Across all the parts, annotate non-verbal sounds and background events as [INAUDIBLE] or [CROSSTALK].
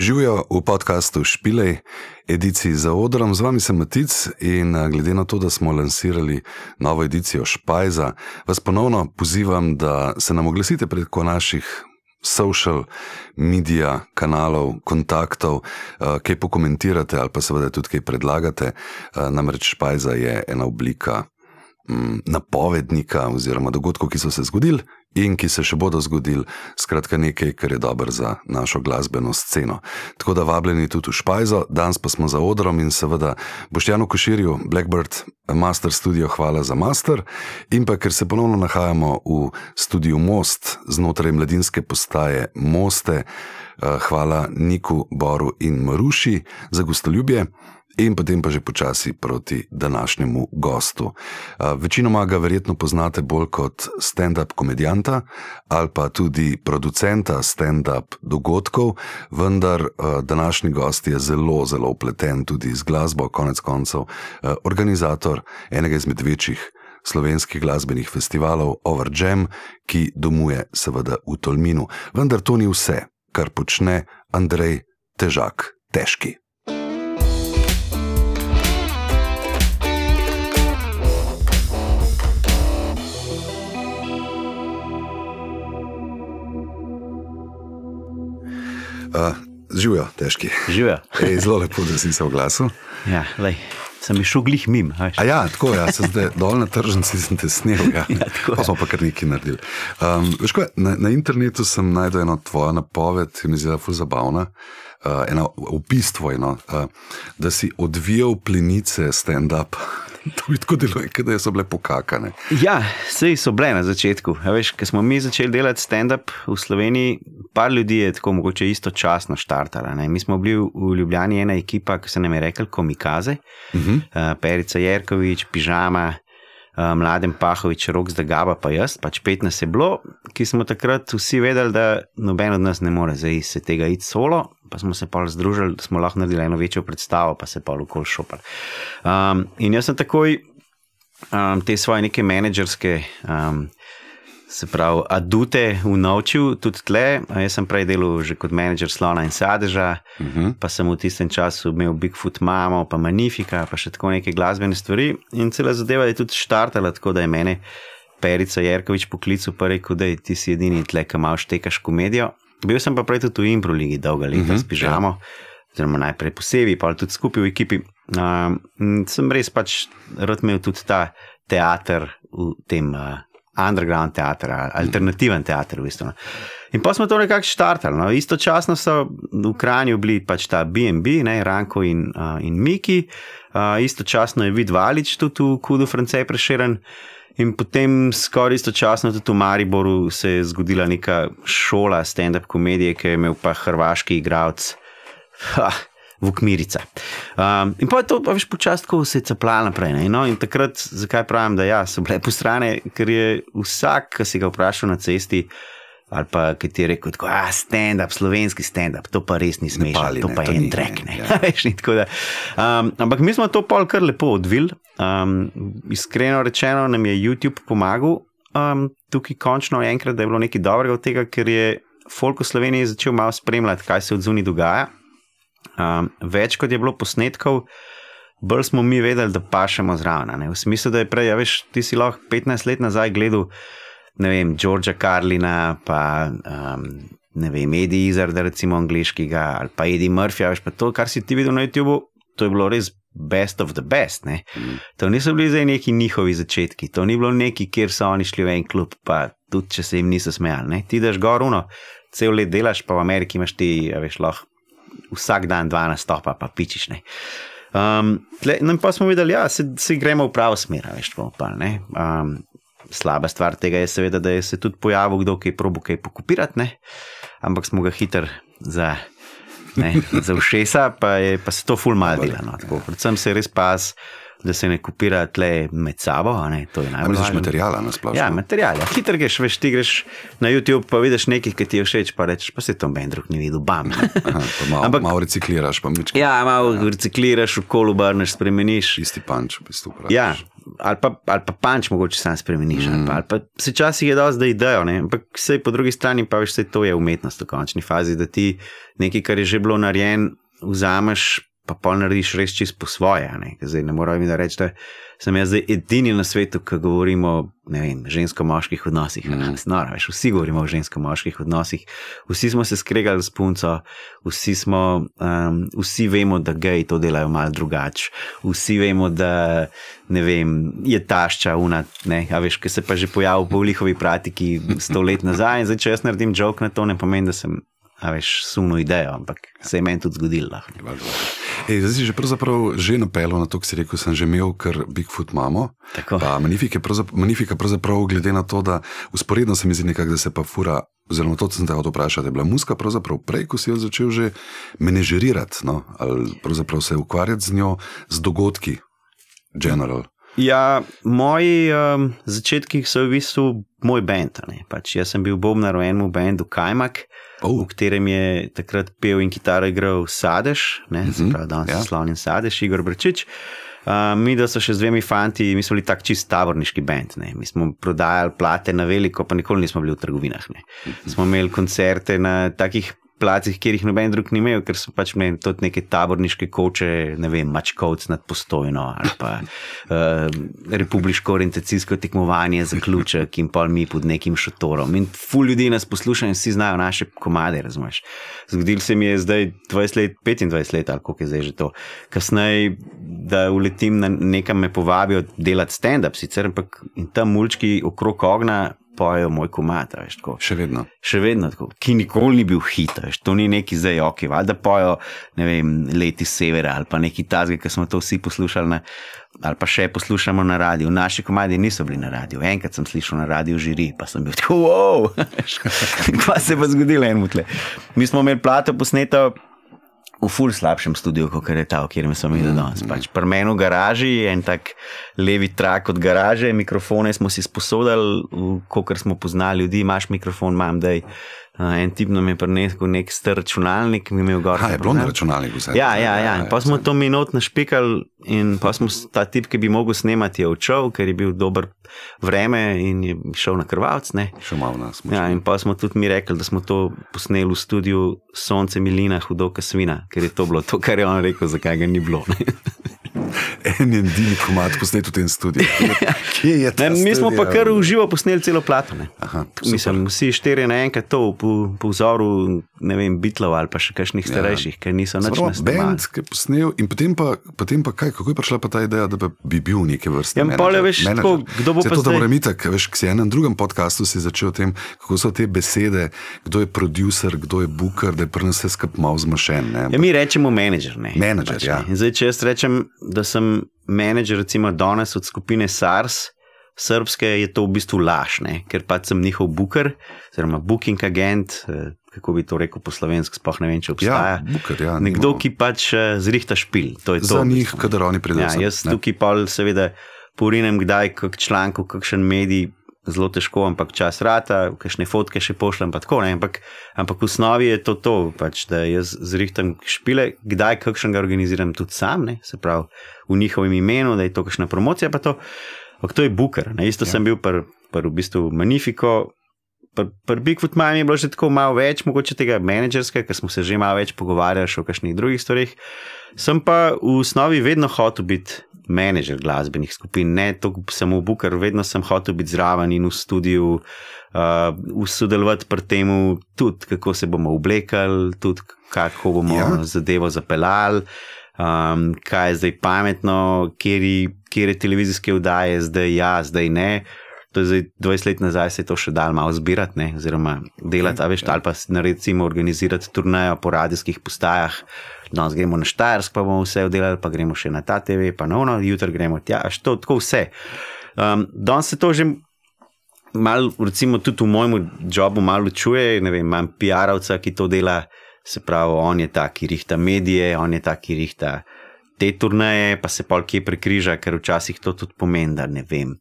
Živijo v podkastu Špilej, ediciji za odrom, z vami sem Matic in eh, glede na to, da smo lansirali novo edicijo Špajza, vas ponovno pozivam, da se nam oglasite preko naših social medija, kanalov, kontaktov, eh, kaj pokomentirate ali pa seveda tudi kaj predlagate. Eh, namreč Špajza je ena oblika napovednika oziroma dogodkov, ki so se zgodili in ki se še bodo zgodili, skratka nekaj, kar je dobro za našo glasbeno sceno. Tako da vabljeni tudi v Špajzo, danes pa smo za odrom in seveda Boštjanu Koširju, Blackbird Master Studio, hvala za master. In pa ker se ponovno nahajamo v studiu Most znotraj mladinske postaje Moste, eh, hvala Niku, Boru in Maruši za gostoljubje in potem pa že počasi proti današnjemu gostu. Večinoma ga verjetno poznate bolj kot stand-up komedijanta ali pa tudi producenta stand-up dogodkov, vendar današnji gost je zelo, zelo upleten tudi z glasbo, konec koncev, organizator enega izmed večjih. Slovenskih glasbenih festivalov Overjam, ki domuje seveda v Tolminu. Vendar to ni vse, kar počne Andrej Težak, težki. Uh, Živijo, težki. Živijo. Zelo lepo, da si se oglasil. Ja, lej, sem šel glih mim. A ja, tako ja, se zdaj dol na tržnici sem te snil. Ja. [LAUGHS] ja, pa smo pa kar nekaj naredili. Um, veš, kaj, na, na internetu sem najdel eno tvojo napoved, ki mi je zelo zabavna. Uh, eno opis tvojno, uh, da si odvijal plenice stand-up. [LAUGHS] To je tako deluje, da so bile pokakane. Ja, vse so bile na začetku. Veš, ko smo mi začeli delati stand-up v Sloveniji, par ljudi je tako mogoče istočasno štartala. Ne? Mi smo bili v Ljubljani ena ekipa, ki se nam je rekel Komikaze, uh -huh. uh, Perica Jerkovič, Pižama. Mladen Pahovič, rok zdaj Gaba, pa jaz, pač 15 je bilo, ki smo takrat vsi vedeli, da noben od nas ne more zdaj se tega iti solo, pa smo se pa združili, da smo lahko naredili eno večjo predstavo, pa se pa lahko šopar. Um, in jaz sem takoj um, te svoje neke menedžerske. Um, Se pravi, adute vnovčil tudi tle. Jaz sem prej delal že kot menedžer slona in sadeža, uh mhm. -huh. pa sem v tistem času imel Bigfoot mamo, pa Magnifica, pa še tako neke glasbene stvari. In cela zadeva je tudi štartala tako, da je mene Perica Jerkovič poklical pa rekel, da ti si edini tle, ki imaš tekaš komedijo. Bil sem pa prej tudi v Improligi dolga leta uh mhm, -huh, s pižamo, ja. oziroma najprej posebej, pa tudi skupaj v ekipi. Um, sem res pač rad imel tudi ta teater v tem. Uh, underground teater, alternativen teater. V bistvu. No. In pa smo to nekako štartali. No. Istočasno so v Kranju bili pač ta BNB, ne, Ranko in, uh, in Miki, uh, istočasno je vidvalič tudi v Kudu, Francej preširen. In potem, skoraj istočasno, tudi v Mariboru se je zgodila neka šola stand-up komedije, ki je imel pa hrvaški igralec Vukmirica. Um, in pa je to, pa veš, počasi, ko se je cepljala naprej. No, in takrat, zakaj pravim, da ja, so bile po strani, ker je vsak, ki si ga vprašal na cesti. Ali pa ki ti je rekel, da je stand-up, slovenski stand-up, to pa res ni smešno, to pa je en trek. Ja. [LAUGHS] um, ampak mi smo to pol kar lepo odvili. Um, iskreno rečeno, nam je YouTube pomagal um, tukaj končno enkrat, da je bilo nekaj dobrega od tega, ker je Folk v Sloveniji začel malo spremljati, kaj se od zunaj dogaja. Um, več kot je bilo posnetkov, bolj smo mi vedeli, da pašemo zraven. V smislu, da je prej, ja, veš, ti si lahko 15 let nazaj gledal, ne vem, Georgea Carlina, pa um, ne vem, Eddie Izzard, recimo angliškega, ali pa Eddie Murphy, veš, pa to, kar si ti videl na YouTubu, to je bilo res. Best of the best. Mm. To niso bili zdaj neki njihovi začetki, to ni bilo neki, kjer so oni šli v en klub, pa tudi če se jim niso smejali. Ti daš goruno, cel let delaš, pa v Ameriki imaš ti, veš, lahko vsak dan dva nastopa, pa pičiš. Um, tle, no, pa smo videli, da ja, se, se gremo v pravo smer. Veš, pa, um, slaba stvar tega je, seveda, da je se tudi pojavil kdo, ki je probo kaj pokupirati, ne? ampak smo ga hiter za. Ne, za všesa pa, je, pa se to fulmalilo. No, predvsem se res pas, da se ne kopira tle med sabo. Ne, to je najbolj zanimivo. Materijala na splošno. Ja, materijala. Hiter greš, veš, ti greš na YouTube, pa vidiš nekaj, ki ti je všeč, pa rečeš, pa se to meni drug ni videl, bam. [LAUGHS] Aha, malo, Ampak, malo recikliraš, pa mička. Ja, malo recikliraš, v kolu barneš, spremeniš. Isti panč, v bistvu. Ja, ali pa, ali pa panč mogoče sam spremeniš, mm. ali, pa, ali pa se časih je dosti, da idejo, ne? ampak vse po drugi strani pa veš, da to je umetnost v končni fazi, da ti nekaj, kar je že bilo narejen, vzameš pa pol narediš res čist po svoje. Ne? Zdaj ne morem reči, da sem jaz edini na svetu, ki govorimo o žensko-moških odnosih. Mm. Snora, veš, vsi govorimo o žensko-moških odnosih, vsi smo se skregali s punco, vsi, smo, um, vsi vemo, da geji to delajo malo drugače, vsi vemo, da vem, je tašča una, ne, a veš, ki se pa že pojavil po njihovi praktiki sto let nazaj. Zdaj, če jaz naredim jok na to, ne pomeni, da sem. A veš, sumno idejo, ampak se je meni tudi zgodilo. Ej, zdaj si že, že napeljal na to, kar si rekel, sem že imel, ker Bigfoot imamo. Magnifika, pravzaprav, magnifika pravzaprav glede na to, da usporedno se mi zdi nekako, da se pa fura, oziroma to sem te hotel vprašati, da je bila muska pravzaprav prej, ko si jo začel že menedžerirati, no? ali pravzaprav se ukvarjati z njo, z dogodki, general. Ja, moji um, začetki so v bistvu moj bend. Pač jaz sem bil bobnar v enem bendu Kajmak, oh. v katerem je takrat pel in kitaro igral Sadež, ne, mm -hmm. pravi, danes ja. slavni Sadež, Igor Brčič. Uh, mi, da so še z dvemi fanti, mi smo bili tak čist taborniški bend. Mi smo prodajali plate na veliko, pa nikoli nismo bili v trgovinah. Ne. Smo imeli koncerte na takih placih, kjer jih noben drug ni imel, ker so pač imeli tudi neke taborniške koče, ne vem, mačkovc nad postojno ali pa uh, [LAUGHS] republiško orientacijsko tekmovanje za ključek in pol mi pod nekim šotorom. In ful ljudi nas posluša in vsi znajo naše komade, razumeš. Zgodil se mi je zdaj 20 let, 25 let ali koliko je zdaj že to. Kasneje, da uletim na nekam me povabijo delati stand-up, sicer ampak in tam mulčki okrog ogna pojejo moj komat. Še vedno. Še vedno tako, ki nikoli ni bil hit, veš, to ni neki zdaj ok, da pojejo vem, leti severa ali pa neki tazge, ki smo to vsi poslušali. Na, ali pa še poslušamo na radiju. Naši komadi niso bili na radiju. Enkrat sem slišal na radiju žiri, pa sem bil tako, wow, [LAUGHS] kaj se je pa zgodilo enemu tle. Mi smo imeli plato posneto v ful slabšem studiu, kot je ta, kjer smo mi danes. Pač pri meni v garaži je en tak levi trak od garaže, mikrofone smo si sposodili, kot smo poznali ljudi, imaš mikrofon, imam dej. En tip nam je prinesel nek star računalnik, mi je imel gor. Ja, je bilo na računalniku vse. Ja, ja, ja. ja pa smo to minut našpikali in pa smo ta tip, ki bi mogel snemati, je odšel, ker je bil dober vreme in je šel na krvavc. Šel malo nas. Ja, in pa smo tudi mi rekli, da smo to posneli v studiu Sonce Milina, hudoka svina, ker je to bilo to, kar je on rekel, zakaj ga ni bilo. [LAUGHS] en in edini komat posnet v tem studiu. Kje je to? Mi smo pa kar uživo posneli celo plato. Aha, Mislim, vsi štiri na enkrat to po, po vzoru, ne vem, bitlov ali pa še kakšnih ja. starejših, ja. ker niso nič več. Bend, ki je posnel in potem pa, potem pa kaj, kako je prišla pa ta ideja, da bi bil neke vrste. Ja, le veš, tako, kdo bo pa to, da moram itak, veš, k si enem drugem podkastu si začel o tem, kako so te besede, kdo je producer, kdo je booker, da je pri nas vse skup malo zmašen. Ja, mi rečemo menedžer, ne. Menedžer, pač, ja. In zdaj, če jaz rečem, da sem menedžer, recimo danes od skupine SARS, srpske, je to v bistvu laž, ne? ker pač sem njihov booker, oziroma booking agent. Eh, kako bi to rekel po slovenski, sploh ne vem, če obstaja. Ja, buker, ja, Nekdo, ki pač eh, zrihta špil. To je Za to, njih, kadar oni pridejo. Ja, jaz ne. tukaj pa seveda porinem, kdaj kak članek, kakšen medij. Zelo težko, ampak čas rata, kakšne fotke še pošljem. Tako, ampak, ampak v osnovi je to, to pač, da jaz zrihtam špile, kdaj kakšen ga organiziram tudi sam, ne, se pravi v njihovem imenu, da je to kakšna promocija. To, ampak to je Booker. Ne, isto ja. sem bil pri v bistvu Magnifico, Pri pr Bigfoot Mami je bilo že tako malo več, mogoče tega menedžerskega, ker smo se že malo več pogovarjali o kakšnih drugih stvarih. Sem pa v osnovi vedno hotel biti menedžer glasbenih skupin, ne samo Booker, vedno sem hotel biti zraven in v studiu, uh, sodelovati pri tem, tudi kako se bomo oblekali, tudi kako bomo ja. zadevo zapeljali. Um, kaj je zdaj pametno, kje je televizijske vdaje, zdaj ja, zdaj ne. To je zdaj 20 let nazaj, se je to še dal malo zbirati, ne? oziroma delati, okay, veš, ja. ali pa recimo organizirati turnajo po radijskih postajah. Danes gremo na Štajersk, pa bomo vse oddelali, pa gremo še na ta TV, pa no, no jutri gremo tja, až to, tako vse. Um, danes se to že malo, recimo tudi v mojem jobu, malo čuje. Ne vem, imam PR-ovca, ki to dela, se pravi, on je ta, ki rihta medije, on je ta, ki rihta te turnaje, pa se pol kje prekriža, ker včasih to tudi pomeni, da ne vem.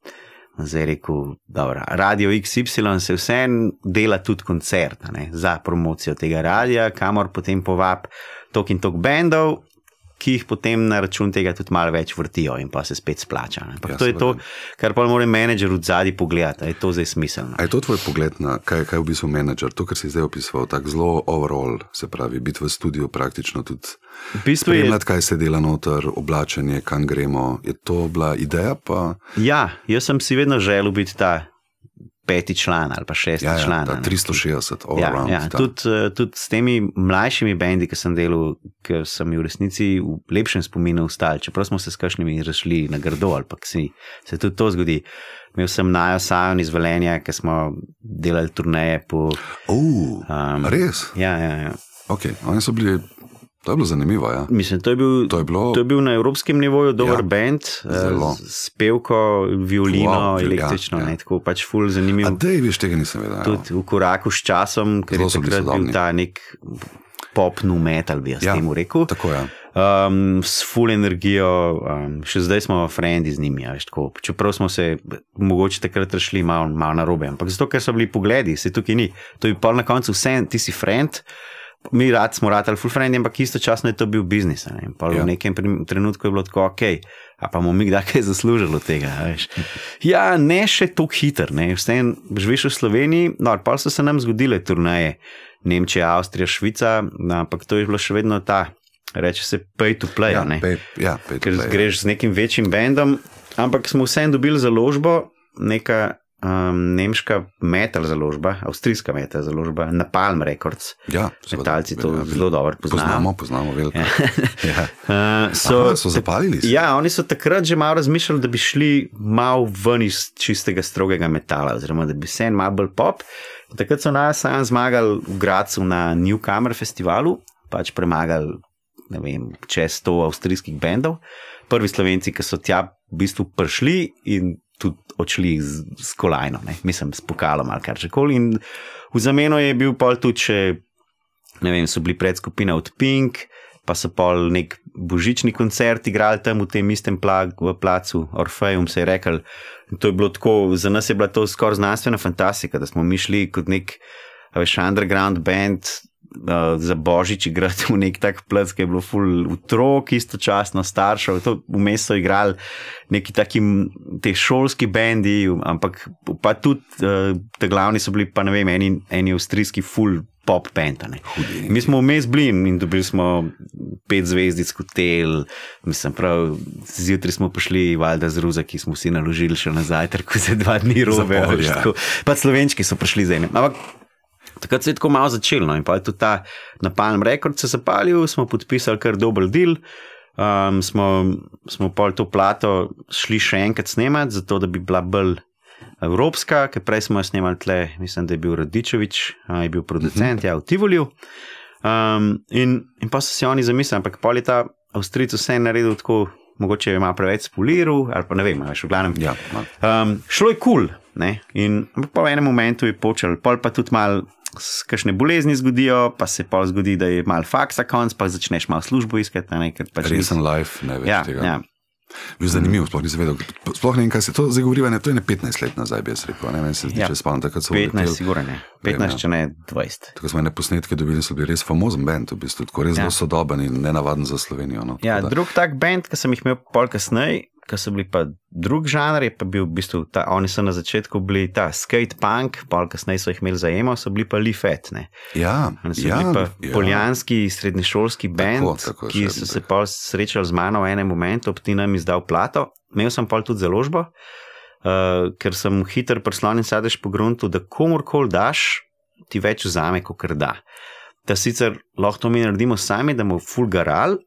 Zdaj rekel, da radio XY se vseeno dela tudi koncert ne, za promocijo tega radia, kamor potem povab tok in tok bendov. ki jih potem na račun tega tudi malo več vrtijo in pa se spet splača. Ja, to je to, kar pa mora menedžer od zadaj pogledati, je to zdaj smiselno. A je to tvoj pogled na kaj, kaj je v bistvu menedžer, to, kar si zdaj opisoval, tako zelo overall, se pravi, biti v studiu praktično tudi. V bistvu je, Spremljati, kaj se dela noter, oblačenje, kam gremo. Je to bila ideja? Pa, ja, jaz sem si vedno želel biti ta peti član ali pa šesti ja, ja, član. ta a ne. 360, all Ja, around. ja, ta- tudi, eh, tudi s temi mlajšimi bendi, ki sem delal, ki so mi v resnici v lepšem spominu ostali, čeprav smo se s kakšnimi razšli na grdo, ali pa si se tudi to zgodi. Imel sem Najo Sajon iz Velenja, ki smo delali turneje po. Uh, Um, res? Ja, ja, ja. Okay. Oni so bili, to je bilo zanimivo. Ja. Mislim, to je bil. To je bilo. To je bil na evropskem nivoju dober Ja, ja, band, zelo. z s pevko, violino, Wow, ja, električno, ja. ja, ja. tako pač ful zanimiv. A dej, veš, tega nisem vedel. ja. tudi v koraku s časom, ker Zelo je takrat bil ta nek pop nu metal, bi jaz Ja, ja, temu rekel. Tako je. Um, s full energijo, um, še zdaj smo frendi z njimi. a Veš, tako. Čeprav smo se mogoče takrat rešili malo, malo na robe, ampak zato, ker so bili pogledi, se tukaj ni. To je pa na koncu vse, ti si friend. Mi rad smo radili full friend, ampak istočasno je to bil biznis. ne. Pol Ja. V nekem trenutku je bilo tako, ok, a pa bomo mi kdaj kaj zaslužili od tega. veš. Ja, ne še tako hiter, ne. Vseeno živiš v Sloveniji, no, pa so se nam zgodile turnaje. Nemčija, Avstrija, Švica, no, ampak to je bilo še vedno ta, reče se pay to play. Ja, ne. pej, ja, pej, Ker pej, ja. greš z nekim večjim bendom, ampak smo vseeno dobili založbo, neka um, nemška metal založba, avstrijska metal založba, Napalm Records. Ja, seveda. Metalci to Ja, zelo dobro poznajo. Poznamo, poznamo veliko. Ja. Uh, [LAUGHS] So, so zapalili se. Ja, oni so takrat že malo razmišljali, da bi šli malo ven iz čistega strogega metala, oziroma da bi se en malo bolj pop. Takrat so nas sam zmagali v Gracu na Newcomer festivalu, pač premagali ne vem, čez 100 avstrijskih bendov. Prvi slovenci, ki so tja v bistvu prišli in odšli z, z kolajno, ne? mislim, s pokalom ali kar že koli. In v zameno je bil pol tudi še ne vem, so bili predskupina od Pink, pa so pol nek božični koncert igrali tam v tem istem pla, v placu Orfeum, se je rekel. To je bilo tako, za nas je bila to skoraj znanstvena fantastika, da smo mi šli kot nek, veš, underground band. Uh, za božič igrati v nek tak plec, ki je bilo full otrok, istočasno staršev. To vmes so igrali neki taki te šolski bendi, ampak pa tudi uh, te glavni so bili, pa ne vem, eni, eni avstrijski full pop band. Mi smo vmes bili in dobili smo pet zvezdic hotel, mislim, prav zjutraj smo prišli, valjda z ruza, ki smo si naložili še na zajtrk, za dva dni robe. veš, ja. Pa slovenčki so prišli z enim. Ampak takrat se je tako malo začelo. No, in pa je tudi ta napalm rekord se zapalil, smo podpisali kar dober del. Um, smo, smo pol to plato šli še enkrat snemati, zato da bi bila bolj evropska, ker prej smo jo snemali tle, mislim, da je bil Radičevič, a, je bil producent, ja, v Tivolju. Um, in, in pa so si oni zamislili, ampak pol je ta Avstrijc vse naredil tako, mogoče je malo preveč spoliral, ali pa ne vem, veš, v glavnem. Ja, malo. Um, šlo je kul, cool, in ampak pa v enem momentu je počel, pol pa tudi mal. Kakšne bolezni zgodijo, pa se pa zgodi, da je mal faksa konc, pa začneš malo službo iskati. Ne, pač Resen life, ne več Ja, tega. ja. Bil zanimiv, sploh nisem vedel. Sploh ne vem, kaj se to zdaj govori. Ne, to je ne 15 let nazaj, bi jaz rekel. Ne, meni se zdi, Ja. če spomnim, takrat so 15, uleteli. sigurno ne. Vem, 15, ja. če ne 20. Tako smo ene posnetke dobili, so bili res famozen band, v bistvu, tako res Ja. zelo sodoben in nenavaden za Slovenijo. No, Ja, da- drug tak band, ki sem jih imel pol kasneje, ki so bili pa drug žanr, je pa bil v bistvu ta, oni so na začetku bili ta skate punk, pol kasneje so jih imeli za emo, so bili pa Lifet. Ja, ja, pa ja. poljanski srednješolski tako, ki so se pa srečali z mano v enem momentu, ob tinem izdal plato. Imel sem pa tudi založbo, uh, ker sem hiter prislonjen sadež po gruntu, da komorkoli daš, ti več vzame, kot da. Da sicer lahko to mi naredimo sami, da bomo fulgaral,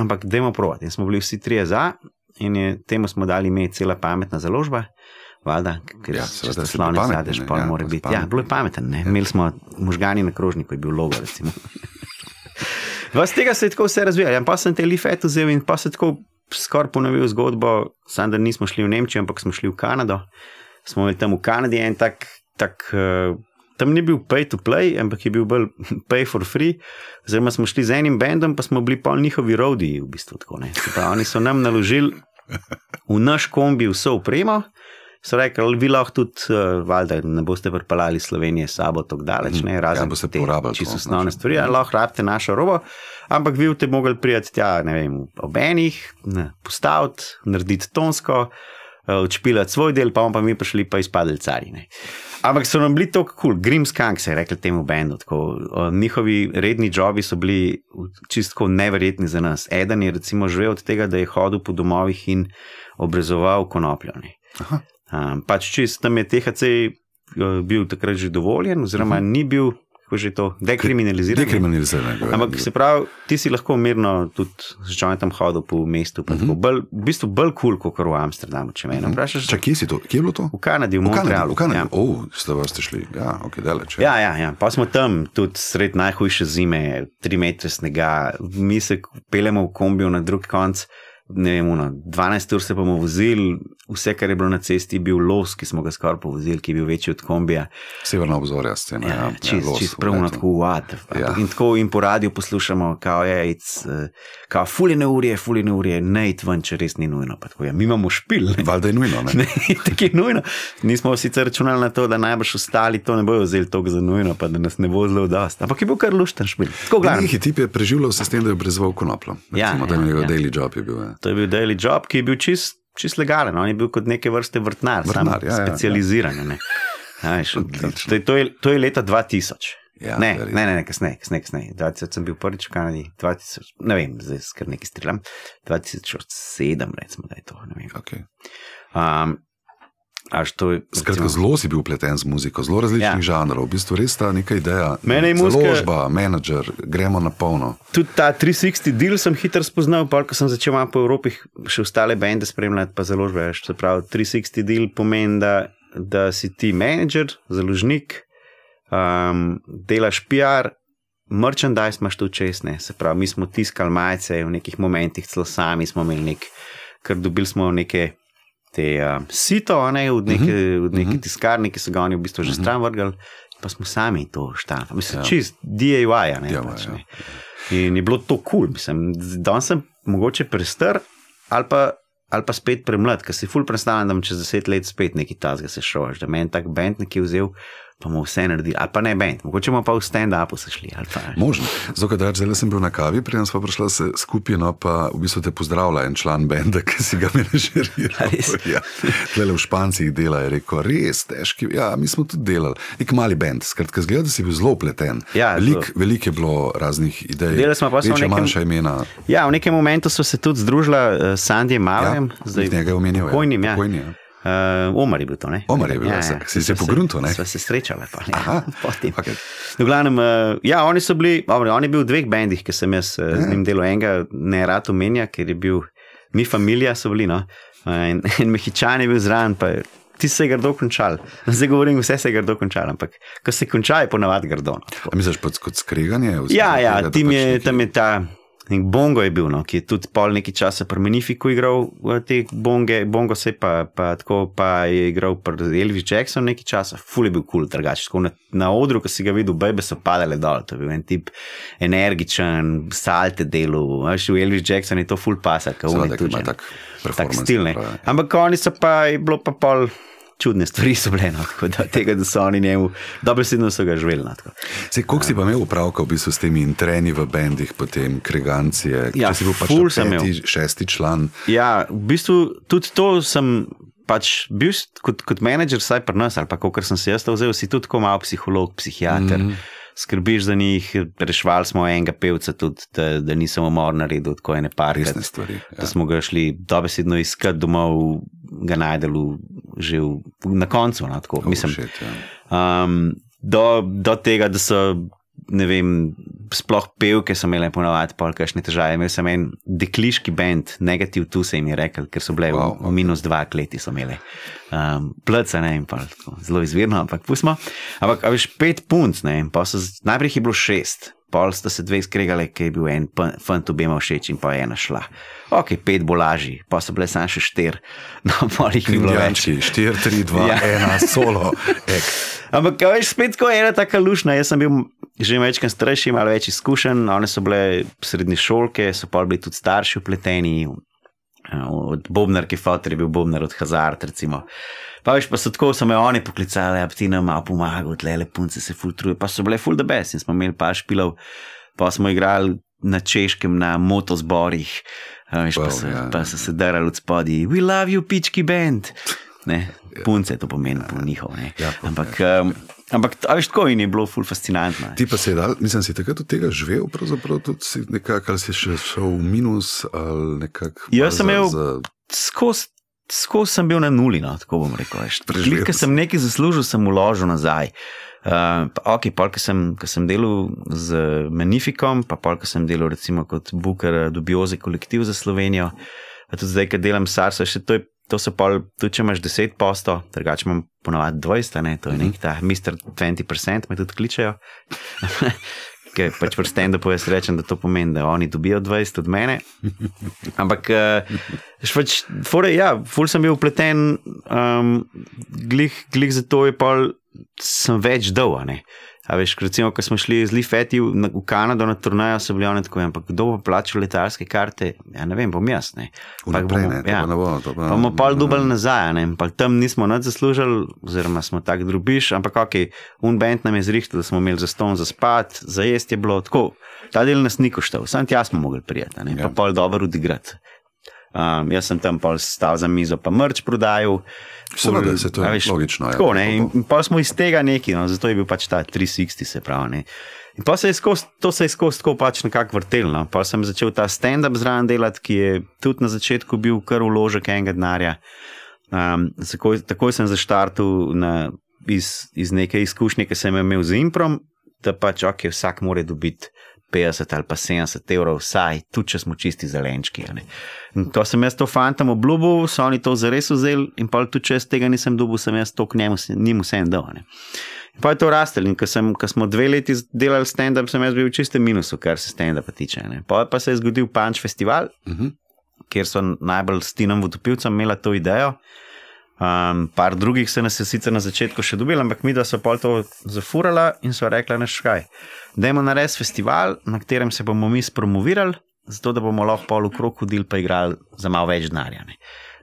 ampak dajmo provat. In smo bili vsi trije za, in je, temu smo dali ime cela pametna založba. Valjda, ker Ja, ja, seveda, ste slavni sadež, pa ja, mora biti. pametni. Ja, bilo je pameten, ne. Imeli smo možgani na krožniku, je bil logo. [LAUGHS] Vas tega se je tako vse razvijalo. Ja, pa sem te lifet vzel in pa se tako skoraj ponovil zgodbo, samo da nismo šli v Nemčijo, ampak smo šli v Kanado. Smo imeli tam v Kanadi en tak, tak uh, tam ni bil pay to play, ampak je bil bolj [LAUGHS] pay for free. Oziroma smo šli z enim bendom, pa smo bili pa njihovi rodiji, v bistvu tako pravi, oni so nam naložili v naš kombi vso upremo. So rekli, vi lahko tudi, uh, valjda, ne boste pripeljali Slovenije s sabo tako daleč, ne, razen ja, boste te porabili to, čisto osnovne stvari, ja, lahko rabite našo robo, ampak vi boste mogli priti tja, ne vem, ob enih, postaviti, narediti tonsko, uh, odšpilati svoj del, pa bomo pa mi prišli pa izpadli cari. Ne. Ampak so nam bili tako kul, cool. Grimskang se je rekel temu bendu. Tako, uh, njihovi redni jobi so bili čisto neverjetni za nas. Eden je recimo živel od tega, da je hodil po domovih in obrezoval konopljo. ne. Aha. Um, pač čist tam je THC uh, bil takrat že dovoljen, oziroma uh -huh. ni bil, kako že to, dekriminaliziran. ne. Dekriminalizirano. Ampak se pravi, ti si lahko mirno tudi z jointom hodil po mestu. Uh -huh. bolj, v bistvu bolj kul, kot v Amsterdamu, če me vprašaš. Čak, kje si to? Kje je bilo to? V Kanadi, v V Kanadi, Montrealu. v Kanadi. Ja. O, ste vas šli. Ja, ok, daleč. Ja, ja, ja. Pa smo tam tudi sred najhujše zime, tri metre snega, mi se peljemo v kombiju na drug konc. Ne vem, ono, 12 ur se bomo vozili, vse, kar je bilo na cesti, je bil los, ki smo ga skoraj povozili, ki je bil večji od kombija. Severna obzorja scena. Ja, Ja, čist, los, čist pravno tako uvad. Ja. In tako in po radiju poslušamo, kao je, it's, kao fuljene urje, fuljene urje, ne it ven, če res ni nujno. Pa Tako, ja, mi imamo špil. [LAUGHS] Valjda je nujno, ne? [LAUGHS] Ne, tako je nujno. Nismo sicer računali na to, da najbrž ostali to ne bojo vzeli tako za nujno, pa da nas ne bo zelo dost. Ampak je bil kar lušten špil. Tako glavno. Neki tip je preživljal se s tem, da je obrezoval konopljo. Ja, Recimo, da ja, je njegov ja. daily job je bil. Ja. To je bil daily job, ki je bil čist, čist legalen. On je bil kot neke vrste vrtnar, Vrtnar, ja, ja, ja. specializiran. ne. A, veš, Odlično. to, je, to, je, to je leta 2000. Ja, ne, verjetno. ne, ne, ne, kasneje, kasneje, kasneje. 2000 sem bil prvič v Kanadi, 2000, ne vem, zdaj se kar nekaj streljam. 2007, recimo, da je to. Okay. Um, to je. Skratka, recimo- zelo si bil pleten z muziko, zelo različnih ja. Žanrov. V bistvu res ta neka ideja. Mene je muzika- Založba, menedžer, gremo na polno. Tudi ta 360 del sem hitro spoznal, pa ko sem začel malo po Evropi še ostale bende spremljati, pa založbe. veš. Se pravi, 360 del pomeni, da, da si ti menedžer, založnik, um, delaš PR, merchandise imaš tu česne. Se pravi, mi smo tiskali majice v nekih momentih, celo sami smo imeli nek, ker dobili smo neke. Te uh, sito, ne od neke, uh -huh. neke tiskarne, ki so ga oni v bistvu že uh -huh. stran vrgli, pa smo sami to štampali. Mislim, Ja. čist DIY, a ne. DIY, pač, ja. ne. In je bilo to kul, cool. danes sem mogoče prestar ali pa, ali pa spet premlad, ker si ful predstavljam, da bom čez deset let spet neki tasga se šovaš, da meni tak bend nekje vzel, pa mu vse naredi, ali pa ne bend, mogoče bomo pa v stand-upu se šli. Pa, Možno. Zato, ker zdaj sem bil na kavi, preden smo prišli se skupaj, no pa v bistvu te pozdravlja en član benda, [LAUGHS] ki si ga menedžeriral. A res? [LAUGHS] Ja, Tlele v Špancih dela je rekel, res težki. Ja, mi smo tudi delali. Nek mali bend, skratka, zgleda, da si bil zelo pleten. Ja, Veliko velik je bilo raznih idej. Delali smo pa večja, nekem- manjša imena. ja, v nekem momentu so se tudi združila uh, s Sandijem Malem, Ja, jih njega je omenil, ja. pokojnim. Ja. Ja. Uh, Omar je bil to, ne? Omar je bil, ja, se- si se pogruntal, ne? Sva se srečala, pa ne. Aha, [LAUGHS] potem. okej. V glavnem, uh, ja, oni so bili, dobro, on je bil v dveh bendih, ki sem jaz uh, z njim delal enega, ne rad omenja, ker je bil, mi familija so bili, no, in, in [LAUGHS] mehičan je bil zraven, pa je- ti se je grdo končal. [LAUGHS] Zdaj govorim, vse se je grdo končal, ampak ko se konča, je ponavadi grdo. No. misliš kot skreganje? Ja, ja, tim pač je, neki- tam je ta. Nek Bongo je bil, no, ki je tudi pol nekaj časa pri Menifiku igral te bonge, Bongo se pa, pa tako, pa je igral pri Elvis Jackson nekaj časa, ful je bil kul, cool, drugače. Na, na odru, ko si ga videl, bebe so padale dol, to je bil en tip energičen, salte delu, veš, v Elvis Jackson je to ful pasa, kot on je tudi. tak tak stil. ne. pravi. Ampak oni so pa, je bilo pa pol. Čudne stvari so bile, no, tako da tega, da so oni njemu, dobesedno so ga živeli. No, koliko si pa imel upravka v bistvu s temi treni v bendih, potem kregancije? Ja, si bil pač peti, šesti član. Ja, v bistvu tudi to sem pač bil kot, kot menedžer, vsaj pri nas, ali pa kot sem se jaz vzel, si tudi tako malo psiholog, psihiater. Mm. Skrbiš za njih, rešvali smo enega pevca, tudi, da, da nisem umor naredil, tako ene par Resne stvari. Da Ja. smo ga šli dobesedno iskati domov, ga najdeli v- že v, na koncu. No, tako, Oh, mislim, shit, ja. um, do, do tega, da so, ne vem, sploh pevke so imele ponovadi polkašne težave. Imel sem en dekliški bend, negativ tu se jim je rekel, ker so bile Wow, v, v minus dva kleti so imele. Um, Plca, ne vem, pa, tako, zelo izvirno, ampak pustimo. Ampak, a veš, pet punc, ne, in pol so, najprej jih je bilo šest. Pol sta se dve skregali, ker je bil en fant obema všeč in pa je ena šla. Ok, pet bo lažji, pa so bile samo še štiri, no, pol jih ni bilo več. 4, 3, 2, Ja. 1, solo. Ek. Ampak, veš, spet ko je ena taka lušna. Jaz sem bil že večkrat starejši, malo več izkušenj, one so bile srednje šolke, so pa bili tudi starši upleteni. od Bobnarke fotor je bil Bobnar od Hazard, recimo. Pa veš, pa so tako, so me oni poklicali, da ti nam malo pomagajo, tle le punce se filtruje, pa so bile full the best in smo imeli pa špilov, pa smo igrali na češkem, na motozborih, a veš, pa, Wow, so, ja, pa so se darali od spodaj, we love you, pički band. Ne, punce to pomeni po njihov. Ne. Ja, po- ampak, um, ampak, a veš, tako in je bilo full fascinantno. Ti pa si dal, mislim, si takrat od tega živel, pravzaprav tudi si nekako, ali si še šel v minus ali nekako. Jaz sem imel- za- skozi skos sem bil na nuli, no, tako bom rekel. Preživel Ker sem nekaj zaslužil, sem uložil nazaj. Uh, pa, ok, pol, ko sem, sem delal z Magnificom, pa pol, ko sem delal recimo kot Booker, dubiozi kolektiv za Slovenijo, pa tudi zdaj, ko delam SARS, še to, je, to so pol, tudi če imaš 10 posto, drugače imam ponovadi 20, ne, to je nek ta Mr. 20%, me tudi kličejo. [LAUGHS] Ker pač v stand-upu jaz rečem, da to pomeni, da oni dobijo 20 od mene. Ampak, uh, pač, fore, ja, ful sem bil upleten, um, glih, glih zato je pol, sem več dal. A veš, recimo, ko smo šli z Lifeti v, v Kanado na turnajo, so bili oni tako, ampak kdo bo plačal letalske karte? Ja, ne vem, bom jaz. Ne. Ampak Vnaprej, bomo- ne, ja. ne bo, to pa- bomo pol dubl nazaj, a ne. Pa tam nismo nič zaslužili, oziroma smo tako drubiš, ampak ok, un band nam je zrihtel, da smo imeli za ston za spat, za jesti je bilo tako. Ta del nas ni koštal, sam tja smo mogli prijeti, ne. Ja. pa pol dobro odigrati. Um, jaz sem tam pol stal za mizo, pa mrč prodajal. Seveda, saj to je veš, logično, ja. Tako, ne, in, in pa smo iz tega neki, no, zato je bil pač ta 360, se pravi. Ne. In pa se je skozi, to se je skozi tako pač nekako vrtel. No. Pa sem začel ta stand-up zraven delati, ki je tudi na začetku bil kar vložek enega denarja. Um, takoj, takoj sem zaštartil na, iz, iz neke izkušnje, ki sem imel z Improm, da pač ok, vsak mora dobiti 50 ali pa 70 evrov, vsaj, tudi če smo čisti zelenčki. ne. Ko sem jaz to fantom obljubil, so oni to zares vzeli, in pa tudi če jaz tega nisem dobil, sem jaz to k njemu, njim vsem dal. ne. In Pa je to rastel, in ko, sem, ko smo dve leti delali stand-up, sem jaz bil v čistem minusu, kar se stand-upa tiče. Ne. Pa, pa se je zgodil Punch Festival, Mhm. kjer so najbolj s Tinom Vodopilcem imeli to idejo. Um, par drugih se nas je sicer na začetku še dobili, ampak mi, da so pol to zafurala in so rekli, neš kaj. Dajmo narediti festival, na katerem se bomo mi spromovirali, zato da bomo lahko pol v krog hodili pa igrali za malo več denarja.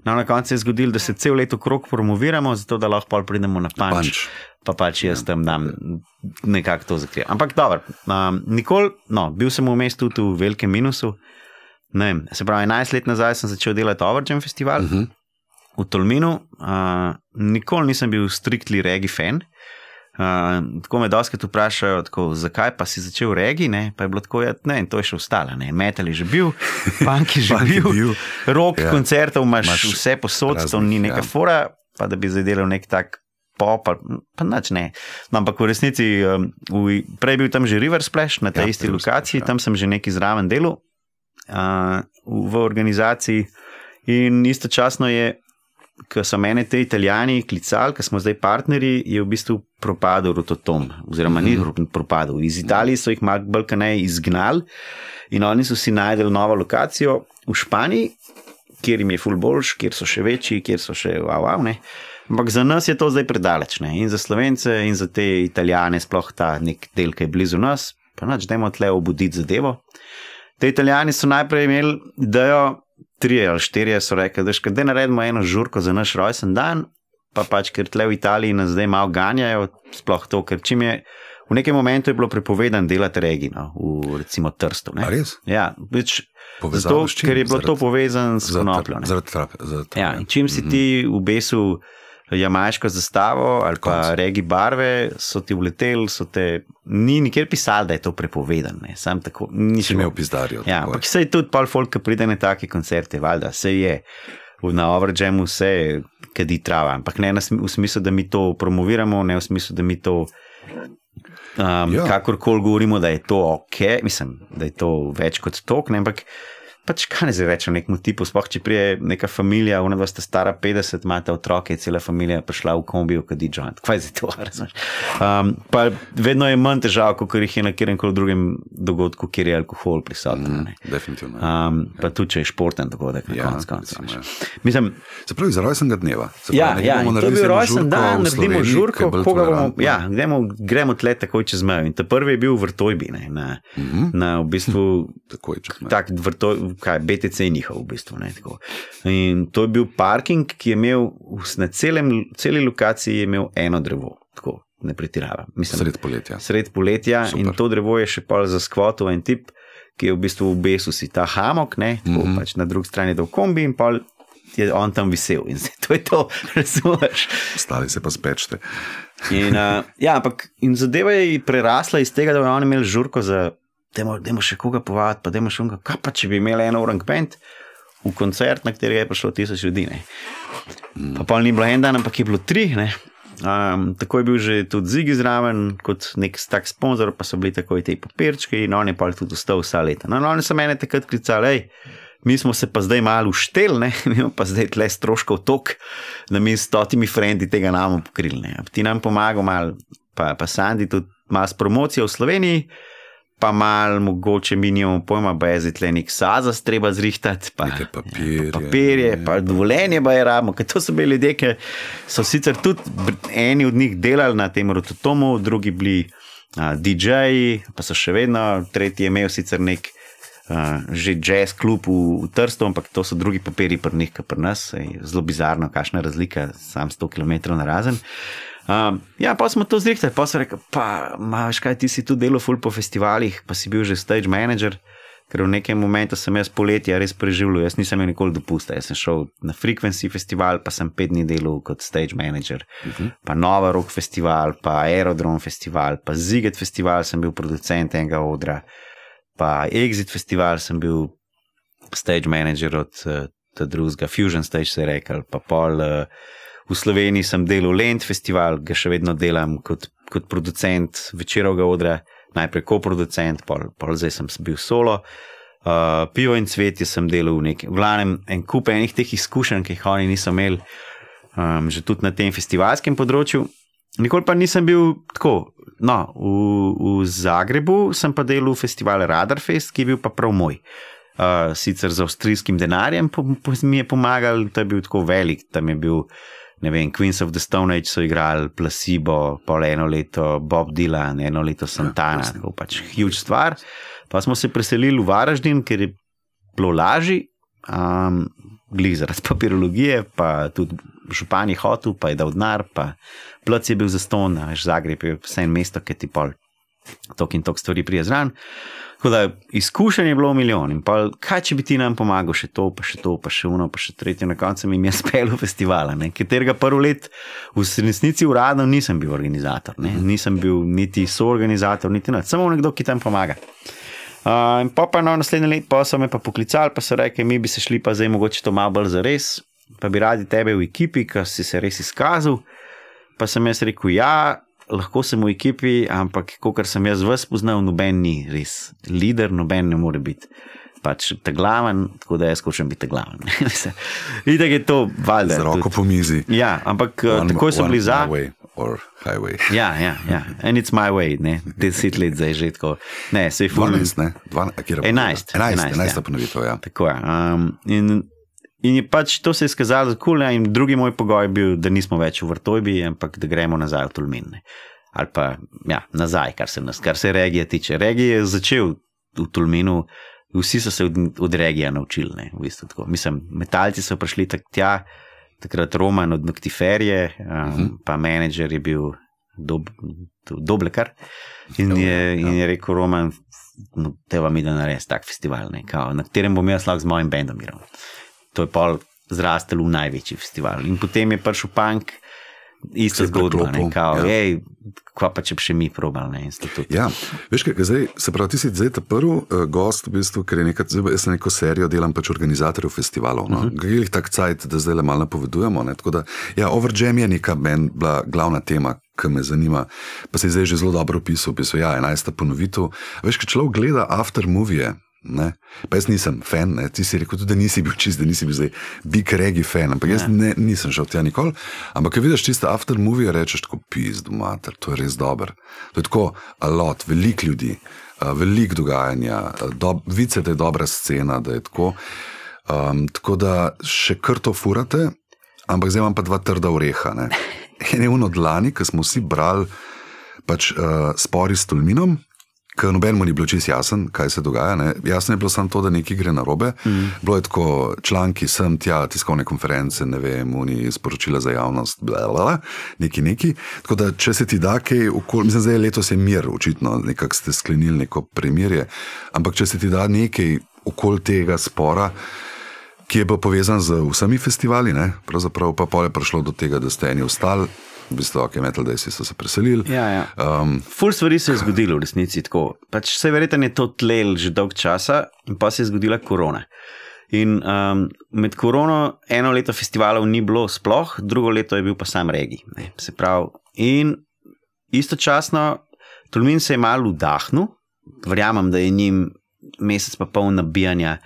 No, na koncu se je zgodilo, da se cel leto krog promoviramo, zato da lahko pol pridemo na panč. Punch. Pa pač jaz tam dam nekako to zakrijem. Ampak dobro, um, nikoli, no, bil sem vmes tudi v velikem minusu. Ne vem, se pravi, 11 let nazaj sem začel delati Overjam festival uh Mhm. -huh. v Tolminu. Uh, nikoli nisem bil striktli regi fan. Uh, tako me doskrat vprašajo, tako, zakaj pa si začel regi, ne? pa je bilo tako, ja, ne, in to je še ostalo. ne. Metal je že bil, [LAUGHS] punk je že Punk bil, bil. rok Ja. koncertov imaš, Imaš vse posod, to raznih, ni neka ja. fora, pa da bi zdaj delal nek tak pop, ali- pa nič ne. No, ampak v resnici, um, v, prej bil tam že River Splash na tej Ja, isti lokaciji, ja. tam sem že nekaj zraven delal uh, v organizaciji. In istočasno je, ko so mene te italijani klicali, ker smo zdaj partnerji, je v bistvu propadel Rototom, oziroma mm ni propadel. Iz Italije so jih malo bolj kaj izgnali in oni so si najdel novo lokacijo v Španiji, kjer jim je full boljš, kjer so še večji, kjer so še wow, wow, ne. Ampak za nas je to zdaj predaleč, ne? in za slovence, in za te italijane, sploh ta nek del, ki je blizu nas, pa noč, dajmo tle obuditi zadevo. Te italijani so najprej imeli idejo, tri ali štiri so rekli, da naredimo eno žurko za naš rojsten dan, pa pač ker tle v Italiji nas zdaj malo ganjajo, sploh to, ker čim je. V nekem momentu je bilo prepovedano delati regino, v recimo Trstu. ne. A res? Ja, več, zato, ker je bilo Zaradi- to povezano s konopljo. Zaradi trape. zaradi trape. Ja, in čim si ti v besu jamajško zastavo ali pa Konc. regi barve, so ti vleteli, so te. Ni nikjer pisalo, da je to prepovedano. Sam tako. Ni Si šlo. imel pizdarijo. Ja, ampak se je tudi pol folk, ki pride na take koncerte, valjda, se je. Na Overjamu vse, kadi trava, ampak ne v smislu, da mi to promoviramo, ne v smislu, da mi to um, ja. kakorkoli govorimo, da je to ok, mislim, da je to več kot tok, ne, ampak pač kaj ne zdaj rečem nekemu tipu, sploh če prije neka familija, ona dva sta stara 50, imate otroke, je cela familija prišla v kombiju, kadi joint, kaj je zdaj to, [LAUGHS] razumeš? Um, pa vedno je manj težav, kot jih je na kjerem koli drugem dogodku, kjer je alkohol prisoten. Mhm, ne. Definitivno. Um, pa tudi, če je športen dogodek, na Ja, koncu koncev. veš. Mislim, Se pravi, za. Se pravi, ja, ja, to je bil rojsten dan, naredimo žurko, je koga bomo, ja, gremo, gremo tle takoj čez mejo. In ta prvi je bil v Vrtojbi, ne, na, Mhm. na v bistvu [LAUGHS] Takoj čez mejo. tak vrtoj, kaj, BTC njihov v bistvu. Ne, tako. in to je bil parking, ki je imel na celem, celi lokaciji je imel eno drevo. Tako, ne pretiravam. Mislim, Sred poletja. sred poletja Super. in to drevo je še pol za skvotu en tip, ki je v bistvu v besu si ta hamok, ne, tako, mm. -hmm. pač na drugi strani dol kombi in pol je on tam visel in [LAUGHS] zdaj to je to, razumeš. Ostali se pa spečete. In, uh, ja, ampak in zadeva je prerasla iz tega, da bi oni imeli žurko za, da je še koga povabiti, pa da je še koga, kaj pa če bi imeli eno orang band v koncert, na kateri je prišlo tisoč ljudi. Ne. Pa pa ni bilo en dan, ampak je bilo tri. Ne. Um, tako je bil že tudi Zigi zraven, kot nek tak sponzor, pa so bili takoj te papirčki in on je pa tudi ostal vsa leta. No, in oni so mene takrat klicali, hej, mi smo se pa zdaj malo uštel, ne, [LAUGHS] mi imamo pa zdaj tle stroškov tok, da mi s stotimi frendi tega namo pokrili. Ne. Ti nam pomagal malo, pa, pa Sandi tudi malo s promocijo v Sloveniji. Pa malo, mogoče mi nimamo pojma, da je zdaj tle nek sazas treba zrihtati, pa Neke papirje. pa papirje, pa dovoljenje pa je rabimo, ker to so bili ljudje, ki so sicer tudi eni od njih delali na tem rototomu, drugi bili uh, DJ-ji, pa so še vedno, tretji je imel sicer nek uh, že jazz klub v, v Trstu, ampak to so drugi papirji pri njih, kot pri nas, zelo bizarno, kakšna razlika, sam 100 km na razen. Um, ja, pa smo to zrihtali, pa so rekli, pa imaš kaj, ti si tu delal ful po festivalih, pa si bil že stage manager. Ker v nekem momentu sem jaz poletje res preživljal, jaz nisem imel nikoli dopusta. Jaz sem šel na Frequency festival, pa sem pet dni delal kot stage manager, uh -huh. pa Nova Rock festival, pa Aerodrom festival, pa Ziget festival, sem bil producent enega odra, pa Exit festival sem bil stage manager od uh, drugega, Fusion Stage se je rekel, pa pol. Uh, v Sloveniji sem delal Lent festival, ga še vedno delam kot, kot producent večerovega odra, najprej koproducent, pol, pol zdaj sem bil solo. Uh, pivo in cvetje sem delal v neki, v glavnem, en kup enih teh izkušenj, ki jih oni niso imeli, um, že tudi na tem festivalskem področju. Nikoli pa nisem bil tako. No, v, v Zagrebu sem pa delal festival Radarfest, ki je bil pa prav moj. Uh, sicer z avstrijskim denarjem po, po, mi je pomagal, to je bil tako velik, tam je bil. Ne vem, Queens of the Stone Age so igrali, Placebo, pol eno leto Bob Dylan, eno leto Santana, tako pač huge stvar. Pa smo se preselili v Varaždin, ker je bilo lažje, um, glih zaradi papirologije, pa tudi župan je hotel, pa je dal denar, pa plac je bil za ston, veš, Zagreb je vse en mesto, ki ti pol tok in tok stvari prije zran. Tako da izkušenj je bilo milijon in pa kaj če bi ti nam pomagal, še to, pa še to, pa še uno, pa še tretje, na koncu mi je spelo [LAUGHS] festivala, ne, katerega prvo let v resnici uradno nisem bil organizator, ne, nisem bil niti soorganizator, niti nič, samo nekdo, ki tam pomaga. Uh, in pa, pa no, naslednji let pa so me pa poklicali, pa so rekli, mi bi se šli pa zdaj mogoče to malo bolj za res, pa bi radi tebe v ekipi, ker si se res izkazal. Pa sem jaz rekel, ja, lahko sem v ekipi, ampak kot sem jaz vas poznal, noben ni res lider, noben ne more biti. Pač te glaven, tako da jaz hočem biti glaven. [LAUGHS] Itek je to, valjda. Z roko po mizi. Ja, ampak one, takoj so bili za. [LAUGHS] Ja, ja, ja. And it's my way, ne, deset let zdaj že tako. Ne, se je ful. 12, ne? 12, a kje je 11, 11, 11, 11 ja. ponovitev, ja. Tako je. Um, in, in je pač to se je skazalo za kul, cool, in drugi moj pogoj je bil, da nismo več v vrtojbi, ampak da gremo nazaj v Tolmin. ne. Ali pa ja, nazaj, kar se, nas, kar se regije tiče. Regije je začel v Tolminu, vsi so se od, od regije naučili. Ne, v bistvu, tako. Mislim, metalci so prišli tak tja, takrat Roman od Noctiferije, um, uh -huh. pa menedžer je bil dob, Doblekar. In je, in je rekel Roman, no, te vam ide narediti tak festival, ne, kao, na katerem bom jaz lahko z mojim bendom igral. To je pol zrastel v največji festival. In potem je prišel punk, ista zgodba, ne, kao, ja. hej, kva pa če bi še mi probali, ne, institut. Ja, veš, kaj, zdaj, se pravi, ti si zdaj ta prvi uh, gost, v bistvu, ker je nekaj, zdaj, jaz neko serijo delam pač organizatorjev festivalov. No? Uh -huh. Gre jih tak cajt, da zdaj le malo napovedujemo. Ne? Tako da, ja, Overjam je neka meni bila glavna tema, ki me zanima. Pa se je zdaj že zelo dobro opisal, pisal, ja, enajsta ponovitev. Veš, kaj človek gleda after movie. Ne? Pa jaz nisem fan, ne? ti si rekel, tudi, da nisi bil čist, da nisi bil zdaj big regi fan, ampak jaz ne, nisem šel tja nikoli. Ampak, ko vidiš čiste after movie, rečeš tako, pizdu mater, to je res dober. To je tako, a lot, veliko ljudi, veliko dogajanja, do, vidite, da je dobra scena, da je tako. Um, tako da še kar to furate, ampak zdaj imam pa dva trda oreha. Ne? [LAUGHS] En je uno dlani, ki smo vsi brali pač, uh, spori s Tolminom. Ker nobenemu ni bilo čisto jasen, kaj se dogaja. Ne. Jasno je bilo samo to, da nekaj gre na robe. Mm. Bilo je tako članki, sem tja, tiskovne konference, ne vem, oni sporočila za javnost, bla, bla, bla, neki neki. Tako da, če se ti da kaj, okol, mislim, zdaj letos je mir, očitno, nekako ste sklenili neko premirje, ampak če se ti da nekaj okoli tega spora. Ki je pa povezan z vsemi festivali, ne? pravzaprav pa je prišlo do tega, da ste eni ostali, v bistvu, ok, metal, da so se preselili. Ja, ja. Um, Ful stvari se je zgodilo v resnici tako. Pač se verjetno je to tlel že dolg časa in pa se je zgodila korona. In um, med korono eno leto festivalov ni bilo sploh, drugo leto je bil pa sam regi. Ne, se pravi, in istočasno Tulmin se je malo vdahnil, verjamem, da je njim mesec pa pol nabijanja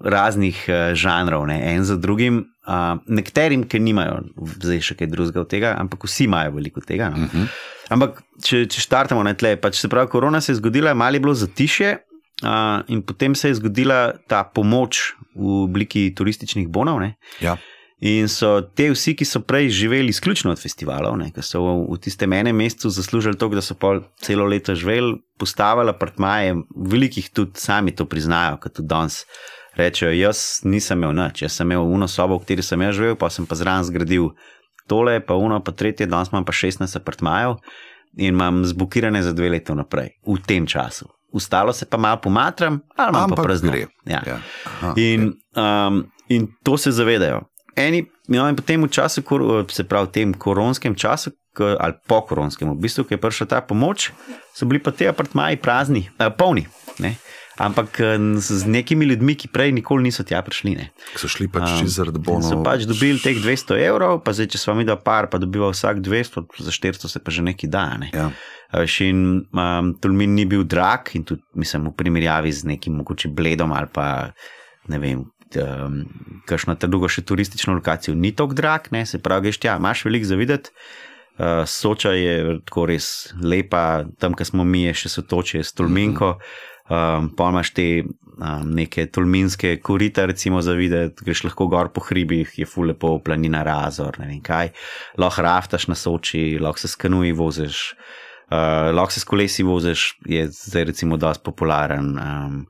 raznih uh, žanrov, ne, en za drugim. Uh, nekaterim, ki nimajo zdaj še kaj drugega od tega, ampak vsi imajo veliko tega. No. Uh mhm. -huh. Ampak, če, če štartamo na tle, pač se pravi, korona se je zgodila, malo je bilo zatišje, uh, in potem se je zgodila ta pomoč v obliki turističnih bonov. Ja. In so te vsi, ki so prej živeli izključno od festivalov, ki so v, v tistem enem mesecu zaslužili to, da so pol celo leto živeli, postavili apartmaje, velikih tudi sami to priznajo, kot tudi danes rečejo, jaz nisem imel nič, jaz sem imel uno sobo, v kateri sem jaz živel, pa sem pa zraven zgradil tole, pa uno, pa tretje, danes imam pa 16 apartmajev in imam zbukirane za dve leti naprej, v tem času. Ustalo se pa malo pomatram, ali imam pa prazno. Ja. Ja. Aha, in, um, in to se zavedajo. Eni, no, in potem v času, se pravi, v tem koronskem času, ali po koronskem, v bistvu, ki je prišla ta pomoč, so bili pa ti apartmaji prazni, eh, polni. Ne? Ampak eh, z nekimi ljudmi, ki prej nikoli niso tja prišli. Ne. So šli pač um, zaradi bonov. So pač dobili teh 200 evrov, pa zdaj, če smo mi da par, pa dobiva vsak 200, za 400 se pa že neki dan. Ne. Ja. In um, Tulmin ni bil drag, in tudi mislim, v primerjavi z nekim mogoče bledom ali pa ne vem. Um, Kajšno ta drugo še turistično lokacijo ni tako drag, ne? se pravi, geš, ja, imaš veliko za videti. Uh, Soča je tako res lepa, tam, kjer smo mi, je še sotoče, s Tulminko. Mm -hmm um, pa imaš te um, neke tolminske korite, recimo za videti, greš lahko gor po hribih, je fu lepo, planina razor, ne vem kaj. Lahko raftaš na soči, lahko se skanuji voziš, uh, lahko se s kolesi voziš, je zdaj recimo dosti popularen. Um,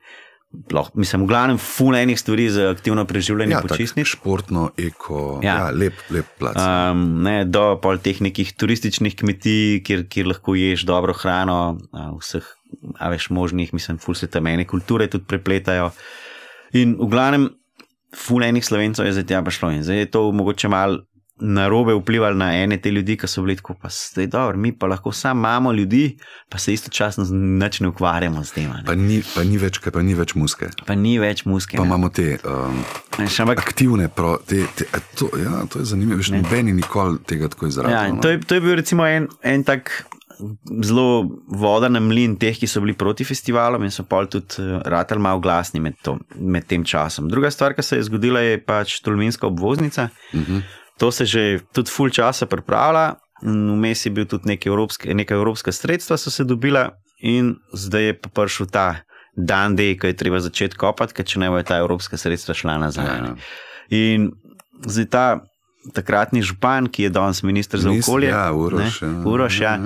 Loh, mislim, v glavnem, fune enih stvari za aktivno preživljanje, ja, počistni. Športno, eko, ja. Ja, lep, lep plac. Um, ne, do pol teh nekih turističnih kmetij, kjer, kjer lahko ješ dobro hrano, vseh a veš, možnih, mislim, ful se tam ene kulture tudi prepletajo. In v glavnem, ful enih slovencev je zdaj tja prišlo in zdaj je to mogoče malo na robe vplivalo na ene te ljudi, ki so bili tako, pa zdaj dobro, mi pa lahko samo imamo ljudi, pa se istočasno nič ne ukvarjamo z tem. Pa ni, pa ni več, pa ni več muske. Pa ni več muske. Pa ne. imamo te um, Šamak, aktivne, pro, te, te, to, ja, to je zanimivo, že nobeni nikoli tega tako izražajo. Ja, no. to, to je bil recimo en, en tak zelo voda na mlin teh, ki so bili proti festivalom in so pa tudi uh, ratali malo glasni med, to, med tem časom. Druga stvar, ki se je zgodila, je pač tolminska obvoznica. Uh mhm. -huh. To se že tudi full časa pripravlja. Vmes je bil tudi nekaj evropske, neka evropska sredstva, so se dobila, in zdaj je pa prišel ta dan, D, ko je treba začeti kopati, ker če ne bo ta evropska sredstva šla nazaj. Ja. In zdaj ta takratni župan, ki je danes ministr za okolje, ja, Uroš, ne, Uroš, ja,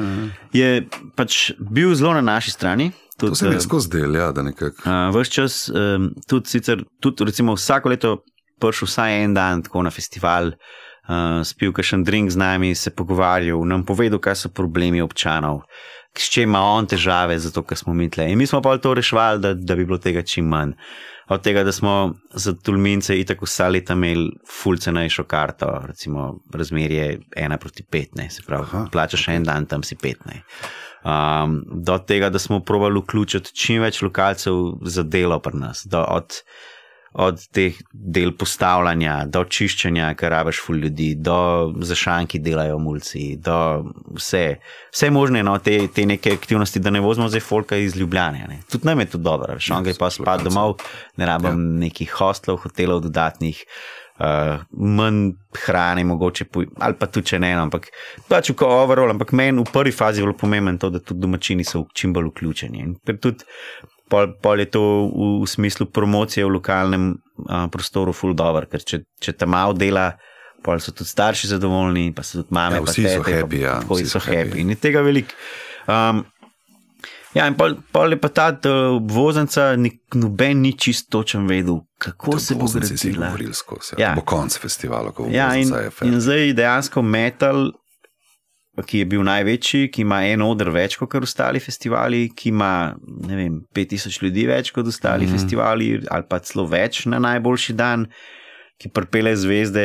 je pač bil zelo na naši strani. Tudi, to se mi je skozi del, ja, da nekako. Ves čas, um, tudi, sicer, tudi recimo, vsako leto prišel vsaj en dan tako na festival, uh, spil kakšen drink z nami, se pogovarjal, nam povedal, kaj so problemi občanov, s čim ima on težave, zato ker smo mi tle. In mi smo pa to rešvali, da, da bi bilo tega čim manj od tega, da smo za Tulmince in tako vsa leta imeli fulce najšo karto, recimo razmerje ena proti petne, se pravi, Aha, plačaš okay. en dan, tam si petne. Um, do tega, da smo provali vključiti čim več lokalcev za delo pri nas, do, od od teh del postavljanja do čiščenja, kar rabiš ful ljudi, do zašanki delajo mulci, do vse, vse možne no, te, te neke aktivnosti, da ne vozimo zdaj folka iz Ljubljana. Ne. Tudi nam je to dobro, še on gre pa spat domov, ne rabim ja. nekih hostlov, hotelov dodatnih. Uh, manj hrane, mogoče, ali pa tudi če ne, no, ampak pač v overall, ampak meni v prvi fazi je zelo pomembno to, da tudi domačini so čim bolj vključeni. In tudi pol, pol je to v, v smislu promocije v lokalnem a, prostoru, full dobro, ker če, če tam malo dela, pol so tudi starši zadovoljni, pa so tudi mame, ja, vsi tete, so happy. Ja, vsi so happy. happy. In tega veliko. Um, Ja, in pol, pol je pa ta obvoznica, noben ni čisto točen vedel, kako se bo zgodila. Ja. Ja. Bo konc festivala, ko bo Ja, in, in zdaj dejansko metal, ki je bil največji, ki ima en odr več kot ostali festivali, ki ima ne vem, 5000 ljudi več kot ostali mm. festivali, ali pa celo več na najboljši dan, ki pripele zvezde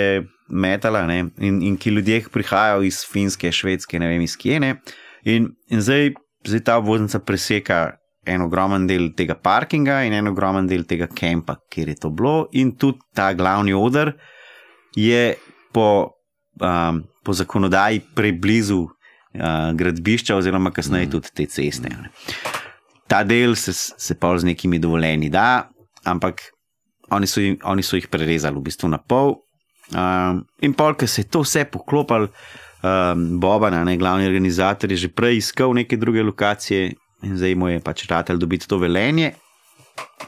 metala ne, in, in ki ljudje prihajajo iz Finske, Švedske, ne vem iz Kjene. In, in zdaj, zdaj ta obvoznica preseka. En ogromen del tega parkinga in en ogromen del tega kampa, kjer je to bilo, in tudi ta glavni odr je po, um, po zakonodaji preblizu uh, gradbišča, oziroma kasneje tudi te ceste. ne. Ta del se, se pa z nekimi dovoljeni da, ampak oni so, jim- oni so jih prerezali v bistvu na pol. Um, in pol, ker se je to vse poklopilo, um, Boban, a ne glavni organizator, je že prej iskal neke druge lokacije in zdaj mu je pač ratelj dobiti to velenje.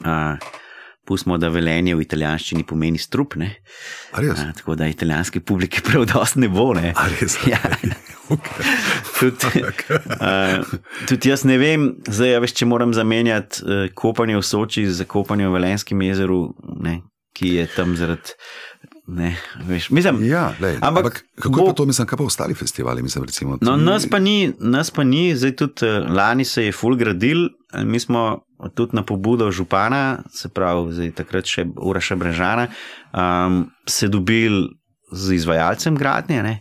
Uh, Pustimo, da velenje v italijanščini pomeni strup, ne? A res? A, tako da italijanske publike prav dosti ne bo. Ne? A res? [LAUGHS] Ja. Okay. [LAUGHS] Tudi, uh, tudi jaz ne vem, zdaj, a veš, če moram zamenjati uh, kopanje v Soči za kopanje v Velenskem jezeru, ne, ki je tam zaradi. Ne, veš, mislim, Ja, lej, Ampak ampak, kako bo- pa to, mislim, kaj pa ostali festivali? Mislim, recimo, No, nas pa ni, nas pa ni, zdaj tudi eh, lani se je full gradil, eh, mi smo tudi na pobudo župana, se pravi, zdaj takrat še Uraša Brežana, um, se dobili z izvajalcem gradnje ne,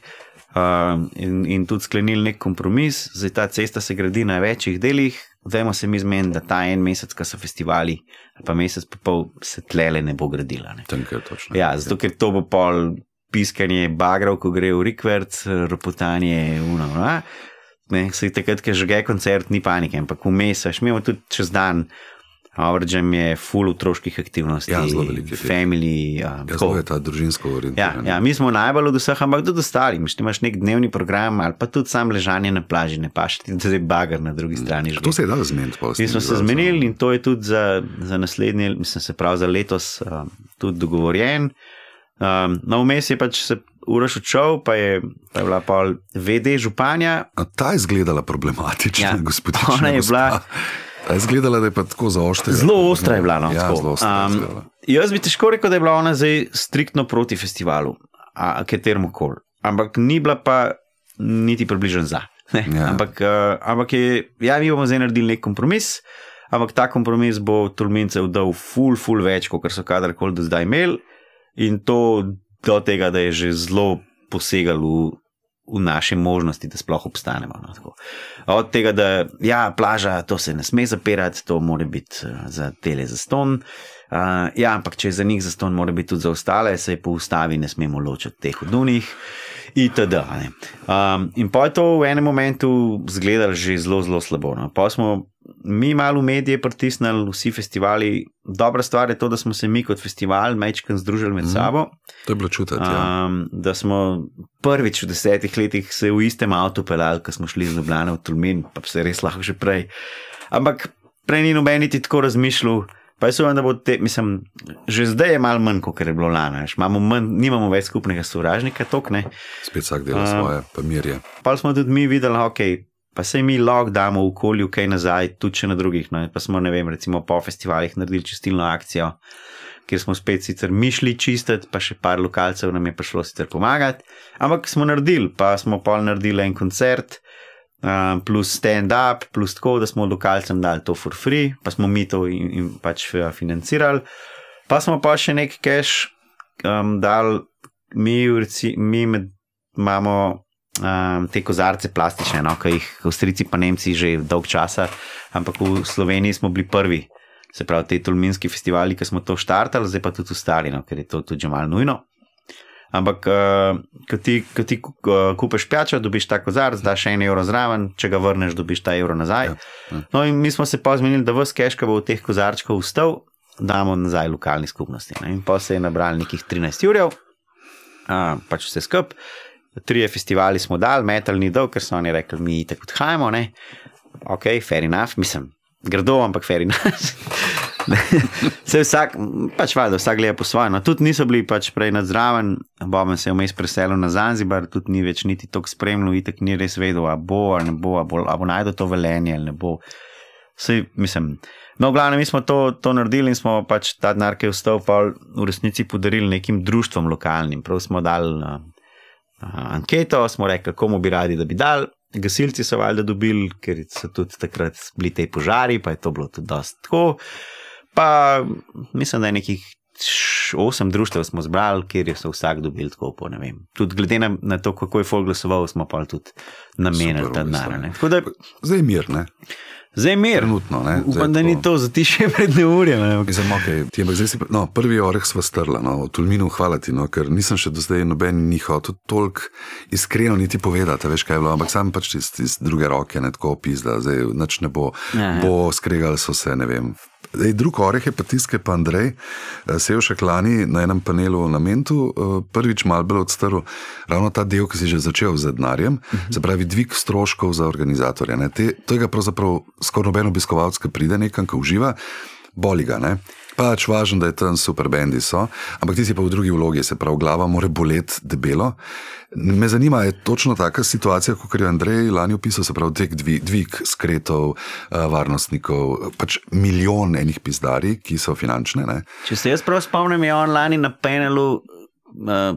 um, in, in tudi sklenili nek kompromis. Zdaj ta cesta se gradi na večjih delih, Vemo se mi zmeni, da ta en mesec, ko so festivali, ali pa mesec, pa pol se tlele ne bo gradila. Ne. Tam, kjer točno. Ja, zato ker to bo pol piskanje bagrov, ko gre v Rikvert, ropotanje, uno. a? Ne, se takrat, ko že je koncert, ni panike, ampak vmes, mi imamo tudi čez dan. Avržem je full otroških aktivnosti, Ja, zelo veliko je teh. family. Ja, Uh, zelo je ta družinsko Ja, orientiran. ja, mi smo najbolj od vseh, ampak tudi ostali. Miš, ti imaš nek dnevni program ali pa tudi sam ležanje na plaži, ne paš ti zdaj bagar na drugi strani. Mm. To se je dalo zmeniti. Mi smo se zmenili in to je tudi za, za naslednje, mislim, se pravi za letos um, tudi dogovorjen. Um, no, vmes je pač se uraš odšel, pa je, pa je bila pol VD županja. A ta je izgledala problematična, Ja, [LAUGHS] gospodična. ona je gospa. bila- Ta je izgledala, da je pa tako zaoštrena. Zelo ostra je bila. No, Ja, tako. zelo ostra. um, jaz bi težko rekel, da je bila ona zdaj striktno proti festivalu, a kateremu koli. Ampak ni bila pa niti približno za. Ne? Ja. Ampak, uh, ampak je, ja, mi bomo zdaj naredili nek kompromis, ampak ta kompromis bo Tulmincev dal ful, ful več, kot so kadarkoli do zdaj imeli. In to do tega, da je že zelo posegal v, v naše možnosti, da sploh obstanemo. No. Od tega, da ja, plaža, to se ne sme zapirati, to mora biti eh, za tele za ston. Uh, ja, ampak če je za njih za ston, mora biti tudi za ostale, se po ustavi ne smemo ločiti teh odunih. A ne. Um, in pa je to v enem momentu izgledalo že zelo, zelo slabo. No. Pa smo mi malo v medije pritisnili, vsi festivali. Dobra stvar je to, da smo se mi kot festival mečkaj združili med Mhm. sabo. To je bilo čutiti. Ja. Um, da smo prvič v desetih letih se v istem avtu pelali, ko smo šli iz Ljubljana v Tulmin, pa se res lahko že prej. Ampak prej ni noben niti tako razmišljal. Pa jaz upam, da bo te, mislim, že zdaj je malo manj, kot je bilo lani. nimamo več skupnega sovražnika, tok ne. Spet vsak dela A. svoje, pa mir je. Pa smo tudi mi videli, ok, pa se mi lahko damo v okolju kaj nazaj, tudi če na drugih. No. Pa smo, ne vem, recimo po festivalih naredili čistilno akcijo, kjer smo spet sicer mi šli čistiti, pa še par lokalcev nam je prišlo sicer pomagati. Ampak smo naredili, pa smo pol naredili en koncert. Um, plus stand-up, plus tako, da smo lokalcem dali to for free, pa smo mi to in, in pač eh, financirali. Pa smo pa še nekaj cash um, dali, mi, reci, mi med, imamo um, te kozarce plastične, no, ki jih Avstrijci pa Nemci že dolg časa, ampak v Sloveniji smo bili prvi. Se pravi, te tolminski festivali, ki smo to štartali, zdaj pa tudi ostali, no, ker je to tudi že malo nujno. Ampak, uh, ko ti, ko ti ku- uh, kupeš pijačo, dobiš ta kozarc, daš en evro zraven, če ga vrneš, dobiš ta evro nazaj. Ja, ja. No, in mi smo se pa zmenili, da vse cash, ki bo v teh kozarčkov ustal, damo nazaj lokalni skupnosti. Ne. In pa se je nabral nekih 13 urjev, uh, pač vse skup. Trije festivali smo dali, metal ni dolg, ker so oni rekli, mi tako odhajamo. Ne. Ok, fair enough, mislim, grdo, ampak fair enough. [LAUGHS] Se vsak, pač valjda, vsak gleda po svoje. No, tudi niso bili pač prej nadzraven, Boben se je vmes preselil na Zanzibar, tudi ni več niti tako spremljal, itek ni res vedel, a bo ali ne bo, a bo, bo najdel to velenje ali ne bo. Sej, mislim, no, v glavnem, mi smo to, to naredili in smo pač ta denar, ki je vstal, pa v resnici podarili nekim društvom lokalnim. Prav smo dali uh, uh, anketo, smo rekli, komu bi radi, da bi dal. Gasilci so valjda dobili, ker so tudi takrat bili te požari, pa je to bilo tudi dosti tako. Pa mislim, da je nekih osem društev smo zbrali, kjer so vsak dobil tako, po, ne vem. Tudi glede na, na to, kako je folk glasoval, smo pa tudi namenili ta denar. Zdaj je mir, ne? Zdaj je mir. Trenutno, ne? Zdaj Upam, da ni to za ti še pred neurjem. Mislim, okay. ti, zdaj si, no, prvi oreh sva strla, no, v Tulminu hvala ti, no, ker nisem še do zdaj noben njihov, tudi toliko iskreno niti povedati, veš kaj je bilo, ampak sam pač iz, iz druge roke, ne tako opizda, zdaj nič ne bo, ja, ja. bo skregali so se, ne vem, Ej, drug oreh je pa tiskaj, pa Andrej, eh, se je še lani na enem panelu na Mentu, eh, prvič malo bolj odstrl ravno ta del, ki si že začel z denarjem, uh -huh. se pravi dvig stroškov za organizatorje. Te, to je ga pravzaprav skoraj noben obiskovalec, ki pride nekam, ki uživa, boli ga. Ne? Pač važno, da je tam super bendi, so, ampak ti si pa v drugi vlogi, se pravi, glava mora boleti debelo. Me zanima, je točno taka situacija, kot je Andrej lani opisal, se pravi, dvig, dvig, dvig skretov, uh, varnostnikov, pač milijon enih pizdari, ki so finančne. Ne? Če se jaz prav spomnim, je on lani na panelu. Uh,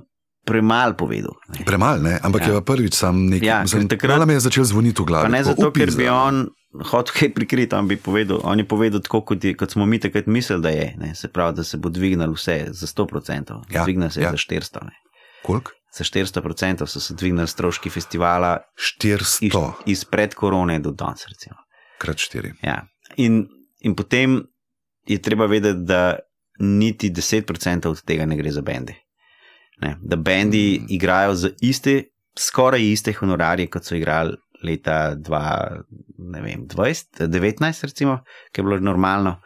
Premalo povedal. Premalo, ampak ja. je prvič sam nekaj. Ja, takrat mi je začel zvoniti v glavi. Ne zato, ker bi on hotel kaj prikriti, on bi povedal, on je povedal tako, kot, je, kot smo mi takrat mislili, da je. Ne? Se pravi, da se bo dvignil vse za 100%, ja, dvignil se ja. za 400. Koliko? Za 400% so se dvignili stroški festivala. 400. Iz, iz pred korone do danes. Krat 4. Ja. In, in potem je treba vedeti, da niti 10% od tega ne gre za bende. Ne? Da bendi mm. igrajo za iste, skoraj iste honorarje, kot so igrali leta 2019, recimo, ki je bilo normalno.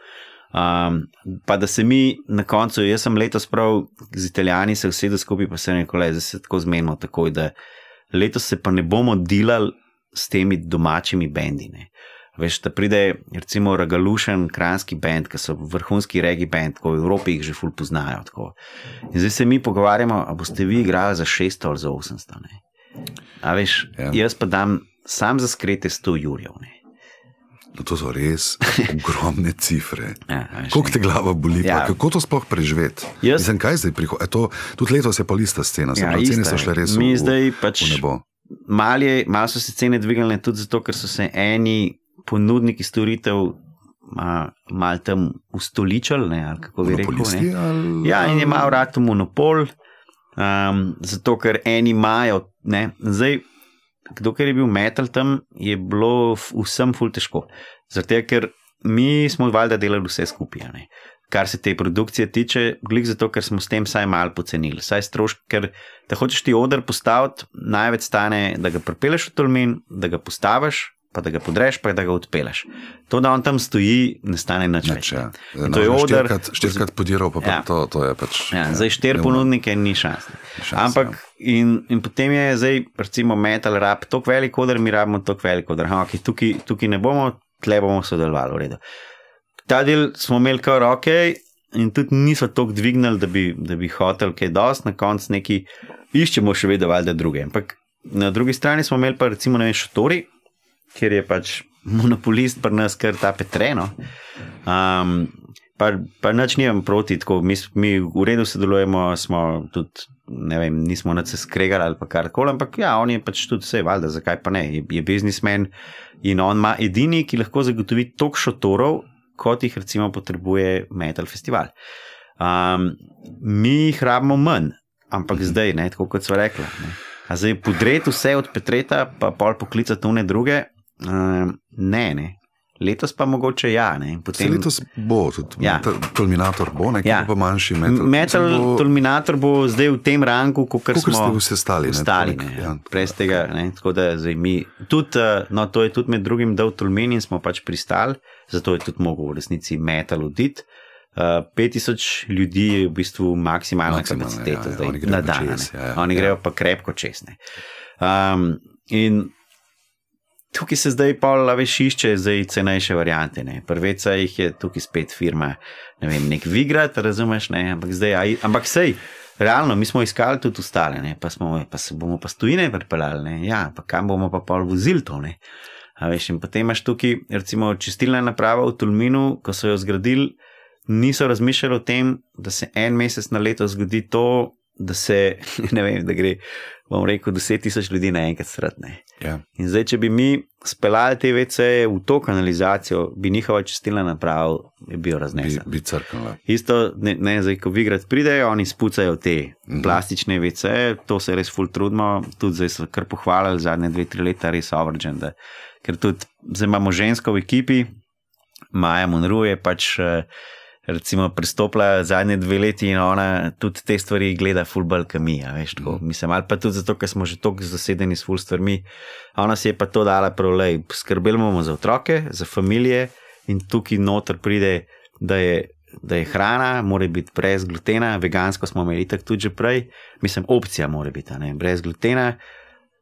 Um, pa da se mi na koncu, jaz sem letos prav z Italijani se usedel skupaj, pa se nekole, zdaj se tako zmenimo, tako da letos se pa ne bomo delali s temi domačimi bendi. Ne. Veš, da pride recimo Ragalušen, kranski bend, ki so vrhunski regi bend, ko v Evropi jih že ful poznajo. Tako. In zdaj se mi pogovarjamo, a boste vi igrali za 600 ali za 800. Ne. A veš, ja. jaz pa dam sam za skrete 100 jurjev. No, to so res [LAUGHS] ogromne cifre. Ja, kako te glava boli, ja. kako to sploh preživeti? Jaz sem kaj zdaj prihodil. Tudi letos je pa ista scena, ja, cene so šle res mi v, zdaj pač v nebo. Malo mal so se cene dvignile tudi zato, ker so se eni ponudniki storitev malo tam ustoličili. Kako bi rekel? Ali, ja, in je malo rad monopol, um, zato ker eni imajo. Zdaj, dokler je bil metal tam, je bilo vsem ful težko. Zato, ker mi smo valjda delali vse skupaj. Ne? Kar se te produkcije tiče, glik zato, ker smo s tem vsaj malo pocenili. Saj stroški, ker da hočeš ti odr postaviti, največ stane, da ga prepeleš v Tolmin, da ga postaviš, pa da ga podreš, pa da ga odpeleš. To, da on tam stoji, ne stane nič več. Ja. No, to je odr. Štirikrat podiral, pa, ja. pa to, to je pač. Ja, ja, zdaj štiri ponudnike ni šans. šans Ampak, ja. in, in potem je zdaj, recimo, metal rab, tako velik odr, mi rabimo tako velik odr. Ha, okay, tukaj, tukaj ne bomo, tle bomo sodelovali, v redu. Ta del smo imeli kar roke. In tudi niso tako dvignili, da bi, da bi hotel kaj dosti, na koncu neki iščemo še vedno, da druge. Ampak na drugi strani smo imeli pa recimo ne vem, šotori, ker je pač monopolist pri nas, kar ta petreno. Um, pa, pa nič nimam proti, tako mi, mi v redu sodelujemo, smo tudi, ne vem, nismo na se skregali ali kar koli, ampak ja, on je pač tudi vse, valjda, zakaj pa ne, je, je biznismen in on ima edini, ki lahko zagotovi toliko šotorov, kot jih recimo potrebuje Metal Festival. Um, mi jih rabimo manj, ampak mhm. zdaj, ne, tako kot so rekli. Zdaj, podreti vse od Petreta, pa pol poklicati one druge, Uh, ne, ne. Letos pa mogoče ja. Potem, letos bo tudi ja. Terminator, bo nekaj ja. pa manjši metal. Metal bo, Terminator bo zdaj v tem rangu, kot smo vse stali. stali ne, ja. Prez tega, ne, tako da zdaj mi. Tudi, uh, no, to je tudi med drugim dal Tolmin in smo pač pristali, zato je tudi mogel v resnici metal oditi. Uh, 5000 ljudi je v bistvu maksimalna kapaciteta ja, ja, na dan. Ja, ja, Oni grejo ja. pa krepko česne. Um, in tukaj se zdaj pol več išče, zdaj cenejše variante. Prveca jih je tukaj spet firma, ne vem, nek Vigrat, razumeš, ne? ampak zdaj, aj, ampak sej. Realno, mi smo iskali tudi ostale, pa, smo, pa se bomo pa stojine pripeljali, ja, pa kam bomo pa pol vozili to. Ne? A Veš, in potem imaš tukaj, recimo, čistilna naprava v Tulminu, ko so jo zgradili, niso razmišljali o tem, da se en mesec na leto zgodi to, da se, [LAUGHS] ne vem, da gre, bom rekel, deset tisoč ljudi naenkrat srtne. Ja. In zdaj, če bi mi speljali te WC-je v to kanalizacijo, bi njihova čistilna naprava je bil Bi, bi crknila. Isto, ne, ne zdaj, ko vigrat pridejo, oni spucajo te Mhm. plastične WC-je, to se res ful trudimo, tudi zdaj so kar pohvalili zadnje dve, tri leta, res overgen. Da, ker tudi zdaj imamo žensko v ekipi, Maja Monru je pač. eh, Recimo, pristopila zadnje dve leti in ona tudi te stvari gleda, fulbal, mi. a Veš, tako, mislim, ali pa tudi zato, ker smo že tako zasedeni s ful stvarmi. Ona si je pa to dala prav, da skrbeli bomo za otroke, za družine in tukaj noter pride, da je, da je hrana, mora biti brez glutena, vegansko smo imeli tako tudi že prej, mislim, opcija mora biti, ne, brez glutena,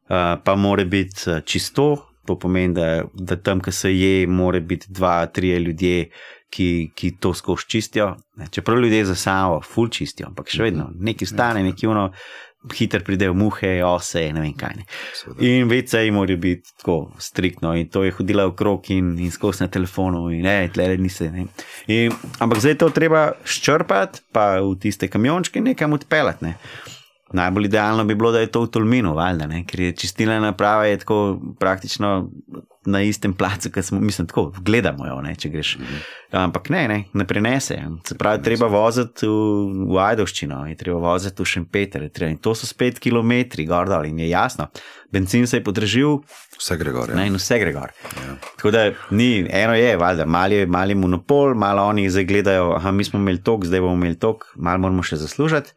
uh, pa mora biti čisto. To pomeni, da, da tam, kjer se je, mora biti dva, tri ljudje, ki, ki to skozi čistijo. Čeprav ljudje za samo, ful čistijo, ampak še vedno nekaj stane, nekaj uno, hiter pridejo muhe, ose, ne vem kaj. Ne. In vece mora biti tako striktno, in to je hodila okrog in, in skozi na telefonu, in ne, tle nisi. Ne. In, ampak zdaj to treba ščrpati, pa v tiste kamiončke nekam odpeljati. Ne. Najbolj idealno bi bilo, da je to v Tolminu, valjda, ne, ker je čistilna naprava je tako praktično na istem placu, kot smo, mislim, tako gledamo jo, ne, če greš. Ampak ne, ne, ne prenese. Se pravi, treba voziti v, v Ajdoščino, je treba voziti v Šempeter, in to so spet kilometri gor dol in je jasno. Benzin se je podražil, Vse gre gor. ne, Ja. in vse gre gor. Ja. Tako da ni, eno je, valjda, mali, mali monopol, malo oni zdaj gledajo, aha, mi smo imeli tok, zdaj bomo imeli tok, malo moramo še zaslužiti.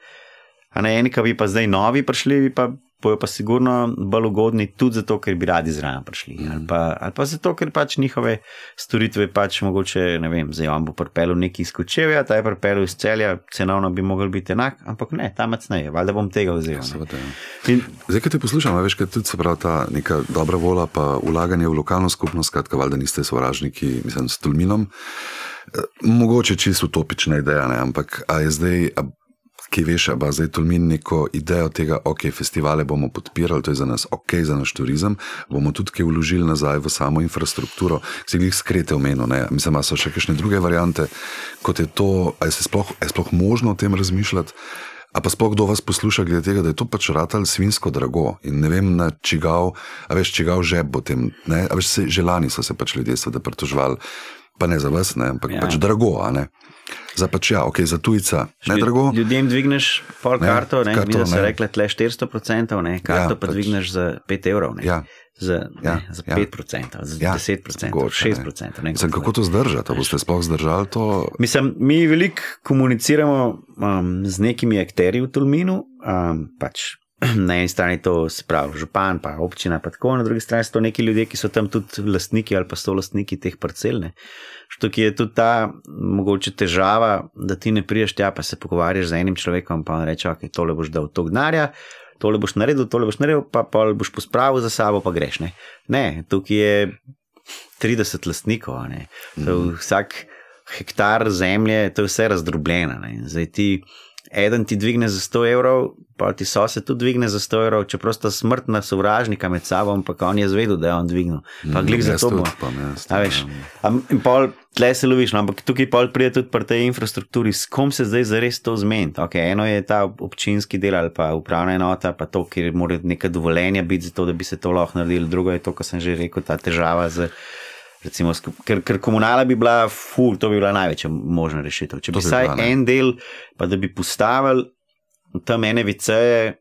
A na eni, ki bi pa zdaj novi prišli, bi pa bojo pa sigurno bolj ugodni tudi zato, ker bi radi zraven prišli. Mhm. Ali pa, ali pa zato, ker pač njihove storitve pač mogoče, ne vem, zdaj on bo pripeljal neki iz Kočevja, ta je pripeljal iz celja, cenovno bi mogel biti enak, ampak ne, tam ne, valjda bom tega vzel. ja. In, Zdaj, ko te poslušam, veš, kaj tudi se pravi ta neka dobra volja, pa ulaganje v lokalno skupnost, skratka, valjda niste sovražniki, mislim, s Tulminom. Eh, Mogoče čisto utopična ideja, ne? ampak a je zdaj, a, ki veš, a ba zdaj Tulmin neko idejo tega, ok, festivale bomo podpirali, to je za nas ok, za naš turizem, bomo tudi kaj vložili nazaj v samo infrastrukturo, si jih skrete omenil, ne? mislim, a so še kakšne druge variante, kot je to, a je, sploh, je sploh možno o tem razmišljati. A pa sploh kdo vas posluša, glede tega, da je to pač ratal svinsko drago in ne vem, na čigav, a veš, čigav žep bo tem. Ne? A veš, se, že lani so se pač ljudje seveda pritoževali, pa ne za vas, ne, ampak Ja. ja. pač drago. Za pač ja, ok, za tujca, ne drago. Ljudem dvigneš pol Ne, karto, ne, karto, mi da se ne. rekle tle 400%, ne, karto Ja, pa pač- dvigneš za 5 evrov, ne, Ja, za, ja, ne, za ja. 5%, za ja, 10%, mogoče, ne. 6%. Ne, Mislim, kako to zdržati? A boste sploh zdržali to? Mislim, mi veliko komuniciramo um, z nekimi akterji v Tolminu. Um, pač, [CLEARS THROAT] na eni strani to se pravi župan, pa občina, pa tako, na drugi strani so to neki ljudje, ki so tam tudi lastniki ali pa so lastniki teh parcel. ne. Tukaj je tudi ta mogoče težava, da ti ne priješ tja, pa se pogovarjaš z enim človekom, pa on reče: ok, tole boš dal to denarja. Tole boš naredil, tole boš naredil, pa pol boš pospravil za sabo, pa greš. Ne, ne tukaj je 30 lastnikov, ne. To je vsak hektar zemlje, to je vse razdrobljeno. Zdaj ti, eden ti dvigne za 100 evrov, pa ti sosed tudi dvigne za 100 evrov, čeprav sta smrtna sovražnika med sabo, ampak on je zvedel, da je on dvignil. Pa Mm, glik za to. tudi, bo. pa jaz A tudi, veš, ja. a, in pol tle se loviš, no, ampak tukaj pol pride tudi pri tej infrastrukturi, s kom se zdaj zares to zmeniti. Okay, eno je ta občinski del ali pa upravna enota, pa to, kjer mora neka dovoljenja biti za to, da bi se to lahko naredilo. Drugo je to, kar sem že rekel, ta težava z. Recimo, ker, ker komunala bi bila ful, to bi bila največja možna rešitev. Če To bi bi vsaj bila, en del, pa da bi postavili tam ene viceje,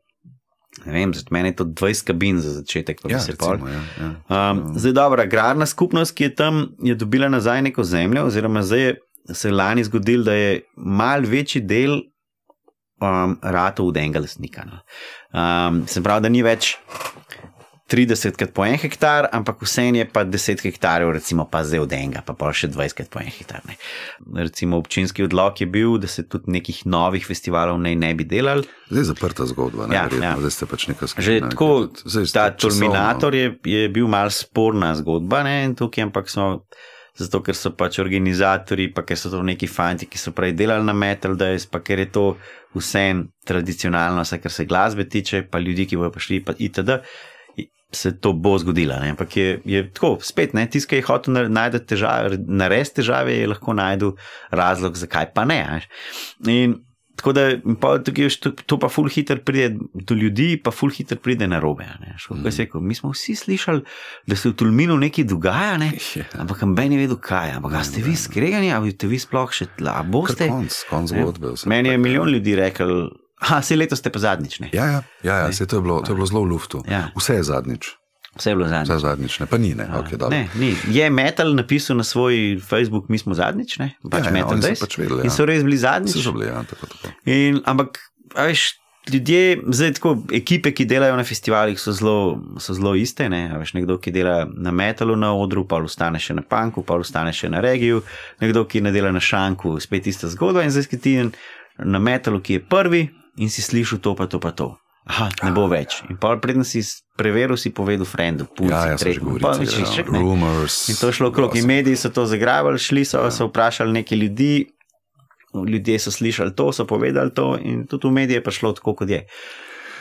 ne vem, za mene je to 20 kabin za začetek, pa Ja, se recimo, ja, ja. Um, zdaj, dobro, agrarna skupnost, ki je tam, je dobila nazaj neko zemljo, oziroma zdaj je se lani zgodil, da je mal večji del um, ratov od enega lastnika. No. Um, se pravi, da ni več 30 krat po en hektar, ampak vseeno je pa 10 hektarjev, recimo pa zdaj od enega, pa pa še 20 krat po en hektar. Ne. Recimo občinski odlog je bil, da se tudi nekih novih festivalov naj ne bi delali. Zdaj je zaprta zgodba, ne, Ja, ja. zdaj ste pač neka Že skupina. tako, zdaj ta Terminator je, je bil mal sporna zgodba, ne, in tukaj, ampak smo. Zato, ker so pač organizatori, pa ker so to neki fanti, ki so prej delali na Metal Days, pa ker je to vse tradicionalno, vse kar se glasbe tiče, pa ljudi, ki bodo prišli, pa itd. se to bo zgodilo. ne. Ampak je, je tako, spet, ne, tisti, ki je hotel na- najti težave, narediti težave, je lahko najdel razlog, zakaj pa ne. a veš. In tako da tukaj, to, to pa ful hitro pride do ljudi, pa ful hitro pride na robe. Mm. Mi smo vsi slišali, da se v Tulminu nekaj dogaja, ne? Ja. ampak noben je vedel, kaj. Ampak a ste vi skregani, ali ste vi sploh še tla, boste? Konc, konc zgodbe. Meni je milijon ljudi rekel, da se letos ste pa zadnjič. Ne? Ja, ja, ja, ja saj to, je bilo, to je bilo zelo v luftu. Ja. Vse je zadnjič, Vse je bilo zadnjič. vse zadnjič, ne, pa ni, ne. Okay, dobro. ne, ni. Je Metal napisal na svoj Facebook, mi smo zadnjič, ne? pač Ja, ja, Metal Days. pač vedeli, In ja. so res bili zadnjič. So bili, ja, tako, tako. In, ampak, a veš, ljudje, zdaj tako, ekipe, ki delajo na festivalih, so zelo, so zelo iste. Ne? A Veš, nekdo, ki dela na metalu na odru, pa ostane še na panku, pa ostane še na regiju, nekdo, ki ne dela na šanku, spet ista zgodba. In zdaj si ti na metalu, ki je prvi in si slišal to, pa to, pa to. Aha, ne bo več. In pa predtem si preveril, si povedal, frendu, punci, Ja, ja, govorili. pa več nič, ne. Rumors. In to je šlo krok. In mediji so to zagrabili, šli so, Ja. so vprašali nekaj ljudi, ljudje so slišali to, so povedali to, in tudi v medije je pa šlo tako, kot je.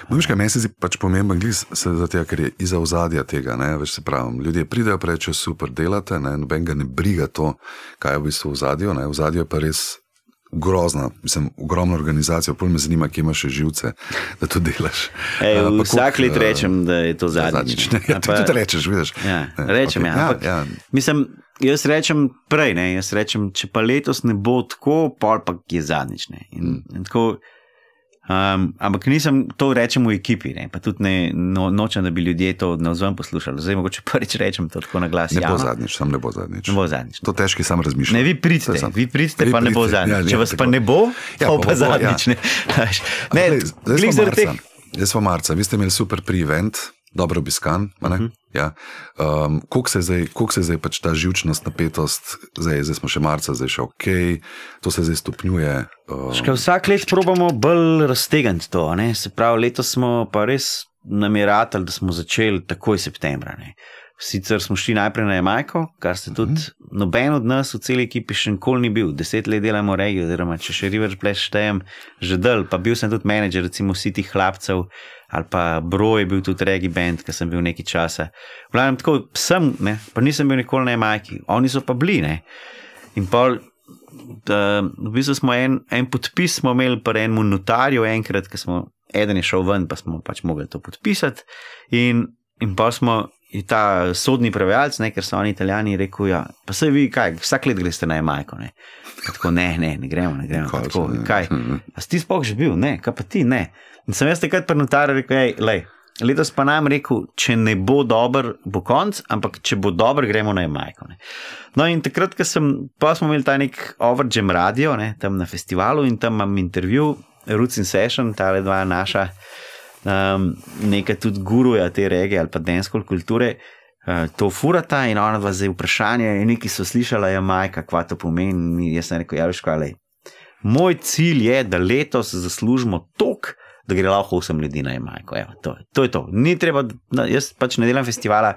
Veš, kaj meni se zdi pač pomemben glis, zato ker je iza ozadja tega. Ne, veš, se pravi, ljudje pridejo reči, super delate, ne, noben ga ne briga to, kaj je v bistvu v ozadju. Ne, v ozadju je pa res grozna, mislim, ogromna organizacija, pol me zanima, kje imaš še živce, da to delaš. Ej, pa vsak koliko, let rečem, da je to zadnjič. zadnjič. Ne, [LAUGHS] ja, pa- tudi rečeš, vidiš. Ja, Ne, rečem, okej, ja, ampak, ja. Mislim, jaz rečem prej, ne, jaz rečem, če pa letos ne bo tako, pol pa je zadnjič. Ne, in, Mm. in tako, um, ampak nisem to rečem v ekipi, ne, pa tudi ne, no, nočem, da bi ljudje to navzven poslušali. Zdaj mogoče prvič rečem to tako na glas. Ne bo zadnjič, sam ne bo zadnjič. Ne bo zadnjič. To težki sam razmišljam. Ne, vi pridite, je sam. vi pridite, pa ne bo zadnjič. ja, Če ja, vas pa tako. ne bo, Ja, pa pa pa bo, ja. zadnjič. Ne, [LAUGHS] Veš, ne, Glej, zdaj glih smo zaradi teh. marca. Zdaj smo marca, vi ste imeli super pri-event, dobro obiskan. Uh Mhm. -huh. ja. um, Kako se, je zdaj- se je zdaj pač ta živčnost, napetost, zdaj, zdaj smo še marca, zdaj še ok, to se zdaj stopnjuje. Um, Škaj, vsak let probamo bolj raztegniti to. Ne? Se pravi, letos smo pa res nameravali, da smo začeli takoj septembra. Ne? Sicer smo šli najprej na Jamajko, kar se tudi mm -hmm. noben od nas v celi ekipi še nikoli ni bil. Deset let delamo regijo, oziroma če še River Splash štejem, že del, pa bil sem tudi menedžer, recimo vsi tih hlapcev. Ali pa Bro je bil tudi regi band, ki sem bil nekaj časa. V glavnem, tako sem, ne, pa nisem bil nikoli na Jamajki, oni so pa bili. Ne. In pol, da, v bistvu smo en, en podpis smo imeli pri enem notarju, enkrat, ko smo, eden je šel ven, pa smo pač mogli to podpisati. In, in pa smo. Je ta sodni prevajalec, ker so oni italijani, rekel: ja, Pa se vi, kaj, vsak let greste na Jamajko. Ne. Pa Tako, ne, ne, ne gremo, ne gremo. pa Kaj Tako, ne? kaj, a si ti sploh že bil, ne, kaj pa ti, ne. In sem jaz takrat pri notarju rekel: hej, lej, letos pa nam rekel, če ne bo dober, bo konc, ampak če bo dober, gremo na Jamajko. Ne. No, in takrat, ko sem, pa smo imeli ta nek Overjam radio, ne, tam na festivalu in tam imam intervju, Roots in Session, ta dva naša, um, nekaj tudi guruja te regije ali pa densko kulture. Uh, to furata in ona dva zdaj vprašanje, in neki so slišala, je majka, kva to pomeni. In Jaz sem rekel, ja, veš, kaj le. Moj cilj je, da letos zaslužimo tok, da gre lahko vsem ljudi na Jamajko. Evo, to, to je to. Ni treba, na, jaz pač ne delam festivala,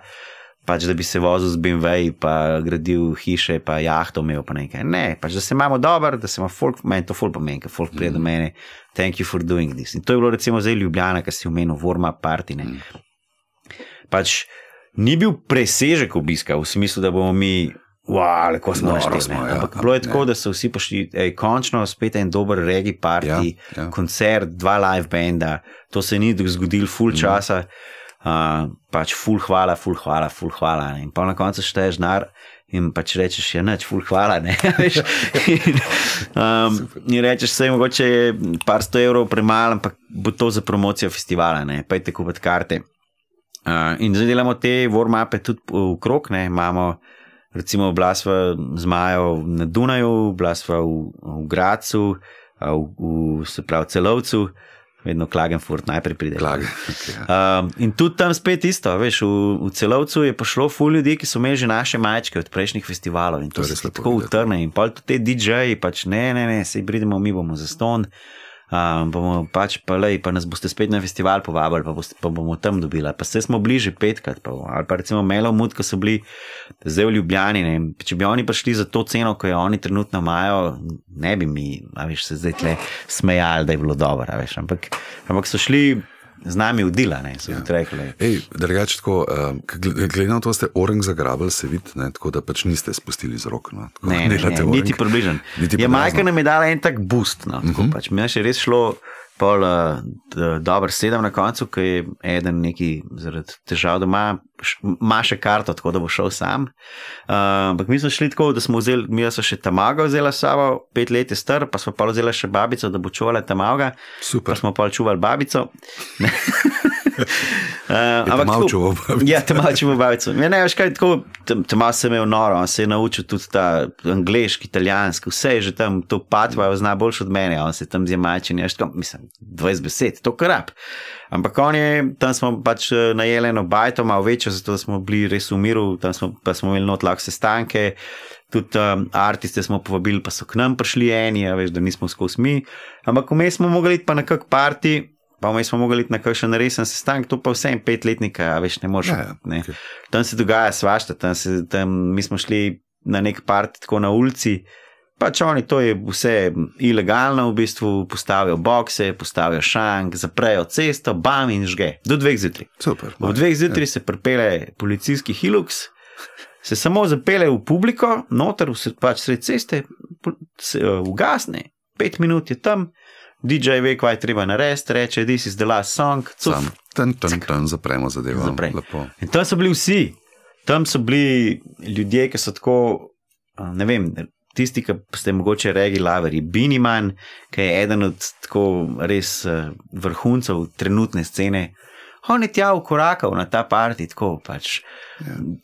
pač da bi se vozil z BMW, pa gradil hiše, pa jahto imel, pa nekaj. Ne, pač da se imamo dobro, da se ima folk, meni to folk pomeni, ker folk pride do mene, thank you for doing this. In to je bilo recimo zdaj Ljubljana, ki si omenil, Vorma Party. Ne. Pač ni bil presežek obiska v smislu, da bomo mi. Wow, kako smo ne. ja, Ampak bilo je tako, da so vsi prišli, ej, končno spet en dober regi party, Ja, ja, ja. ja. koncert, dva live benda, to se ni zgodilo full Mhm. časa, uh, pač full hvala, full hvala, full hvala. ne. In pa na koncu šteješ denar in pač rečeš, ja, neč, full hvala. Ne, [LAUGHS] in, um, in rečeš, se mogoče je par sto evrov premalo, ampak bo to za promocijo festivala, ne, pejte kupiti karte. Uh, in zdaj delamo te warm-upe tudi v krog, ne, imamo. Recimo, bila sva z Majo na Dunaju, bila sva v, v Gracu, v, v se pravi Celovcu, vedno Klagenfurt najprej pride. Klage. Okay, ja. Um, in tudi tam spet isto, veš, v, v Celovcu je prišlo ful ljudi, ki so imeli že naše majčke od prejšnjih festivalov in to, To se tako videti. utrne. In pol tudi te DJ-ji, pač ne, ne, ne, sej pridemo, mi bomo za ston. Um, bomo pač pa lej, pa nas boste spet na festival povabili, pa, boste, pa bomo tam dobili. Pa se smo bliže petkrat, pa, ali pa recimo Melo Mud, ko so bili zdaj v Ljubljani. Ne, če bi oni prišli za to ceno, ko jo oni trenutno imajo, ne bi mi, a veš, se zdaj tle smejali, da je bilo dobro. Veš, ampak, ampak so šli z nami udila, ne, Ja. tako, um, glede na to, da ste orang zagrabili, se vidi, ne, tako da pač niste spustili z rok. No, tako Ne, ne, ne, orang. niti približen. Niti Ja, pod Majka razno. nam je dala en tak boost. No, uh -huh. pač, mi je še res šlo. Pol, uh, dobro, sedem na koncu, ki je eden neki zaradi težav doma, ima še karto, tako da bo šel sam. Uh, Ampak mi smo šli tako, da smo vzeli, mi smo še tamaga vzeli s sabo, pet let je star, pa smo pa vzeli še babico, da bo čuvala tamaga, pa Super. smo pa čuvali babico. Uh, [LAUGHS] Je malo čuval babico. Ja, te malo čuval babico. Ja, ne, veš kaj, tako, tam malo sem imel noro, on se je naučil tudi ta angliški, italijanski, vse je že tam, to patva zna boljš od mene, on se tam z jemačen, jaz tam, mislim, 20 besed, to krap. Ampak on je, tam smo pač eh, najeli eno bajto, malo večjo, zato smo bili res v miru, tam smo, pa smo imeli not lahko sestanke, tudi um, artiste smo povabili, pa so k nam prišli eni, a veš, da nismo skozi mi. Ampak vmes smo mogli iti pa na kak parti, pa vmes smo mogli iti na kakšen resen sestanek, to pa vse en petletnika, a veš, ne moreš. Ja, ja, ne. okej. Tam se dogaja svašta, tam, se, tam mi smo šli na nek parti tako na ulici. Pač oni to je vse ilegalno, v bistvu postavijo bokse, postavijo šank, zaprejo cesto, bam in žge. Do dveh zjutraj. Super. Ob dveh zjutraj se pripele policijski hilux, se samo zapele v publiko, noter, vse pač sred ceste, se uh, ugasne, pet minut je tam, DJ ve, kaj je treba narediti, reče: This is the last song, cuf, ten, ten, ten zapremo zadevo. Zaprej. Lepo. In tam so bili vsi, tam so bili ljudje, ki so tako, a, ne vem, tisti, ki ste mogoče regi laveri, Biniman, ki je eden od tako res eh, vrhuncev trenutne scene. On je tja ukorakal na ta parti, tako pač.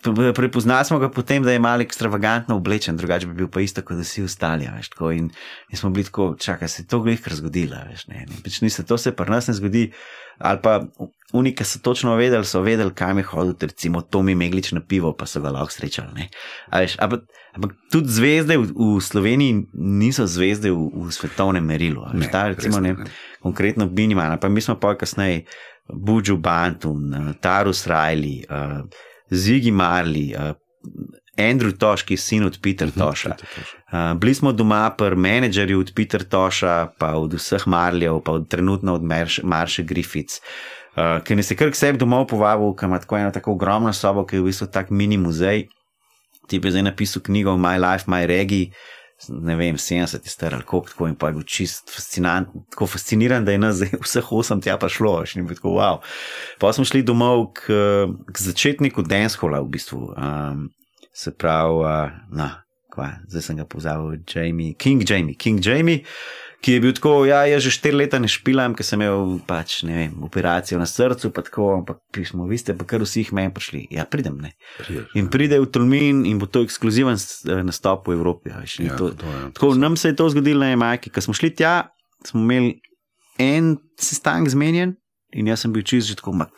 Pre- Prepoznali smo ga potem, da je malo ekstravagantno oblečen, drugače bi bil pa isto kot vsi ostali. Veš, tako, in, in smo bili tako, čakaj, se je to glihkar zgodilo. Veš, ne, ne, pač niste, to se pri nas ne zgodi. Ali pa oni, ki so točno vedeli, so vedeli, kam je hodil, recimo Tomi Meglič na pivo, pa so ga lahko srečali. ampak, ampak tudi zvezde v, v Sloveniji niso zvezde v, v svetovnem merilu. Ne, Ta, recimo, ne, konkretno Biniman, pa mi smo pa kasneje Budžu Bantun, eh, Tarus Riley, uh, Zigi Marley, uh, Andrew Toš, ki je sin od Peter Mhm, Toša. Uh, bili smo doma pri menedžerju od Peter Toša, pa od vseh Marljev, pa od trenutno od Marš, Marše Griffiths. Uh, ki nas je kar k sebi domov povabil, ki ima tako eno tako ogromno sobo, ki je v bistvu tak mini muzej. Ti je zdaj napisal knjigo My Life, My Reggae, ne vem, 70 je star ali koliko, tako in pa je bil čist fascinant, tako fasciniran, da je nas zdaj vseh osem tja prišlo, še ni bilo tako wow. Pa smo šli domov k, k začetniku Danshola, v bistvu. Um, se pravi, uh, no, kva, zdaj sem ga pozabil, Jamie, King Jamie, King Jamie. Ki je bil tako, ja, jaz že štiri leta ne špilam, ker sem imel pač, ne vem, operacijo na srcu, pa tako, ampak pismo, vi ste pa kar vsi jih meni prišli. Ja, pridem, ne. Priješ. In pride v Tolmin in bo to ekskluziven eh, nastop v Evropi. a veš, Ja, to, to je- tako, nam se je to zgodilo na Jamajki. Ko smo šli tja, smo imeli en sestanek zmenjen in jaz sem bil čist že tako, mak,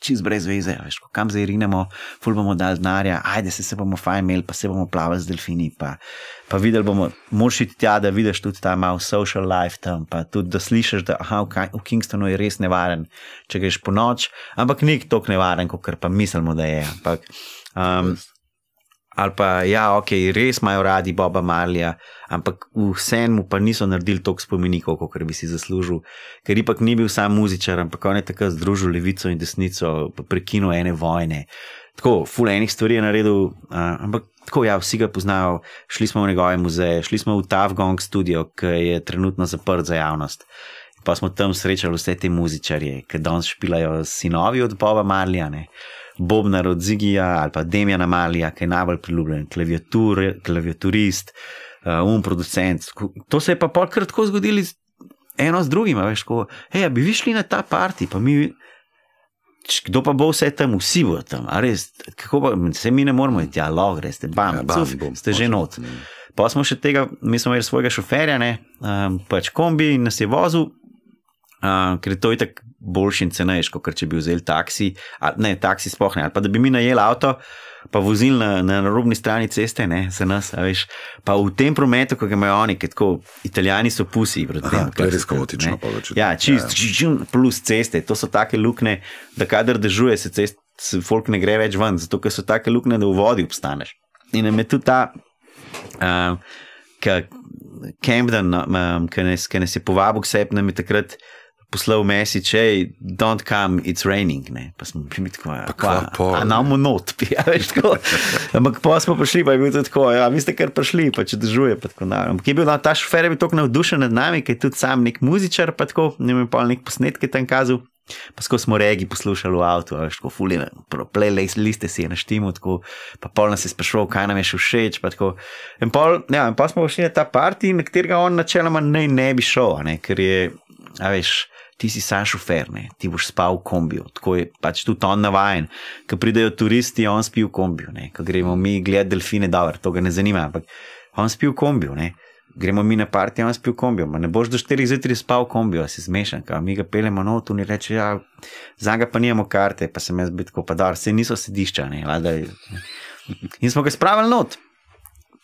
čist brez veze. Veš, kam zdaj rinemo, ful bomo dali denarja, ajde se, se bomo fajn imeli, pa se bomo plavali z delfini. Pa, pa videli bomo, moraš iti tja, da vidiš tudi ta malo social life tam, pa tudi da slišiš, da aha, v, v Kingstonu je res nevaren, če greš po noč, ampak ni tako nevaren, kot pa mislimo, da je. Ampak, um, ali pa, ja, ok, res imajo radi Boba Marlija, ampak vsemu pa niso naredili toliko spomenikov, kot bi si zaslužil, ker ipak ni bil sam muzičar, ampak on je takrat združil levico in desnico, prekinil ene vojne. Tako, ful enih stvari je naredil, uh, ampak tako, ja, vsi ga poznajo. Šli smo v njegove muzeje, šli smo v Tav Gong studio, ki je trenutno zaprt za javnost. Pa smo tam srečali vse te muzičarje, ki danes špilajo sinovi od Boba Marlija. Ne. Bobnar od Zigija ali pa Demjana Malija, ki je najbolj priljubljen, klaviatur, klaviaturist, uh, um producent. To se je pa pol kar tako zgodilo eno z drugim, veš, ko, hej, bi vi šli na ta parti, pa mi. Kdo pa bo vse tam, vsi bo tam, a res, kako pa, se mi ne moramo iti, ja, lahko greste, bam, Ja, bam, cuf, bom, ste že not. Pa smo še tega, mi smo imeli svojega šoferja, ne, um, pač kombi in nas je vozil, uh, ker je to itak boljši in cenejši, kot če bi vzel taksi, ali ne, taksi sploh ne, ali pa da bi mi najeli avto, pa vozil na, na robni strani ceste, ne, za nas, a veš, pa v tem prometu, ko ga imajo oni, ker tako, italijani so pusi, proti Aha, to je res kaotično pol več. Ja, čist, ja. plus ceste, to so take luknje, da kadar dežuje, se cest, se folk ne gre več ven, zato ker so take luknje, da v vodi obstaneš. In nam je tudi ta, uh, Camden, um, ki nas, ki nas je povabil k sebi, nam je takrat poslal message, hey, don't come, it's raining. Ne? Pa smo bili tako, ja, kva pol? a namo not, [LAUGHS] ja, veš, tako. Ampak pa smo prišli, pa je bil tudi tako, ja, vi ste kar prišli, pa če držuje, pa tako naprej. Ampak je bil no, ta šofer, je bil tako navdušen nad nami, ker je tudi sam nek muzičar, pa tako, ne vem, pa nek posnetke tam kazal. Pasko smo regi poslušali v avtu, veš, tako fuline, playliste si je naštimo, tako, pa pol nas je sprašval, kaj nam je še všeč, pa tako. In pol, ja, in pa smo šli na ta parti, na katerega on načeloma ne, ne bi šel, ne, ker je, a veš, ti si sam šofer, ne, ti boš spal v kombiju, tako je pač tudi on navajen. Ko pridejo turisti, on spi v kombiju, ko gremo mi gledati delfine, dobro, to ga ne zanima, ampak on spi v kombiju, ne. Gremo mi na parti, on spi v kombiju, ma ne boš do 4 zjutraj spal v kombiju, si zmešan, ka mi ga pelemo not, in reče, ja, za ga pa nimamo karte, pa sem jaz bil tako, pa da, se niso sedišča, ne, lada. In smo ga spravili not.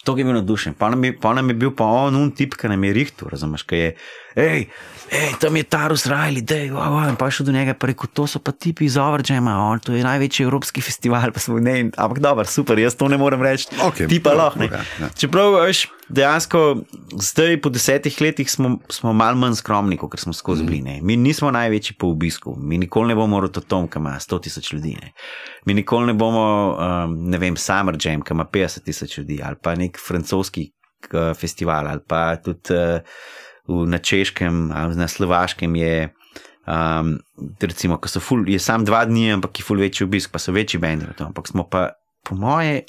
To je bil navdušen. Pa nam je, pa nam je bil pa on un tip, ki nam je rihtu, razumeš, kaj je. Hej, hej, tam je Tarus Rajli, dej, wow, wow. in pa šel do njega, pa rekel, to so pa tipi iz Overjama, to je največji evropski [LAUGHS] festival, pa smo ne, ampak dobro, super, jaz to ne morem reči. Okay, ti pa lahko. ja, ja. Čeprav, veš, dejansko zdaj po desetih letih smo, smo malo manj skromni, kot smo skozi bili. Ne. Mi nismo največji po obisku, mi nikoli ne bomo rototom, ki ima 100 tisoč ljudi. Ne. Mi nikoli ne bomo, um, ne vem, Summer Jam, ki ima 50 tisoč ljudi, ali pa nek francoski uh, festival, ali pa tudi uh, v, na češkem, ali na slovaškem je. Um, recimo, ko so ful, je sam dva dni, ampak je ful večji obisk, pa so večji bendi. Ampak smo pa, po moje,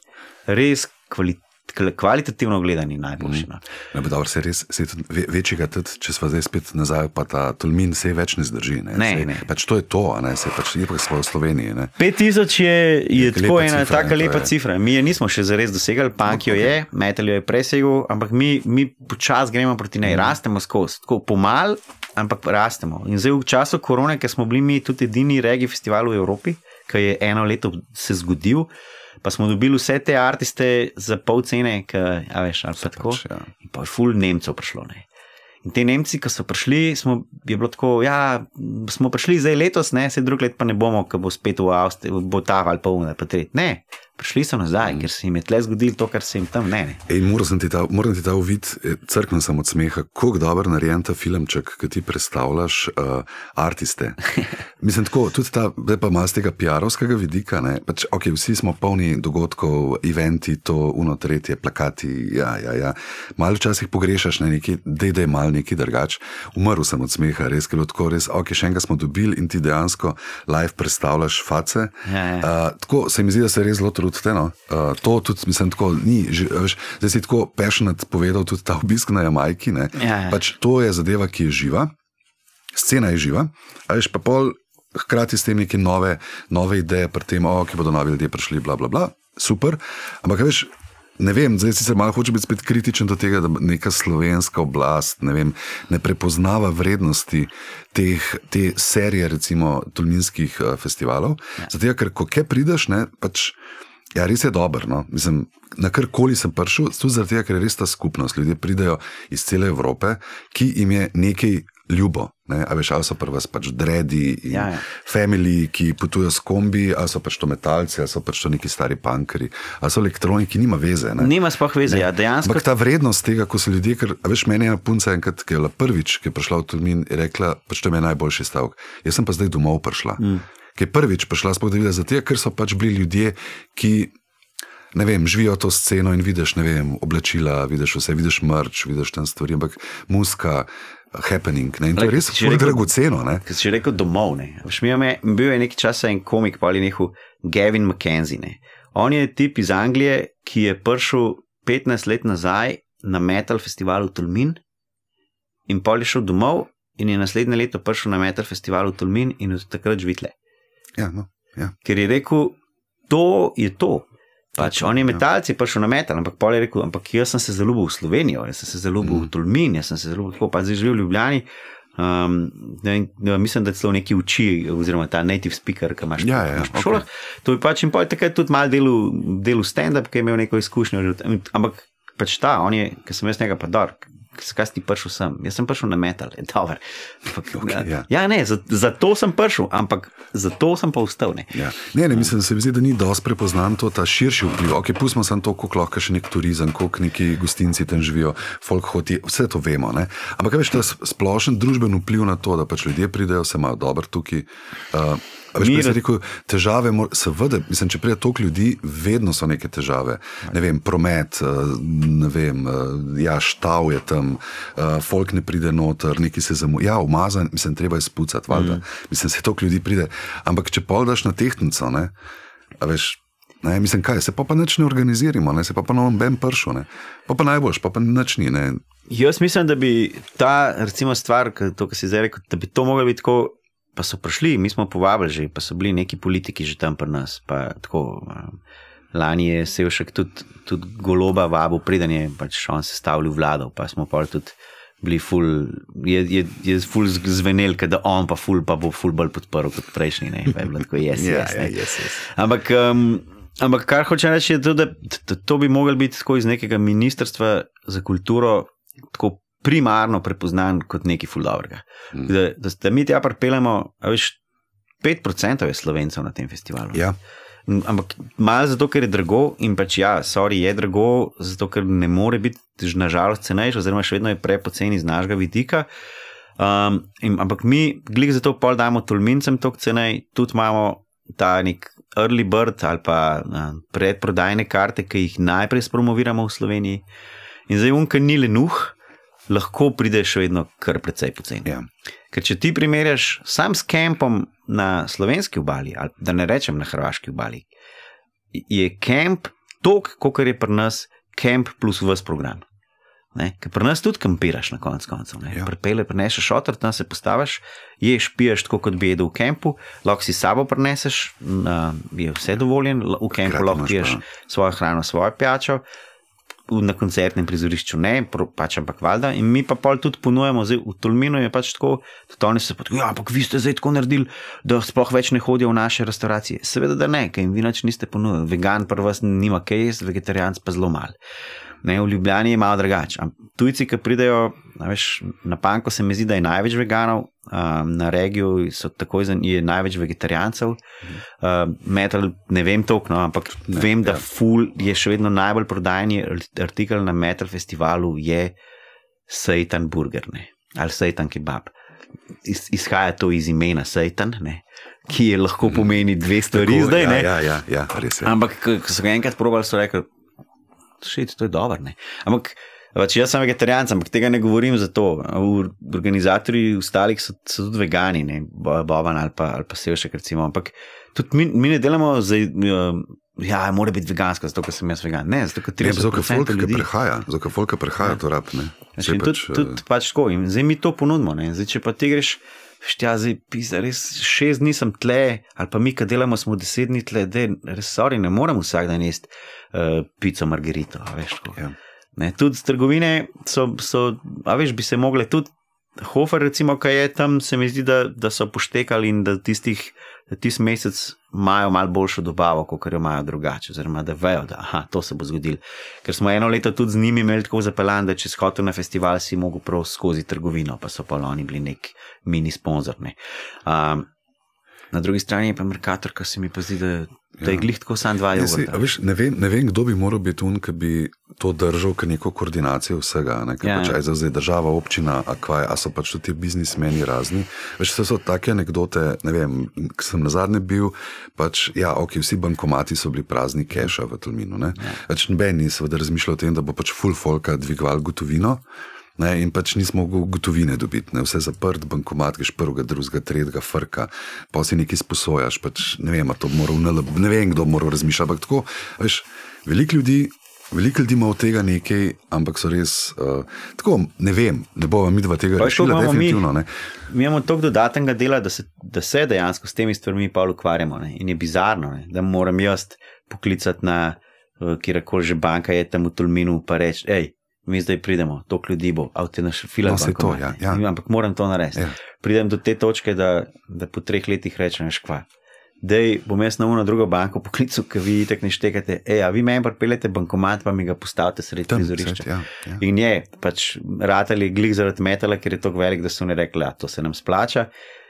res kvalitetni kvalitativno gledani najboljši. No. Ne, pa dobro, se res, se tudi ve, večjega, tudi, če smo zdaj spet nazaj, pa ta tolmin se več ne zdrži. Ne, Ne, Sej, ne. Pač to je to, a ne, se pač je pa smo v Sloveniji. Ne. 5000 je, je Neka tako ena cifra, taka ne, lepa je. cifra. Mi je nismo še zares dosegli, punk jo je, metal jo je presegel, ampak mi, mi počasi gremo proti njej, rastemo skozi, tako pomal, ampak rastemo. In zdaj v času korone, ker smo bili mi tudi edini regi festival v Evropi, ki je eno leto se zgodil. Pa smo dobili vse te artiste za pol cene, ki, a veš, ali pa tako. pač, ja. In pa je ful Nemcev prišlo. Ne. In te Nemci, ki so prišli, smo, je bilo tako, ja, smo prišli zdaj letos, ne, se drug let pa ne bomo, ko bo spet v Avstriji, bo ta ali pa unaj, pa tretji. Ne, prišli so nazaj, mm. ker se jim je tle zgodilo to, kar se jim tam ne. ne. Ej, moram ti ta, moram ti ta uvid, eh, crkven sem od smeha, kako dobro narejen ta filmček, ki ti predstavljaš uh, artiste. [LAUGHS] Mislim, tako, tudi ta, zdaj pa z tega PR-ovskega vidika. Ne, pač, okay, vsi smo polni dogodkov, eventi, to, uno, tretje, plakati. Ja, ja, ja. Malo včasih pogrešaš ne, neki, da je mal neki drugač. Umrl sem od smeha, res, ker je bilo tako res, ok, še enega smo dobili in ti dejansko live predstavljaš face. Ja, ja. Uh, tako se mi zdi, da se res zelo trudite. No? Uh, to tudi, mislim, tako ni. Že, veš, zdaj si tako pešenat povedal tudi ta obisk na Jamajki. ne. Ja, ja. Pač to je zadeva, ki je živa, scena je živa, a veš pa pol. Hkrati s tem neke nove, nove ideje, pri tem, oh, ki bodo novi ljudje prišli, bla, bla, bla. super. Ampak, veš, ne vem, zdaj sicer malo hoče biti spet kritičen do tega, da neka slovenska oblast ne, vem, ne prepoznava vrednosti teh, te serije, recimo, tolminskih uh, festivalov. Ja. Zato, ker ko kaj prideš, ne, pač. Ja, res je dobro. No. Mislim, na karkoli sem prišel, tudi zaradi tega, ker je res ta skupnost. Ljudje pridejo iz cele Evrope, ki jim je nekaj ljubo. Ne? A veš, ali so pri vas pač dredi in Ja, ja, ja. ja. family, ki potujejo s kombi, ali so pač to metalci, ali so pač to neki stari pankari, ali so elektroniki, nima veze. Ne? Nima sploh veze, ja, dejansko. Ampak ta vrednost tega, ko so ljudje, ker veš, meni je ena punca enkrat, ki je bila prvič, ki je prišla v Tulmin, je rekla, pač to mi je najboljši stavek. Jaz sem pa zdaj domov prišla. Mm. Ki je prvič prišla, sploh da videla za te, ker so pač bili ljudje, ki. Ne vem, živijo to sceno in vidiš, ne vem, oblačila, vidiš vse, vidiš mrč, vidiš tam stvari, ampak muska, happening. Ne? In to je res zelo dragoceno. Ker si rekel domov. Ne. Veš, mi je, bil je nekaj časa en komik, pa ali nehal Gavin McKenzie. Ne. On je tip iz Anglije, ki je prišel 15 let nazaj na Metal Festivalu Tolmin in pol je šel domov in je naslednje leto prišel na Metal Festivalu Tolmin in od takrat živitle. Ja, no, ja. Ker je rekel, to je to. Pač on je Ja. metalc, je prišel na metal, ampak pol je rekel, ampak jaz sem se zaljubil v Slovenijo, jaz sem se zaljubil mm. v Tolmin, jaz sem se zaljubil tako, pa zdaj živim v Ljubljani. Um, ne, ne, mislim, da celo neki uči, oziroma ta native speaker, ki imaš, Ja, ja, okej. šolah. To je pač in pol takrat tudi malo delu, delu stand-up, ki je imel neko izkušnjo. Ampak pač ta, on je, ki sem jaz njega pa dar, skaj si prišel sem? Jaz sem prišel na metal, je dobro. [LAUGHS] Okej, ja. ja, ne, za- zato sem prišel, ampak zato sem pa vstal. Ne. Ja. Ne, ne, mislim, se mi zdi, da ni dosti prepoznan to, ta širši vpliv. Ok, pustimo samo to, koliko lahko še nek turizem, koliko neki gostinci tam živijo, folk hoti, vse to vemo. Ne? Ampak, a veš, ta splošen družben vpliv na to, da pač ljudje pridejo, se imajo dobro tukaj. Uh, Veš, Mi prej si raz- rekel, težave, mor- seveda, mislim, če pride toliko ljudi, vedno so neke težave. Ne vem, promet, eh, ne vem, eh, ja, štav je tam, eh, folk ne pride noter, neki se zamuja. Ja, umazan, mislim, treba je spucati, valjda. Mm. Mislim, se toliko ljudi pride. Ampak če pol daš na tehtnico, ne, veš. Ne, mislim, kaj, se pa pa nič ne organiziramo, ne, se pa pa na ben pršo, ne. pa pa najboljš, pa pa nič ni. Ne. Jaz mislim, da bi ta recimo, stvar, to, kar si zdaj rekel, da bi to moglo biti tako. Pa so prišli, mi smo povabili že, pa so bili neki politiki že tam pri nas. Pa tako, um, lani je Sevšek tudi, tudi goloba vabil, preden je pač on sestavljal vlado, pa smo pa tudi bili ful, je, je, je ful zvenel, da on pa ful pa bo ful bolj podprl kot prejšnji, ne, pa je bilo tako yes, [LAUGHS] Ja, yes, ja, ne. yes, yes. Ampak, um, ampak kar hoče reči, je to, da to, to bi moglo biti tako iz nekega ministrstva za kulturo tako primarno prepoznan kot nekaj fuldovrega. Mm. Da, da, da mi tja pripeljemo, veš, 5% je slovencev na tem festivalu. Ja, Ampak malo zato, ker je drago in pač ja, sorry, je drago, zato ker ne more biti, nažalost, cenejši, oziroma še vedno je prepoceni z našega vidika. Um, in, ampak mi, glih zato pol damo tolmincem tok cenej, tudi imamo ta nek early bird ali pa uh, predprodajne karte, ki jih najprej spromoviramo v Sloveniji. In zdaj unka ni lenuh, lahko pride še vedno kar precej poceni. ja. Ker če ti primerjaš sam s kempom na slovenski obali, ali da ne rečem na hrvaški obali, je kemp tok, kot je pri nas, kemp plus vse program. Ne? Ker pri nas tudi kampiraš na koncu koncev. Ja. Pripele, prinešeš otrok, tam se postaviš, ješ, piješ tako, kot bi jedel v kempu, lahko si sabo prineseš, uh, je vse dovoljen, v Hkrati lahko piješ svojo hrano, svojo pijačo. Na koncertnem prizorišču ne, pač ampak valjda. In mi pa pol tudi ponujamo, zdaj v Tolminu je pač tako, da oni se tako, ja, ampak vi ste zdaj tako naredili, da sploh več ne hodijo v naše restauracije. Seveda, da ne, ker jim vi nič niste ponudili. Vegan pa vas nima kaj vegetarijanc pa zelo mal. Ne, v Ljubljani je malo drugače. Tujci, ki pridejo, a veš, na Panko se mi zdi, da je največ veganov, um, na regiju so takoj je največ vegetarijancev. Uh, metal, ne vem toliko, no, ampak ne, vem, da ja. ja. Ful je še vedno najbolj prodajni artikel na Metal festivalu, je Satan burger ne, ali Satan kebab. Iz, izhaja to iz imena Satan, ne, ki je lahko pomeni dve stvari Tako, zdaj. ja, ne. ja, ja, ja, res je. Ampak, ko so ga enkrat probali, so rekli, šit, to je dobro. ne." Ampak, pač jaz sem vegetarijanc, ampak tega ne govorim zato. Organizatorji ostalih so, so tudi vegani, ne, Bo- Boban ali pa, ali pa Sevšek, recimo. Ampak tudi mi, mi ne delamo za. Ja, mora biti veganska, zato sem jaz vegan. Ne, zato ker Ne, 30% zato, ker folk, ki ljudi. prehaja, zato, ker folk, ki prehaja, to rab. Pač, tudi, tudi pač tako. In zdaj mi to ponudimo. Ne? Zdaj, če pa ti greš, štja, zdaj pisa, res šest dni sem tle, ali pa mi, ki delamo, smo deset dni tle, da res sorry, ne morem vsak dan jesti uh, pico margarito. Veš, tako. Ja. Ne, tudi trgovine so, so, a veš, bi se mogle tudi. Hofer, recimo, kaj je tam, se mi zdi, da, da so poštekali in da tistih, da tisti mesec imajo malo boljšo dobavo, kot jo imajo drugače, oziroma da vejo, da aha, to se bo zgodilo. Ker smo eno leto tudi z njimi imeli tako zapeljan, da če si hotel na festival, si mogel prav skozi trgovino, pa so pa oni bili nek mini sponzor. Ne. Um, na drugi strani je pa Merkator, ki se mi pa zdi, da, da je Ja. glih tako sam dva jogurta. veš, ne, vem, ne vem, kdo bi moral biti un, ki bi to držal, kot neko koordinacijo vsega. Ne, Ja, pač, aj zdaj, država, občina, a kvaj, a so pač tudi ti biznismeni razni. Veš, to so take anekdote. Ne vem, ko sem na zadnje bil, pač, ja, ok, vsi bankomati so bili prazni keša v Tolminu. Ne. Ja. Pač noben ni seveda razmišljal o tem, da bo pač full folka dvigoval gotovino. Ne, in pač nismo mogli gotovine dobiti, ne, vse zaprt, bankomat, greš prvega, drugega, tretjega, frka, pa si nekaj sposojaš. Pač, ne, vem, moral, ne vem, kdo mora razmišljati. Ampak tako, veš, veliko ljudi, veliko ljudi ima od tega nekaj, ampak so res. Uh, tako, ne vem, ne bomo mi dva tega rešili, imamo mi? definitivno. Ne. Mi imamo toliko dodatnega dela, da se, da se dejansko s temi stvarmi pa ukvarjamo. Ne? In je bizarno, ne? da moram jaz poklicati na uh, kjerkoli že banka, je tam v Tolminu, pa reči, hej, mi zdaj pridemo, toliko ljudi bo, a ti naš film. No, saj to, ja, ja. Ampak moram to narediti. Ja. Pridem do te točke, da, da po treh letih rečem, veš kva. da bom jaz na uno drugo banko poklical, ki vi tako ne štekate. Ej, a vi meni pripeljete bankomat, pa mi ga postavite sredi Tam, prizorišča. sredi, ja, ja. In je, pač ratali glik zaradi metala, ker je tako velik, da so oni rekli, da to se nam splača.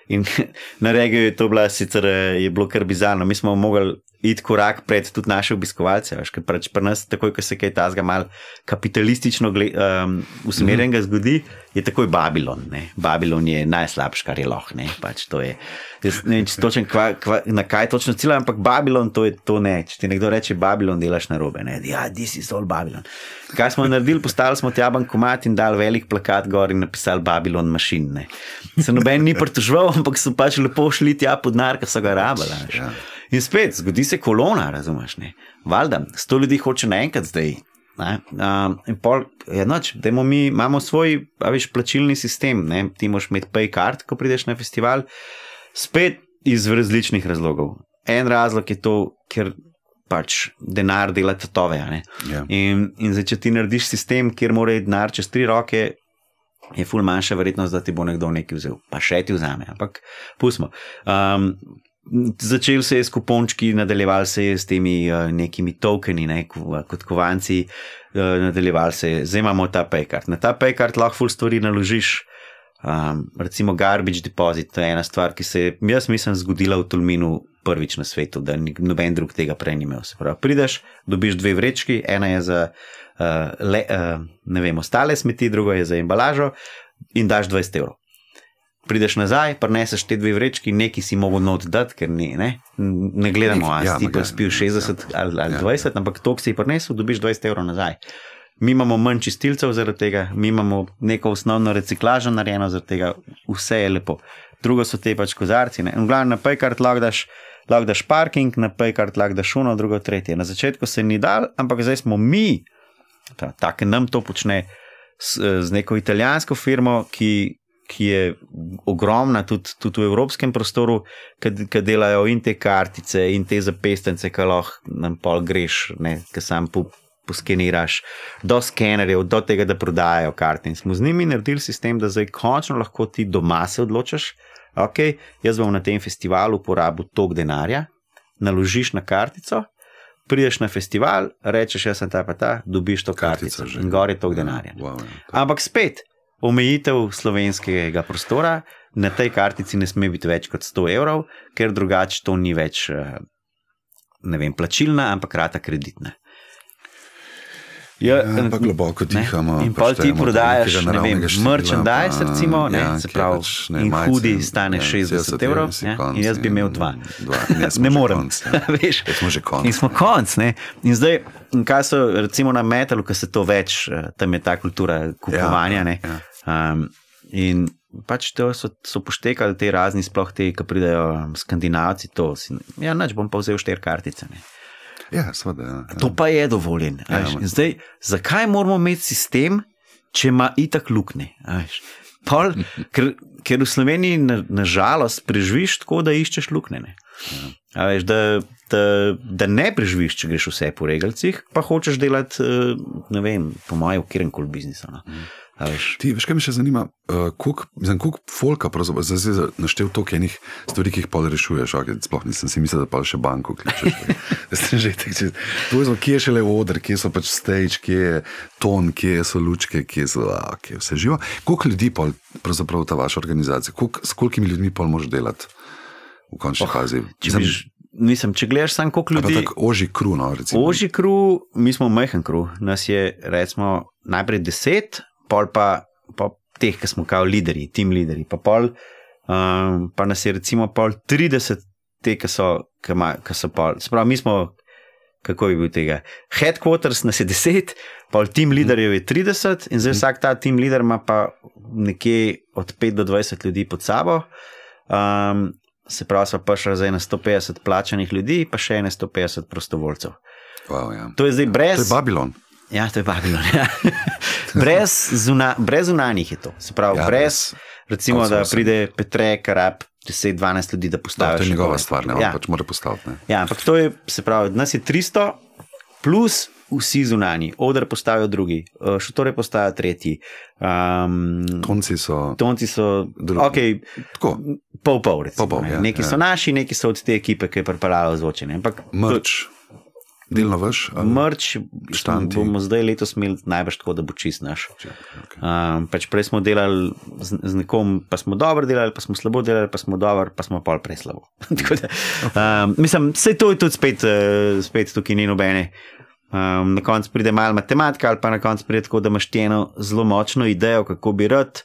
In [LAUGHS] na regiju je to bila sicer eh, je bilo kar bizarno. Mi smo mogli iti korak pred tudi naše obiskovalce, veš, ker pač pri nas, takoj, ko se kaj tazga mal kapitalistično gled, um, usmerjenega zgodi, je takoj Babilon. Ne. Babilon je najslabši, kar je lahko. Pač to je. Jaz ne vem, če točen, kva, kva, na kaj točno cilja, ampak Babilon to je to ne. Če ti nekdo reče Babilon, delaš na robe. Ne. Ja, this is all Babilon. Kaj smo naredili, postavili smo tja bankomat in dali velik plakat gor in napisali Babilon mašin. Ne. Se noben ni pritoževal, ampak so pač lepo šli tja pod nar, ki so ga rabili. Ja. In spet, zgodi se kolona, razumeš? Ne? Valjda, sto ljudi hoče naenkrat zdaj. Ne? Um, in pol, ja, noč, dajmo mi imamo svoj, a veš, plačilni sistem, ne? ti moš imeti pay card, ko prideš na festival, spet iz različnih razlogov. En razlog je to, ker pač denar dela tatove. Ja. In, in zdaj, če ti narediš sistem, kjer mora iti denar čez tri roke, je ful manjša verjetnost, da ti bo nekdo nekaj vzel, pa še ti vzame. Ampak pustimo. Um, Začel se je s kupončki, nadaljeval se je s temi uh, nekimi tokeni, ne, ko- kot kovanci, uh, nadaljeval se je, zdaj imamo ta paycard. Na ta paycard lahko ful stvari naložiš, um, recimo garbage deposit, to je ena stvar, ki se je, jaz mislim, zgodila v Tolminu prvič na svetu, da noben drug tega prej ni imel. Se pravi, prideš, dobiš dve vrečki, ena je za uh, le, uh, ne vem, ostale smeti, druga je za embalažo in daš 20 evrov. Prideš nazaj, prineseš te dve vrečki, neki si mogel not dati, ker ni, ne, ne gledamo, ali Ja, si pa ja, spil 60 ali, ali Ja. 20, ampak to, ki si jih prinesel, dobiš 20 evrov nazaj. Mi imamo manj čistilcev zaradi tega, mi imamo neko osnovno reciklažo narejeno zaradi tega, vse je lepo. Drugo so te pač kozarci. Ne? In v glavnem na paycard lahko daš, lahko daš parking, na paycard lahko daš uno, drugo, tretje. Na začetku se ni dal, ampak zdaj smo mi, tako nam to počne s, z neko italijansko firmo, ki, ki je ogromna tudi, tudi v evropskem prostoru, ki delajo in te kartice, in te zapestence, ki lahko nam pol greš, ki sam po, poskeniraš, do skenerjev, do tega, da prodajajo karte. In smo z njimi naredili sistem, da zdaj končno lahko ti doma se odločiš. Ok, jaz bom na tem festivalu porabil tok denarja, naložiš na kartico, prideš na festival, rečeš, jaz sem ta pa ta, dobiš to kartico, Kartica že. in gor je tok Ja, denarja. wow, ja. Ampak spet, omejitev slovenskega prostora, na tej kartici ne sme biti več kot 100 evrov, ker drugače to ni več eh, ne vem, plačilna, ampak rata kreditna. Ja, pa globoko ne. dihamo. In pa pol ti prodajaš, nekega ne vem, merchandise, pa, recimo, ne, se pravi, pač, ne, in majice, hudi stane 60 evrov, ja, konc in jaz bi imel dva. dva. [LAUGHS] Ne, Ne morem. konc, ja. [LAUGHS] Veš. Ja, smo že konc. In smo konc. Ne? In zdaj, in kaj so, recimo na metalu, ki se to več, eh, tam je ta kultura kupovanja. Ja, ne. ja. Um, in pač to so, so poštekali te razni, sploh te, ki pridejo um, skandinavci. To, si, ja, neč bom pa vzel štiri kartice. Ne. Ja, seveda. Ja, ja. To pa je dovoljen. Ja, Ja, zdaj, zakaj moramo imeti sistem, če ima itak luknje? Pol, ker, ker v Sloveniji na- nažalost preživiš tako, da iščeš luknje. ne. A Veš, da, da, da ne preživiš, če greš vse po regalcih, pa hočeš delati, eh, ne vem, po mojem, v kjerem koli biznisu. No. A Veš, Ti, veš, kaj me še zanima, uh, koliko kolik folka, pravzaprav, zdaj si naštel toliko enih stvari, ki jih pol rešuješ. Okay, sploh nisem si mislil, da pa še banko kličeš. [LAUGHS] Že tek, če- je, zelo, kje je šele oder, kje so pač stage, kje je ton, kje so lučke, kje so a, okay, vse živo. Koliko ljudi pol, pravzaprav ta vaša organizacija, koliko, s kolikimi ljudmi pol moš delati v končni oh, fazi? ž- mislim, če gledaš samo koliko pa ljudi. tako oži kruno, recimo. Oži kru, mi smo majhen kru, nas je recimo najprej deset, pol pa, pa teh, ki smo kao lideri, tim lideri, pa pol, um, pa nas je recimo pol 30, te, ki so, ki ma, ki so pol. Sprav, mi smo, kako je bil tega, headquarters nas je 10, pol tim liderjev je 30 in zdaj vsak ta tim lider ima pa nekje od 5 do 20 ljudi pod sabo. Um, se pravi, smo prišli zdaj na 150 plačanih ljudi, pa še ene 150 prostovoljcev. Wow, ja. To je zdaj brez. To je Babilon. Ja, to je Babilon. [LAUGHS] Ja. brez, zuna, brez zunanjih je to. Se pravi, Ja, brez, recimo, da outsourcing. pride Petre, karab 10-12 ljudi, da Da, postavi. to je njegova stvar, ne, ja. pač mora postaviti. Ne. ja, ampak to je, se pravi, nas je 300 plus vsi zunani, odr postavijo drugi, eh, šotore postavijo tretji. Um, Tonci so Tonci so, Drugi. okay, tako. pol pol. Recimo, Pol pol, ne. ja, neki ja. so naši, neki so od te ekipe, ki je pripravljala zvočenje. Ampak Mrč, delno ali- Mrč Štanti. bomo zdaj letos imeli najbrž tako, da bo čist naš. Okay. Um, pač prej smo delali z, z nekom, pa smo dobro delali, pa smo slabo delali, pa smo dobro, pa smo pol prej slabo. [LAUGHS] Da, um, mislim, vse to je tudi spet, uh, spet tukaj ni nobene. Um, na koncu pride malo matematika, ali pa na koncu pride tako, da imaš eno zelo močno idejo, kako bi rad,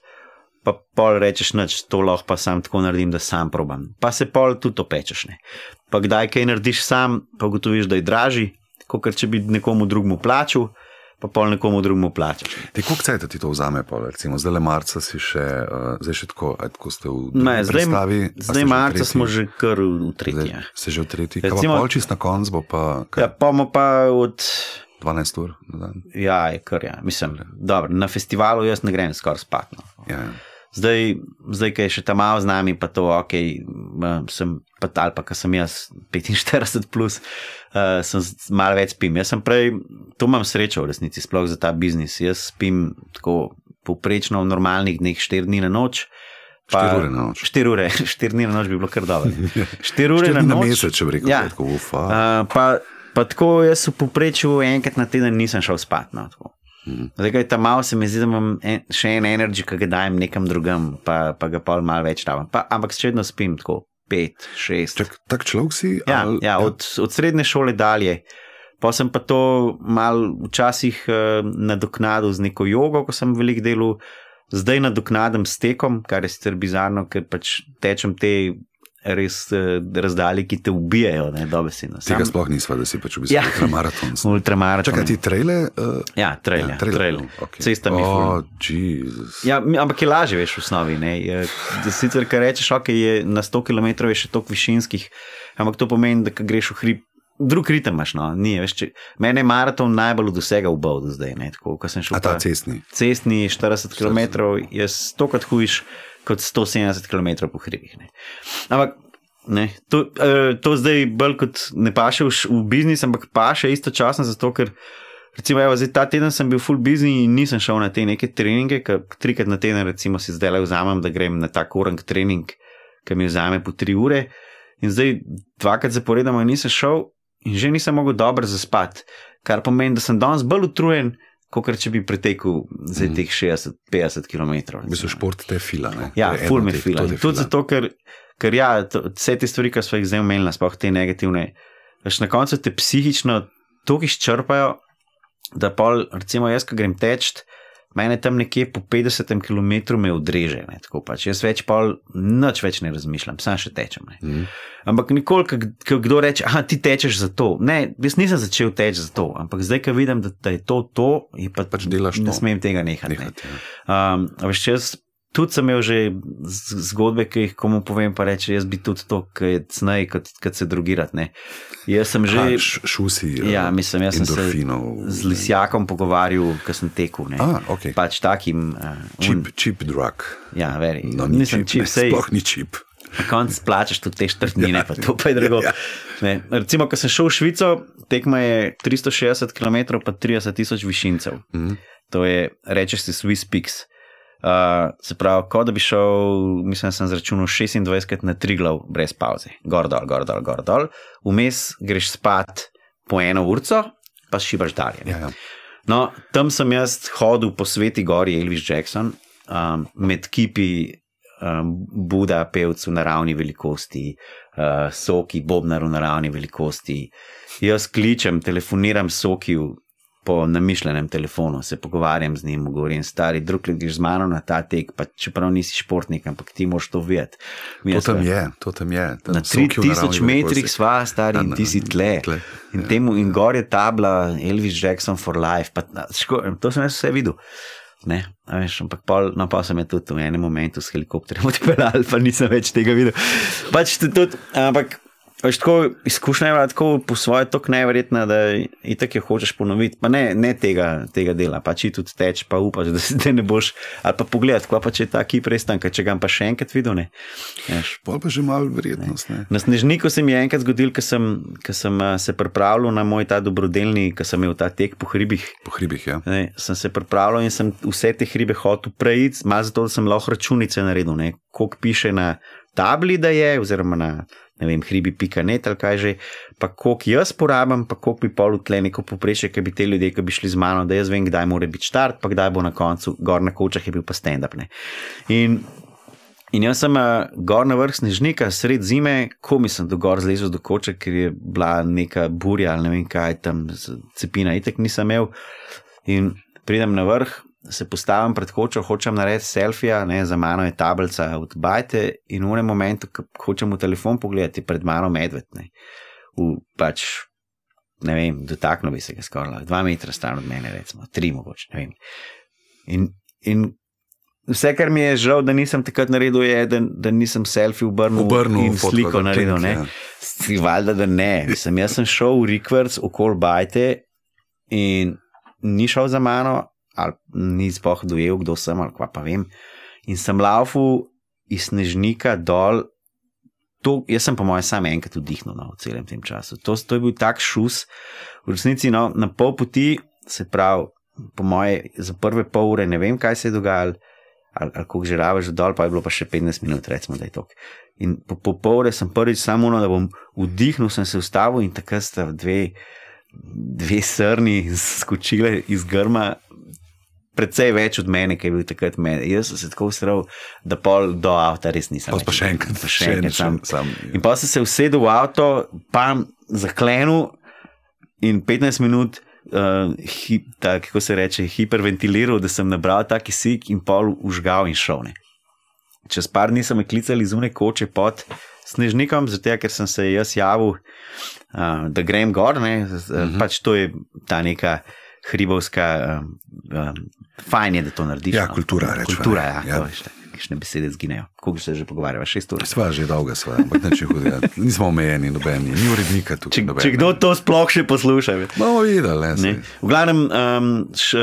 pa pol rečeš, noč to lahko pa sam tako naredim, da sam probam. Pa se pol tudi opečeš. Ne. Pa kdaj kaj narediš sam, pa ugotoviš, da je dražji, kot če bi nekomu drugemu plačal, pa pol nekomu drugemu plačaš. Te, koliko cajt ti to vzame? Pol, recimo, zdaj le marca si še, uh, zdaj še tako, tako ste v Ne, zdaj, predstavi. zdaj že marca tretji? smo že kar v, v Zdaj, tretji. Ja. ste že v tretji. Recimo- pa pol čist na konc bo pa kaj, Ja, pa bomo pa od. 12 ur na dan. Ja, je kar ja. Mislim, dobro, na festivalu jaz ne grem skoraj spat. No. Ja, ja. Zdaj, zdaj, ki je še tam malo z nami, pa to, ok, sem pa tal, pa ko sem jaz 45, plus, uh, sem malo več spim. Jaz sem prej, to imam srečo v resnici, sploh za ta biznis. Jaz spim tako povprečno v normalnih dneh 4 dni na noč. Štiri ure na noč. 4 ure, 4 dni na noč bi bilo kar dobro. [LAUGHS] 4 ure Štiri na dni na noč. mesec, če bi rekel, Ja. tako, ufa. Uh, pa, pa tako jaz v povprečju enkrat na teden nisem šel spat. No, tako. Zdaj, ko je tam malo, se mi zdi, da imam en, še en energy, ki ga dajem nekam drugam, pa, pa ga pol malo več davam. Pa, ampak še vedno spim tako, pet, šest. Čak, tak človek si? Ja, ali- ja, od, od srednje šole dalje. Pa sem pa to mal včasih uh, nadoknadil z neko jogo, ko sem velik delal, zdaj nadoknadim s tekom, kar je sicer bizarno, ker pač tečem te res uh, razdalje, ki te ubijajo, ne dobesedno. Tega sploh nisva, da si pač v bistvu Ja. ultramaraton. [LAUGHS] Ultramaraton. Čakaj, ti trele? Uh, Ja, trail, ja, trail. okay. Cesta mi. Oh. Ja, ampak je lažje, veš, v osnovi. ne. Sicer, kar rečeš, ok, je na 100 km je še toliko višinskih, ampak to pomeni, da greš v hrib. Drug ritem imaš, no, ni, veš, če, mene je maraton najbolj od vsega ubal do zdaj. Ne, tako, šel A ta cestni. cestni 40 km, je stokrat hujš kot 170 km po hribih. Ne. Ampak ne, to, uh, to zdaj bolj kot ne paše v, v biznis, ampak paše istočasno zato, ker. Recimo, evo, zdaj, ta teden sem bil full busy in nisem šel na te neke treninge, ki trikrat na teden, recimo, si zdaj le vzamem, da grem na tak orang trening, ki mi vzame po tri ure. In zdaj dvakrat zaporedoma nisem šel in že nisem mogel dobro zaspati, kar pomeni, da sem danes bolj utrujen, kot če bi pretekel za Mhm. teh 60-50 km. V bistvu šport te fila. Ne? Ja, je me teh- fila. In Tudi zato, ker, ker ja, to, vse te stvari, ki smo jih zdaj omenili, sploh te negativne, veš, na koncu te psihično toliko izčrpajo, da pol, recimo jaz, ko grem teč, mene tam nekje po 50 km me odreže. Ne, tako pač. Jaz več pol, nič več ne razmišljam, sam še tečem. Ne. Mhm. Ampak nikoli, ko kdo reče, ah, ti tečeš za to. Ne, jaz nisem začel teči za to, ampak zdaj, ko vidim, da, da je to to, je pa, Pač delaš ne to. smem tega nehati. Ne. Nehati, ja. Um, veš, jaz tudi sem imel že zgodbe, ki jih komu povem, pa reče, jaz bi tudi to, ki je cnej, kot, kot se drugirati. ne. Jaz sem že, Aha, š- šusi. eh, ja, mislim, jaz sem se endorfinov. z lisjakom pogovarjal, ko sem tekel. Ne. A, ok. Pač takim, uh, Čip, čip drug. ja, veri. No, ni nisem čip, čip, sej. Sploh ni čip. Na koncu plačaš tudi te štrtnine, [LAUGHS] pa to pa je drago. Ja. Ne, Recimo, ko sem šel v Švico, tekma je 360 km, pa 30 tisoč višincev. Mhm. To je, rečeš si Swiss Peaks. Uh, se pravi, kot da bi šel, mislim, da sem zračunal 26 na tri glav, brez pauze, gor dol, gor dol, gor dol. Vmes greš spat po eno urco, pa šibaš dalje. ne. Ja, ja. No, tam sem jaz hodil po sveti gori Elvis Jackson, um, med kipi um, Buda, pevcu naravni velikosti, uh, Soki, Bobnar v naravni velikosti. Jaz kličem, telefoniram Sokiju po namišljenem telefonu, se pogovarjam z njim, govorim, stari, drug greš z mano na ta tek, pa čeprav nisi športnik, ampak ti moraš to vedeti. Mi To tam je, to tam je. Tam Na soki v 3000 naravni metrih sva, stari, in ti si tle. tle, In, ja. temu, in gor je tabla Elvis Jackson for life. Pa, na, ško, to sem jaz vse videl. Ne, veš, ampak pol, no, pa sem je tudi v enem momentu s helikopterjem [LAUGHS] odpeljal, pa nisem več tega videl. Pač tudi, ampak veš, tako, izkušnja je bila tako po svoje tako neverjetna, da itak jo hočeš ponoviti. Pa ne, ne tega, tega dela, pač ti tudi teč, pa upaš, [LAUGHS] da se te ne boš. Ali pa pogled, kva pa če je ta kip res tam, ker če ga pa še enkrat videl. Ne, veš, Pol pa že malo verjetnost. Ne? Na Snežniku se mi je enkrat zgodil, ko sem, ko sem se pripravljal na moj ta dobrodelni, ko sem imel ta tek po hribih. Po hribih, ja. Ne, sem se pripravljal in sem vse te hribe hotel preiti, malo zato, da sem lahko računice naredil, ne, koliko piše na tabli, da je, oziroma na ne vem, hribi pika net ali kaj že, pa koliko jaz porabim, pa koliko bi pol tle neko poprečje, ki bi te ljudje, ki bi šli z mano, da jaz vem, kdaj mora biti štart, pa kdaj bo na koncu, gor na kočah je bil pa stand-up. In In jaz sem uh, gor na vrh snežnika, sred zime, ko mi sem do gor zlezel do koče, ker je bila neka burja ali ne vem kaj tam, cepina, itek nisem imel. In pridem na vrh, se postavim pred kočo, hočem narediti selfija, ne, za mano je tablica od bajte in v enem momentu, ko hočem v telefon pogledati, pred mano medved. Ne, v, pač, ne vem, dotaknil bi se ga skoraj, dva metra stran od mene, recimo, tri mogoče, ne vem. In, in Vse, kar mi je žal, da nisem takrat naredil, je, da, da nisem selfie obrnil Obrnil in fotko sliko naredil. Ne? ja. Valjda, da ne. Mislim, jaz sem šel v Rikvrc, okol Bajte in ni šel za mano, ali ni spoh dojel, kdo sem ali kva pa vem. In sem laufu iz Snežnika dol. To, jaz sem, po mojem, sam enkrat vdihnil no, v celem tem času. To, to je bil tak šus, v resnici no, na pol poti, se pravi, po moje, za prve pol ure ne vem, kaj se je dogajalo, ali, ali kako že rabiš dol, pa je bilo pa še 15 minut, recimo, da je to. In po, po pol ure sem prvič samo ono, da bom vdihnil, sem se ustavil in takrat sta dve, dve srni skočile iz grma. Predvsej več od mene, ki je bil takrat med. Jaz sem se tako ustvaril, da pol do avta res nisem. Pa več še enkrat, Pa še enkrat, sam, sam. In pa sem se usedel v avto, pa zaklenil in 15 minut, uh, hi, ta, kako se reče, hiperventiliral, da sem nabral ta kisik in pol užgal in šel. Ne. Čez par dni so me klicali zunaj koče pod snežnikom, zato ker sem se jaz javil, uh, da grem gor. Ne, uh -huh. Pač to je ta neka hribovska, um, um, fajn je, da to narediš. Ja, no. kultura, rečemo, Kultura, ne. ja, Ja. ja. je še. Kakšne besede zginejo, koliko se že pogovarjava, šest ur. Sva že dolga, sva, ampak neče hudega. Nismo omejeni, nobeni, ni urednika tukaj. Če, nobenega. če kdo to sploh še posluša. Bomo videli, ne. Ne. V glavnem, um, š,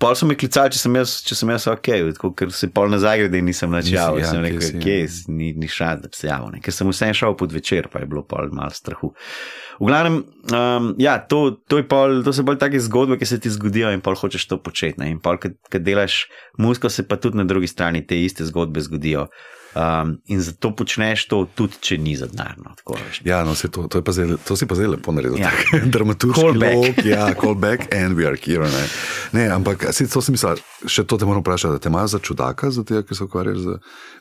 pol so me klicali, če sem jaz, če sem jaz ok, tako, ker se pol nazaj grede nisem Nisi, načel. ja, sem rekel, ja. kje si, ni, ni šans, da bi se javil. ne. Ker sem vse šel pod večer, pa je bilo pol malo strahu. V glavnem, um, ja, to, to, je pol, to so bolj take zgodbe, ki se ti zgodijo in pol hočeš to početi. ne. In pol, kad delaš muziko, se pa tudi na drugi strani te iste zgodbe zgodijo. Um, in zato počneš to, tudi če ni za denar. No, tako, veš. Ja, no, to, to, pa zdaj, to si pa zdaj lepo naredil. Ja. [LAUGHS] Dramaturški Callback. lok, ja, callback and we are here. Ne, ne ampak si, to sem mislil, še to te moram vprašati, da te imajo za čudaka, za tega, ki se ukvarjaš z.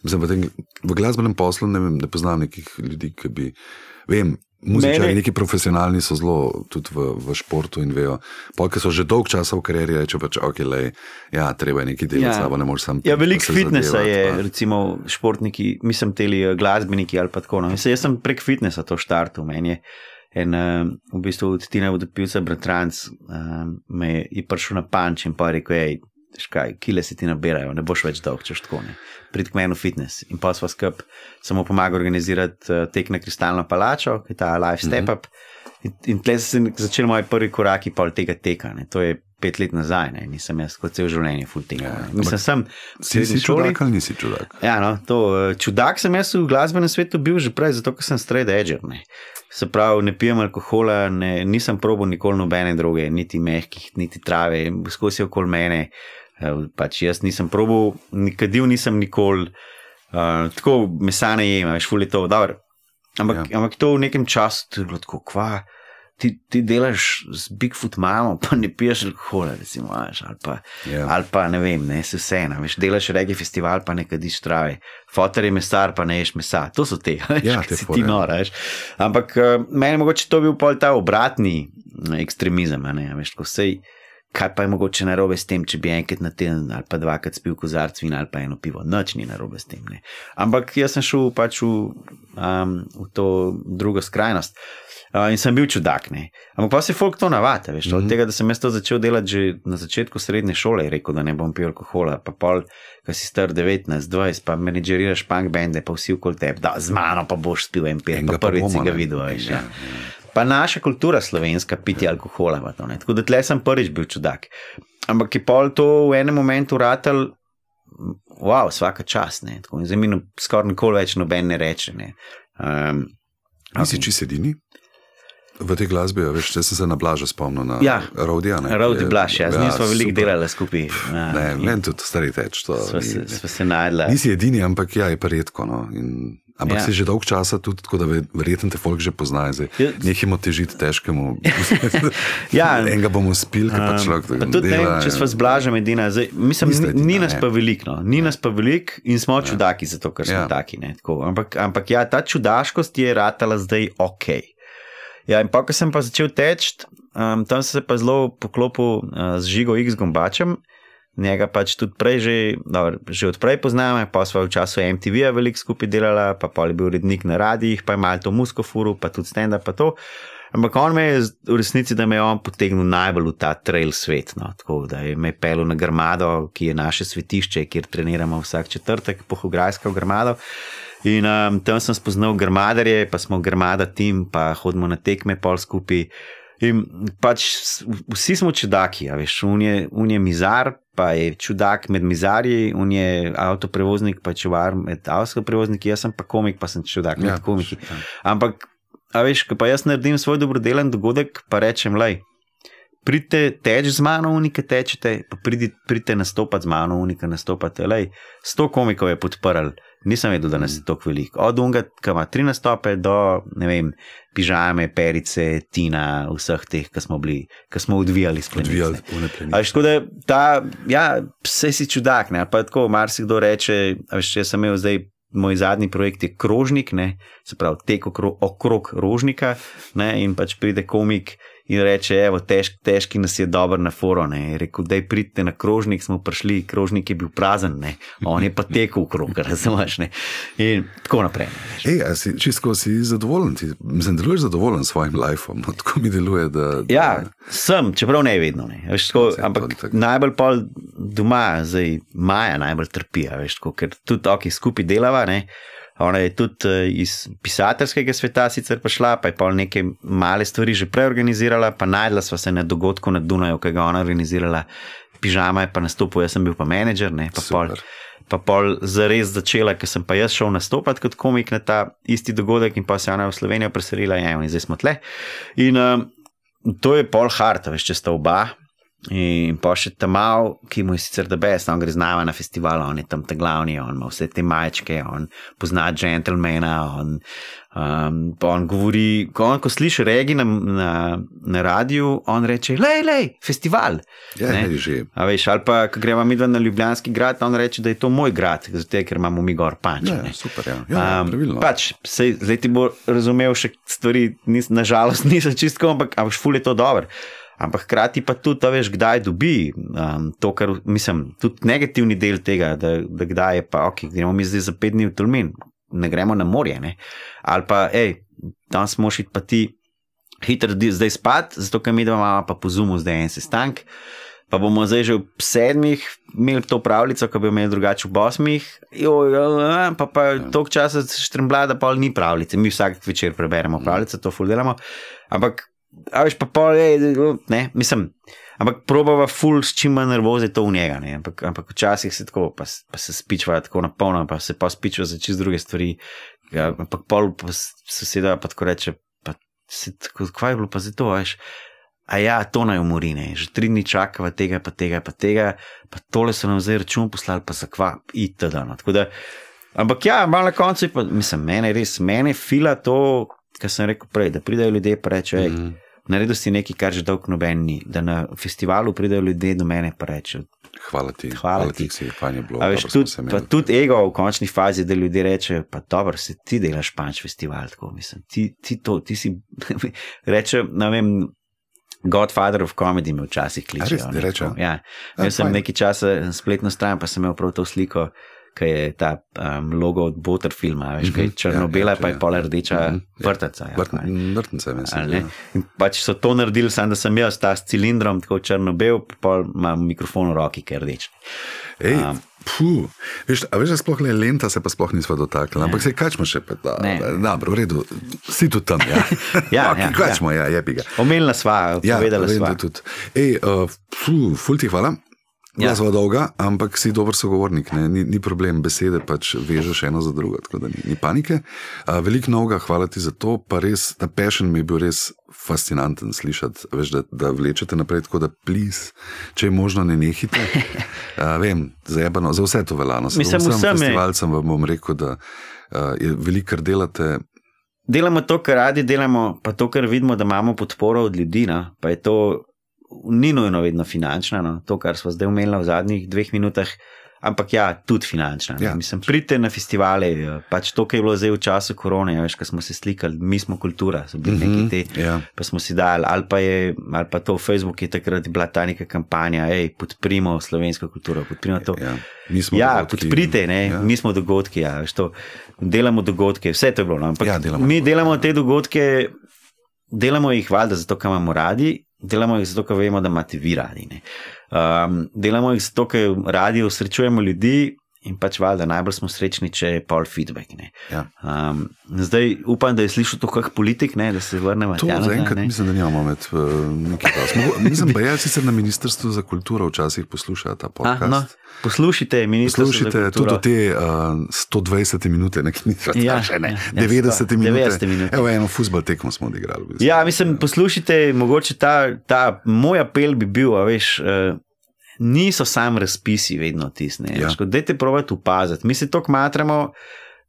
Mislim, v, tem, v glasbenem poslu ne, vem, ne poznam nekih ljudi, ki bi. Vem, Muzičari, Mene- neki profesionalni so zelo tudi v, v športu in vejo. Polk so že dolg časa v karieri, reče pač, ok, lej, ja, treba je nekaj delati, Ja. ja. ne moreš sam. Ja, veliko fitnesa zadevati, je, pa- recimo, športniki, mislim, teli eh, glasbeniki ali pa tako. No. Mislim, jaz sem prek fitnesa to štartil. Meni je en, uh, v bistvu od Tina vodopilca Bratranc uh, me je, prišel na panč in pa rekel, hej, škaj, kile se ti nabirajo, ne boš več dolg, češ tako ne. Prid k meni v fitness. In pa sva skup, sem mu pomagal organizirati uh, tek na Kristalno palačo, ki je ta live step up. In, in tle so se začeli moji prvi koraki pol tega teka. Ne. To je pet let nazaj, ne. nisem jaz kot cel življenje full teka. Ja, Mislim, sem Si, si šoli. čudak ali nisi čudak? Ja, no, to, eh, čudak sem jaz v glasbenem svetu bil že prej, zato ker sem straight edger. Ne. Se pravi, ne pijem alkohola, ne, nisem probil nikoli nobene droge, niti mehkih, niti trave, skozi okoli mene. eh, Pač jaz nisem probil, nikadil nisem nikoli, uh, tako mesa ne jem, veš, fuli to, dobro. Ampak, Ja. ampak to v nekem času je bilo tako, kva. Ti, ti delaš z Bigfoot mamo, pa ne piješ alkohola, recimo, veš, ali pa Ja. ali pa ne vem, ne se vseeno, veš, delaš regi festival, pa ne kadiš trave, fotor je mesar, pa ne ješ mesa, to so te, [LAUGHS] veš, Ja, te si ti nora, veš. Ampak uh, meni mogoče to bil pol ta obratni mm, ekstremizem, a ne, veš, ko sej. Kaj pa je mogoče narobe s tem, če bi enkrat na teden ali pa dvakrat spil kozarc vina ali pa eno pivo? Noč ni narobe s tem. Ne. Ampak jaz sem šel pač v, um, v to drugo skrajnost. Uh, in sem bil čudak. Ne. Ampak pa se folk to navada. Mm -hmm. Od tega, da sem jaz to začel delati že na začetku srednje šole, je rekel, da ne bom pil alkohola. Pa pol, ko si star 19-20, pa menedžeriraš punk bende, pa vsi okoli tebe, da z mano pa boš spil en Enega pa prvič si ga videl. Veš, ja. Ja, Pa naša kultura slovenska, piti alkohola. To, ne. Tako da tle sem prvič bil čudak. Ampak je pol to v enem momentu ratal, wow, vsaka čas. ne. Tako, Zdaj mi no, skoraj nikoli več noben ne reče. Ne. Um, Nisi čisto edini? v tej glasbi, veš, če sem se na Blaža spomnil, na Ja. Rodija. Rodi Blaž, ja, z njim smo veliko super. delali skupaj. Ja, Ne, meni tudi stari teč. Sva ni- se, sva se najdla. Nisi edini, ampak ja, je pa redko. No. In, ampak Ja. ja. si že dolg časa tudi, tako da ve- verjetno te folk že pozna. Zdaj. Ja. Nehimo težiti težkemu. [LAUGHS] Ja. Enega bomo spili, ki pa človek Pa tudi, ne, dela. vem, če smo z blažem edina, zdaj, mislim, Niste ni, edina, ni nas ne. pa veliko, no. ni nas pa veliko in smo čudaki, zato ker smo Ja. taki. Ne, tako. ampak, ampak ja, ta čudaškost je ratala zdaj ok. Ja, in pa, ko sem pa začel teči, um, tam sem se pa zelo poklopil uh, z Žigo X Gombačem. Njega pač tudi prej, že, dobro, že odprej poznam, pa sva v času MTV-ja veliko skupaj delala, pa pol je bil urednik na radijih, pa je malo to muskofuru, pa tudi stand-up, pa to. Ampak on me je v resnici, da me je on potegnil najbolj v ta trail svet. No, tako da je me pelil na Grmado, ki je naše svetišče, kjer treniramo vsak četrtek, pohograjsko Grmado. In um, tam sem spoznal grmadarje, pa smo grmada tim, pa hodimo na tekme pol skupaj. In pač vsi smo čudaki, veš, un je, un je mizar, pa je čudak med mizarji, un je avtoprevoznik, pa čuvar med avtoprevozniki, jaz sem pa komik, pa sem čudak med Ja, komiki. ja. Ampak, a veš, ko pa jaz naredim svoj dobrodelen dogodek, pa rečem, lej, pridite teč z mano, unike tečete, pa pridite, pridite nastopati z mano, unike nastopate. Lej, sto komikov je podprl, nisem vedel, da nas je tako veliko. Od unga, ki ima tri nastope, do vem, pižame, perice, tina, vseh teh, ki smo bili, ki smo odvijali s Odvijali tako da ta, ja, vse si čudak, ne, pa tako marsikdo reče, veš, jaz sem imel zdaj. Moj zadnji projekt je krožnik, ne, se pravi tek okrog, okrog rožnika, ne, in pač pride komik in reče: Evo, tež, težki nas je dobro na foro. Ne. Je Rekel, da pridite na krožnik, smo prišli, krožnik je bil prazen, ne. on je pa tekel okrog, [LAUGHS] razumeš. Ne. In tako naprej. Ej, a si čisto si zadovoljen, ti mislim, deluješ zadovoljen s svojim lifeom. No, tako mi deluje, da, da Ja, sem, čeprav ne vedno. Ne. Veš, tako, to ampak najbolj pol doma, zdaj Maja najbolj trpi, veš, tako, ker tudi ok, skupaj delava. Ne. Ona je tudi eh, iz pisateljskega sveta sicer prišla, pa je pol neke male stvari že preorganizirala, pa najdla sva se na dogodku na Dunaju, ki ga je ona organizirala. Pižama je pa nastopil, jaz sem bil pa menedžer, ne, pa pol, Super. pa pol zares začela, ker sem pa jaz šel nastopati kot komik na ta isti dogodek in pa se je ona v Slovenijo preselila ja, in zdaj smo tle. In um, to je pol harta, veš, če sta oba. In pa še tam mal, ki mu je sicer da best, on gre z nami na festival, on je tam ta glavni, on ima vse te majčke, on pozna džentlmena, on, um, on govori, ko, on, ko sliši regi na, na, na radiju, on reče, lej, lej, festival. Ja, Ne? že. A veš, ali pa, ko gremo mi dva na Ljubljanski grad, on reče, da je to moj grad, zato ker imamo mi gor panč. Ja, ne. super, ja. Ja, Um, pravilno. pač, sej, zdaj ti bo razumel še stvari, nis, nažalost niso čistko, ampak, ampak ful je to dobro. Ampak hkrati pa tudi, a veš, kdaj dobi um, to, kar mislim, tudi negativni del tega, da, da kdaj je pa, ok, gremo mi zdaj za pet dni v Tolmin, ne gremo na morje, ne? ali pa, hej, tam smo šli pa ti hitro zdaj spat, zato ker mi dva imamo pa po zumu zdaj en sestank. Pa bomo zdaj že v sedmih imeli to pravljico, ki bi jo imeli drugače v osmih, Joj, ja, pa pa toliko časa štrembla, da pol ni pravljice. Mi vsak večer preberemo pravljice, to ful delamo. Ampak, a veš, pa pol, ej, ne, mislim. Ampak probava ful s čim manj nervoze to v njega. Ne? Ampak, ampak včasih se tako, pa, pa se spičva tako na polno, pa se pa spičva za čist druge stvari. Ja, ampak pol pa soseda pa tako reče, pa se tako, kva je bilo pa za to, veš. A ja, to naj umori, ne. že tri dni čakava tega, pa tega, pa tega, pa tole so nam zdaj račun poslali, pa za kva, itd. No. Tako da, ampak ja, malo na koncu je pa, mislim, mene res, mene fila to, kar sem rekel prej, da pridejo ljudje pa rečejo, hej, Mhm. naredil si nekaj, kar že dolgo noben ni, da na festivalu pridejo ljudje do mene pa rečejo. Hvala ti. Hvala ti. si, fajn je bilo. A veš, tudi, se pa tudi ego v končni fazi, da ljudje rečejo, pa dobro, se ti delaš panč festival, tako mislim. Ti, ti to, ti si, [LAUGHS] reče, ne vem, Godfather of Comedy me včasih kliče. res ti reče? Ja, jaz sem fajn. nekaj časa spletno stran, pa sem imel prav to sliko, ki je ta um, logo od Boter filma, veš, ki je Mhm, črno-bela, ja, ja, pa je ja. pola rdeča Mhm, ja. vrtaca. Ja, Vrt, vrtnice, mislim. Ja. In pač so to naredili, samo da sem jaz ta s cilindrom, tako črno-bel, pa imam mikrofon v roki, ker rdeč. Ej, Um, puh, veš, a veš, da sploh le lenta se pa sploh nisva dotaknila, ampak se kačmo še pa da. Dobro, v redu, si tudi tam, ja. [LAUGHS] Ja, okay, ja, kačmo, ja, je bi ga. Omenila sva, Ja, povedala sva. tudi. Ej, uh, puh, ful ti hvala. Ja. Zelo dolga, ampak si dober sogovornik, ni, ni problem, besede pač vežeš eno za drugo, tako da ni, ni panike. Veliko novega, hvala ti za to, pa res ta pešen mi je bil res fascinanten slišati, veš, da, da vlečete naprej, tako da plis, če je možno, ne nehite. [LAUGHS] A, vem, zajebano, za vse to veljano. Vsem vsem festivalcem vam bom rekel, da a, je veliko, kar delate. Delamo to, kar radi delamo, pa to, kar vidimo, da imamo podporo od ljudi. Na, pa je to ni nujno vedno finančna, no? to, kar smo zdaj umeli v zadnjih dveh minutah, ampak ja, tudi finančna. Ja. Mislim, pridite na festivale, pač to, kar je bilo zdaj v času korone, ja, veš, ko smo se slikali, mi smo kultura, so bili mm -hmm, neki te, ja. pa smo si dali, ali pa, je, ali pa to Facebook je takrat bila ta neka kampanja, hej, podprimo slovensko kulturo, podprimo to. Ja. Ja, podprite, ja. mi smo dogodki, ja, to, delamo dogodke, vse to je bilo. No, ampak ja, delamo mi delamo te dogodke, delamo jih valjda zato, ker imamo radi delamo jih zato, ker vemo, da imate vi radi. Um, delamo jih zato, ker radi usrečujemo ljudi in pač valjda najbolj smo srečni, če je pol feedback. Ja. Um, zdaj upam, da je slišal to kak politik, ne, da se vrnemo na to. Zaenkrat mislim, da nimamo med uh, nekaj časa. Mislim pa, jaz sicer na Ministrstvu za kulturo včasih poslušam ta podcast. A, no. Poslušajte, Poslušajte tudi te uh, 120 minute, ne, ja, še ne, ja, 90 minut. 90 minut. Evo, eno futbol tekmo smo odigrali. V ja, mislim, poslušajte, mogoče ta, ta moj apel bi bil, veš. Uh, Niso samo razpisi, vedno tisne. Ja. Dajte provati upaziti. Mi se to kmatramo,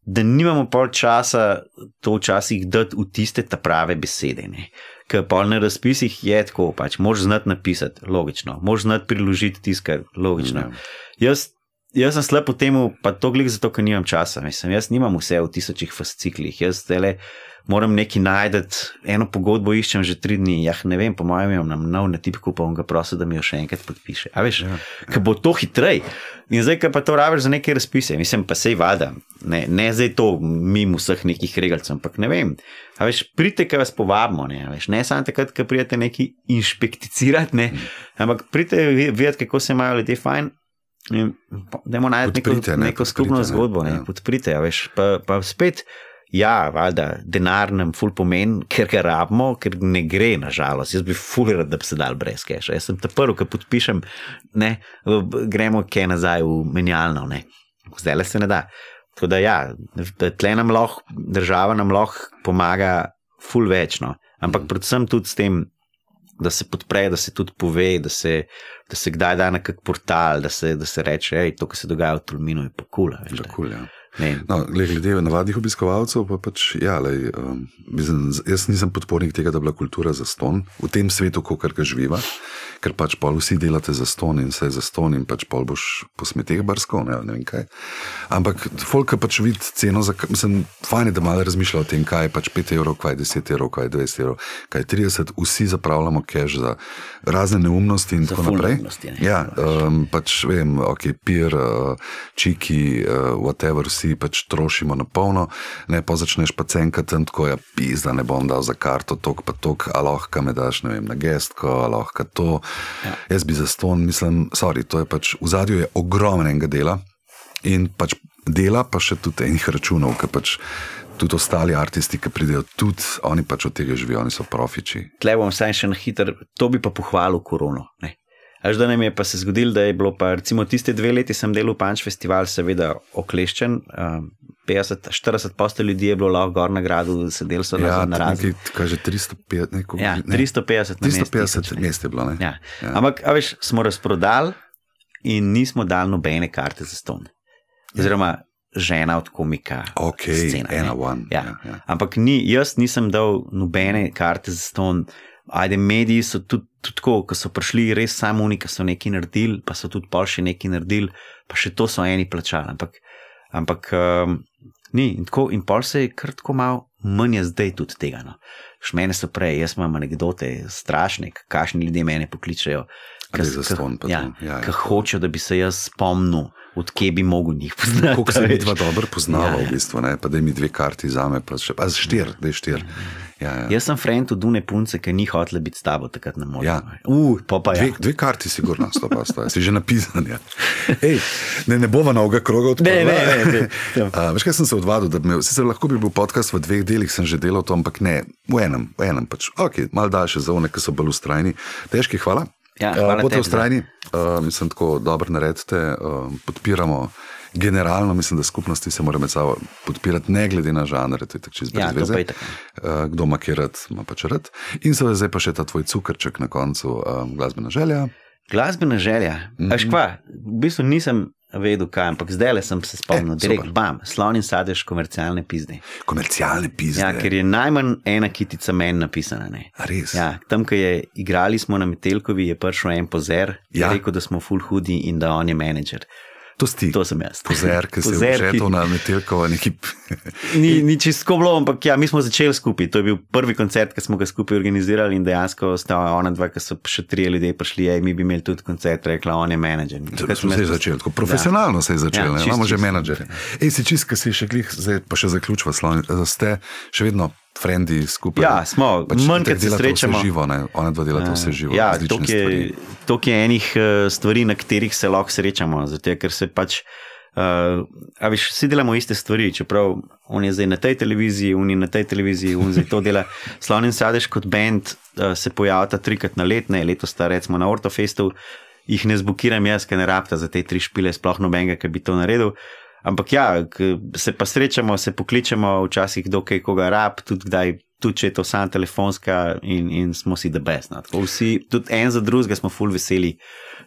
da nimamo pol časa to včasih dati v tiste ta prave besede. Ne ker pa na razpisih je tako, pač moš znati napisati, logično, moš znati priložiti tiskar, logično. Mm. Jaz, jaz sem slab v tem, pa to glik zato, ker nimam časa. Mislim, jaz nimam vse v tisočih fasciklih. Jaz tele moram nekaj najti, eno pogodbo iščem že tri dni. Ja, ne vem, po mojem, imam nov na tipku, pa bom ga prosil, da mi jo še enkrat podpiše. A veš, ja, ker bo to hitrej. In zdaj, pa to rabiš za neke razpise, mislim pa sej vada, ne, ne zdaj to mimo vseh nekih regalcev, ampak ne vem. A veš, pridite, ker vas povabimo, ne, veš, ne samo takrat, ker pridete neki inšpekticirati, ne, ampak pridite videti, kako se imajo ljudje fajn. Dajmo najti neko, ne, neko skupno ne, zgodbo, ne, ja. podprite, veš, pa, pa spet. Ja, valjda, denar nam ful pomeni, ker ga rabimo, ker ne gre, nažalost. Jaz bi fuliral, da bi se dal brez keša. Jaz sem ta prvi, ki podpišem, ne, gremo kaj nazaj v menjalno, ne. zdaj le se ne da. Tako da, ja, tle nam lahko, država nam lahko pomaga, ful večno. Ampak mm. predvsem tudi s tem, da se podpre, da se tudi pove, da se, da se kdaj da na kak portal, da se, da se reče, da to, kar se dogaja v Tulminu, je pa kul. Cool, ja. No, glede navadnih obiskovalcev, pa pač, ja, lej, um, jaz nisem podpornik tega, da bi bila kultura za ston v tem svetu, kot ga živiva, ker pač pol vsi delate za ston in vse za ston in pač pol boš po smeteh barsko, ne, ne vem kaj. Ampak folk pač vidi ceno, za, mislim, fajn je, da malo razmišlja o tem, kaj je pač 5 evrov, kaj je 10 evrov, kaj je 20 evrov, kaj je 30, vsi zapravljamo cash za razne neumnosti in za tako naprej. Ne, ja, um, pač vem, ok, pir, uh, čiki, uh, whatever, vsi pač trošimo na polno, ne pa začneš pa cenkati tam tako, ja, pizda, ne bom dal za karto, tok pa tok, a lahko me daš, ne vem, na gestko, a lahko to. Ja. Jaz bi za ston, mislim, sorry, to je pač v zadju je ogromnega dela in pač dela pa še tudi enih računov, ker pač. Tudi ostali umetniki, ki pridejo, tudi oni pač od tega živijo, oni so profiči. Tle bom vsaj še na hitro, to bi pa pohvalil korono. Ne? Až da nam je pa se zgodilo, da je bilo pa recimo tiste dve leti, sem delal Punch Festival, seveda okleščen. Um, 50, 40 postelj ljudi je bilo lahko gor na gradu, sedeli so ja, na razni. Kaže 350, neko, ja, 350, 350 mest je bilo. Ja. Ja. Ampak, a veš, smo razprodali in nismo dali nobene karte za ston. Ja. Oziroma, žena od komika. Ok, scena, ena, one. Ja. Ja, ja. Ampak ni, jaz nisem dal nobene karte za ston. Ajde, mediji so tudi, tudi tako, ko so prišli res samo oni, ki so nekaj naredili, pa so tudi pol še nekaj naredili, pa še to so eni plačali. Ampak, ampak um, ni. In, tako, in pol se je kratko malo manj zdaj tudi tega. No. Šmene so prej, jaz imam anekdote, strašne, kakšni ljudje mene pokličajo. Kaj za ston? Ja, ja, ja, hočejo, da bi se jaz spomnil odkje bi mogel njih poznati. Kako se mi dva dobro poznava, ja, ja. v bistvu, ne? pa da mi dve karti za me, pa še pa štir, da je štir. Ja, ja. Jaz sem friend od Dune Punce, ki ni hotel biti s tabo takrat na morju. Ja. Uh, pa ja. dve, dve karti, sigurno, sto pa sto, si že napisan. Ja. Ej, ne, ne bova na oga kroga odprla. Ne, ne, ne. ne. uh, veš, kaj sem se odvadil, da bi me, sicer lahko bi bil podcast v dveh delih, sem že delal to, ampak ne, v enem, v enem pač. Ok, mal daljše za one, ki so bolj ustrajni. Težki, hvala. Ja, Uh, hvala Bote tebi za- ustrajni, uh, mislim, tako dobro naredite, uh, podpiramo. Generalno mislim, da skupnosti se morajo med sabo podpirati, ne glede na žanre, to je tako čisto Ja, brez to veze. Uh, kdo ima kje rad, ima pač rad. In seveda zdaj pa še ta tvoj cukrček na koncu, um, glasbena želja. Glasbena želja. Mm. -hmm. Kva, v bistvu nisem vedel, kaj, ampak zdaj le sem se spomnil, da direkt super. bam, slon in sadež komercialne pizde. Komercialne pizde. Ja, ker je najmanj ena kitica meni napisana. Ja, tam, ko je igrali smo na Metelkovi, je prišel en pozer, Ja. ja. rekel, da smo full hudi in da on je menedžer. To si ti. To sem jaz. Pozer, ki Pozer, ki- obžetal na metelkovo neki. Ni, ni čisto bilo, ampak ja, mi smo začeli skupaj. To je bil prvi koncert, ki smo ga skupaj organizirali in dejansko sta ona dva, ki so še trije ljudje prišli, ej, mi bi imeli tudi koncert, rekla, on je menedžer. To se je začelo, tako profesionalno se je začelo, Ja, ja, čisto, imamo že čisto. menedžerje. Ej, si čist, ki si še glih, zdaj pa še zaključva, slon, ste še vedno frendi skupaj. Ja, smo, pač manj, itak kot se srečamo. Živo, ne? ona dva delata vse živo. Ja, različne to stvari. je, toliko je enih uh, stvari, na katerih se lahko srečamo, zato ker se pač. Uh, a veš, vsi delamo iste stvari, čeprav on je zdaj na tej televiziji, on je na tej televiziji, on zdaj to dela. [LAUGHS] Slon in sadež kot bend uh, se pojavlja trikrat na let, ne letos sta recimo na Ortofestu, jih ne zbukiram jaz, ker ne rabta za te tri špile, sploh nobenega, ki bi to naredil. Ampak ja, se pa srečamo, se pokličemo, včasih dokaj koga rab, tudi kdaj. Tudi če je to samo telefonska, in, in smo si the best. No. Tako Vsi, tudi en za drugega smo full veseli,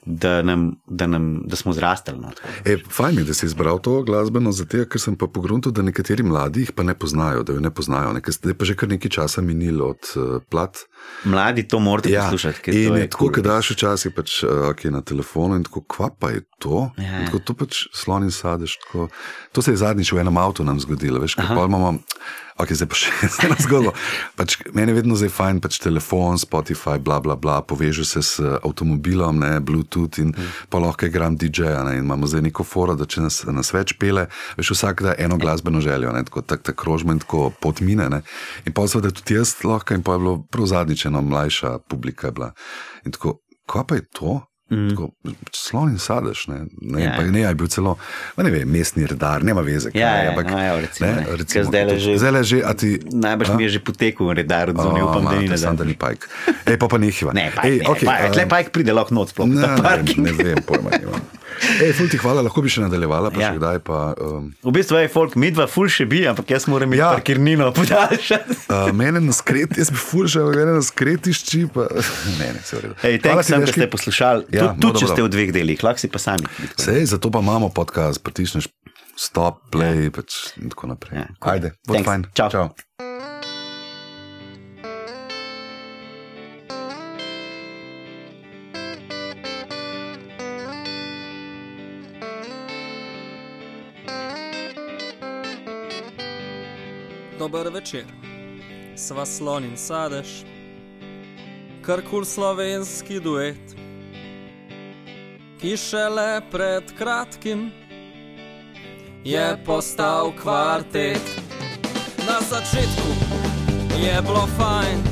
da, nam, da, nam, da smo zrastali. No. E, fajn je, da si izbral to glasbeno, zato ker sem pa pogruntil, da nekateri mladi jih pa ne poznajo, da jo ne poznajo. Ne, ker zdaj pa že kar nekaj časa minilo od uh, plat. Mladi to morate ja, poslušati. in to je tako, cool. da daš včasih pač, uh, okay, na telefonu in tako, kva pa je to? Ja, In ja. Tako, to pač slon in sadež. Tako, to se je zadnjič v enem avtu nam zgodilo, veš, kaj pa imamo. Ok, zdaj pa še [LAUGHS] ena zgodba. Pač, meni je vedno zdaj fajn, pač telefon, Spotify, bla, bla, bla, poveže se s avtomobilom, ne, Bluetooth in mm. pa lahko igram DJ-ja. In imamo zdaj neko foro, da če nas, nas več pele, veš, vsak da eno glasbeno željo, ne, tako tak, tak krožmen, tako potmine. Ne. In pa seveda tudi jaz lahko, in pa je bilo prav zadnjič eno mlajša publika je bila. In tako, kva pa je to? Mm. Tako, slon in sadež, ne, ne, Ja. ja. pa ne, je bil celo, ne vem, mestni redar, nema veze. kaj, Ja, ja, ampak, no, ja, recimo, ne. Recimo, zdajle to- že- zdajle že, a ti, Najbrž a? mi je že potekel redar od zunaj, upam, da ni na ni pajk. Ej, pa pa nehiva. Ne, pajk, Ej, ne, okej, pajk, um, tle pajk pride lahko noč, sploh Ne, ne, parking. ne vem, pojma nimam. Ej, ful ti hvala, lahko bi še nadaljevala, pa Ja. ja. še kdaj pa. Um, V bistvu je folk, mi dva ful še bi, ampak jaz moram iti Ja. ja. parkirnino podaljšati. [LAUGHS] uh, mene na skret, jaz bi ful že, mene na skretišči, pa [LAUGHS] ne, ne, se v redu. Hej, Hvala thanks, sem, da ste poslušali. Ja, Ja, no, tudi, tudi če ste v dveh delih, lahko si pa sami. Sej, zato pa imamo podcast, pritisneš stop, play ja. pač, in tako naprej. Ja, cool. Ajde, bo fajn. Čau. Čau. Dober večer, sva slon in sadež, kar kul slovenski duet, ki šele pred kratkim je postal kvartet. Na začetku je bilo fajn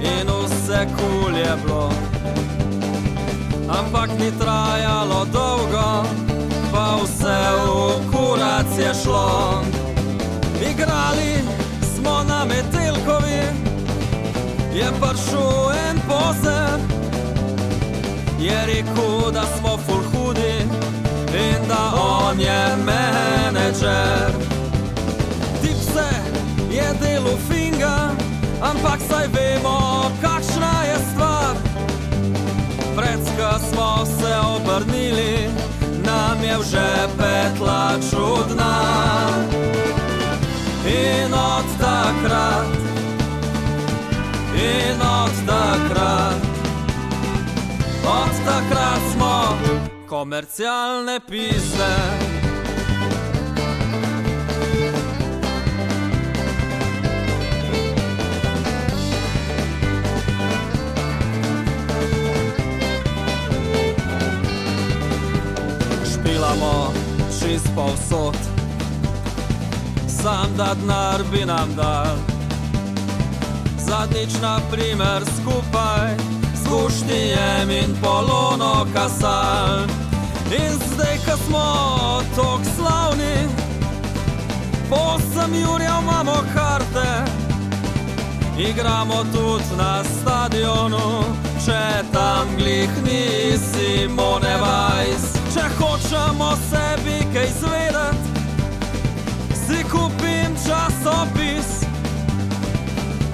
in vse kul je bilo, ampak ni trajalo dolgo, pa vse v kurac je šlo. Igrali smo na Metelkovi, je prišel en pozer, je rekel, da smo full hudi in da on je menedžer. Tip se je delo finga, ampak saj vemo, kakšna je stvar. Predska smo se obrnili, nam je v žepe tla čudna. In od takrat, in od takrat, od takrat smo komercialne pizde. Špilamo čist povsod sam da denar bi nam dal. Zadnjič, na primer, skupaj s Kuštijem in Polono kasal. In zdaj, ko smo tako slavni, po osem jurjev imamo karte Igramo tudi na stadionu, če tam glih nisi monevajs. Če hočemo sebi kaj izvedeti, kupim časopis.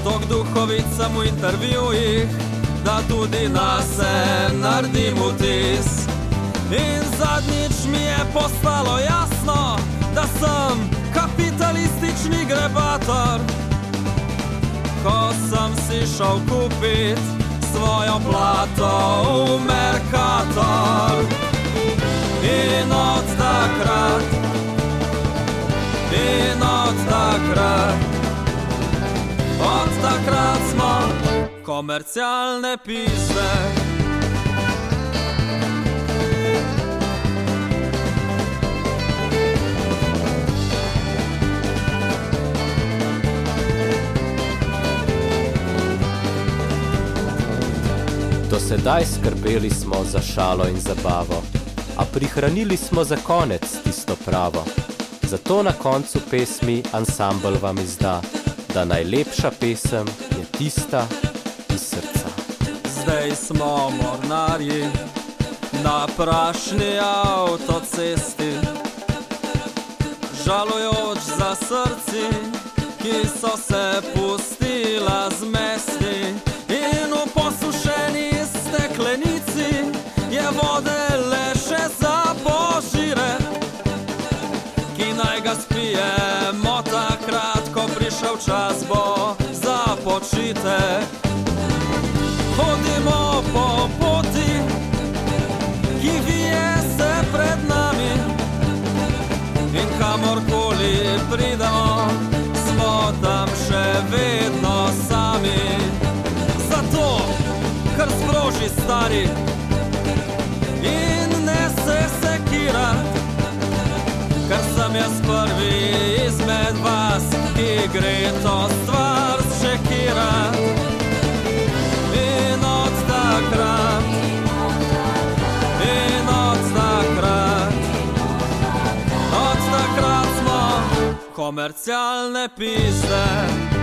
Tok duhovica v intervjujih, da tudi nas naredim vtis. In zadnjič mi je postalo jasno, da sem kapitalistični grebator. Ko sem si šel kupit svojo plato v Merkator. In od takrat, in od takrat, od takrat smo komercialne pise. Do sedaj skrbeli smo za šalo in zabavo, a prihranili smo za konec tisto pravo. Zato na koncu pesmi ansambl vam izda, da najlepša pesem je tista iz srca. Zdaj smo mornarji na prašni avtocesti, žalujoč za srci, ki so se pustila zmesti in v posušeni steklenici je vode le še za ki naj ga spijemo takrat, ko prišel čas bo za počitek. Hodimo po poti, ki vije se pred nami in kamorkoli pridemo, smo tam še vedno sami. Zato, ker sproži stari in ne se sekira, ker sem jaz prvi izmed vas, ki gre to stvar šekirati. In od takrat, in od takrat, od takrat smo komercialne piste.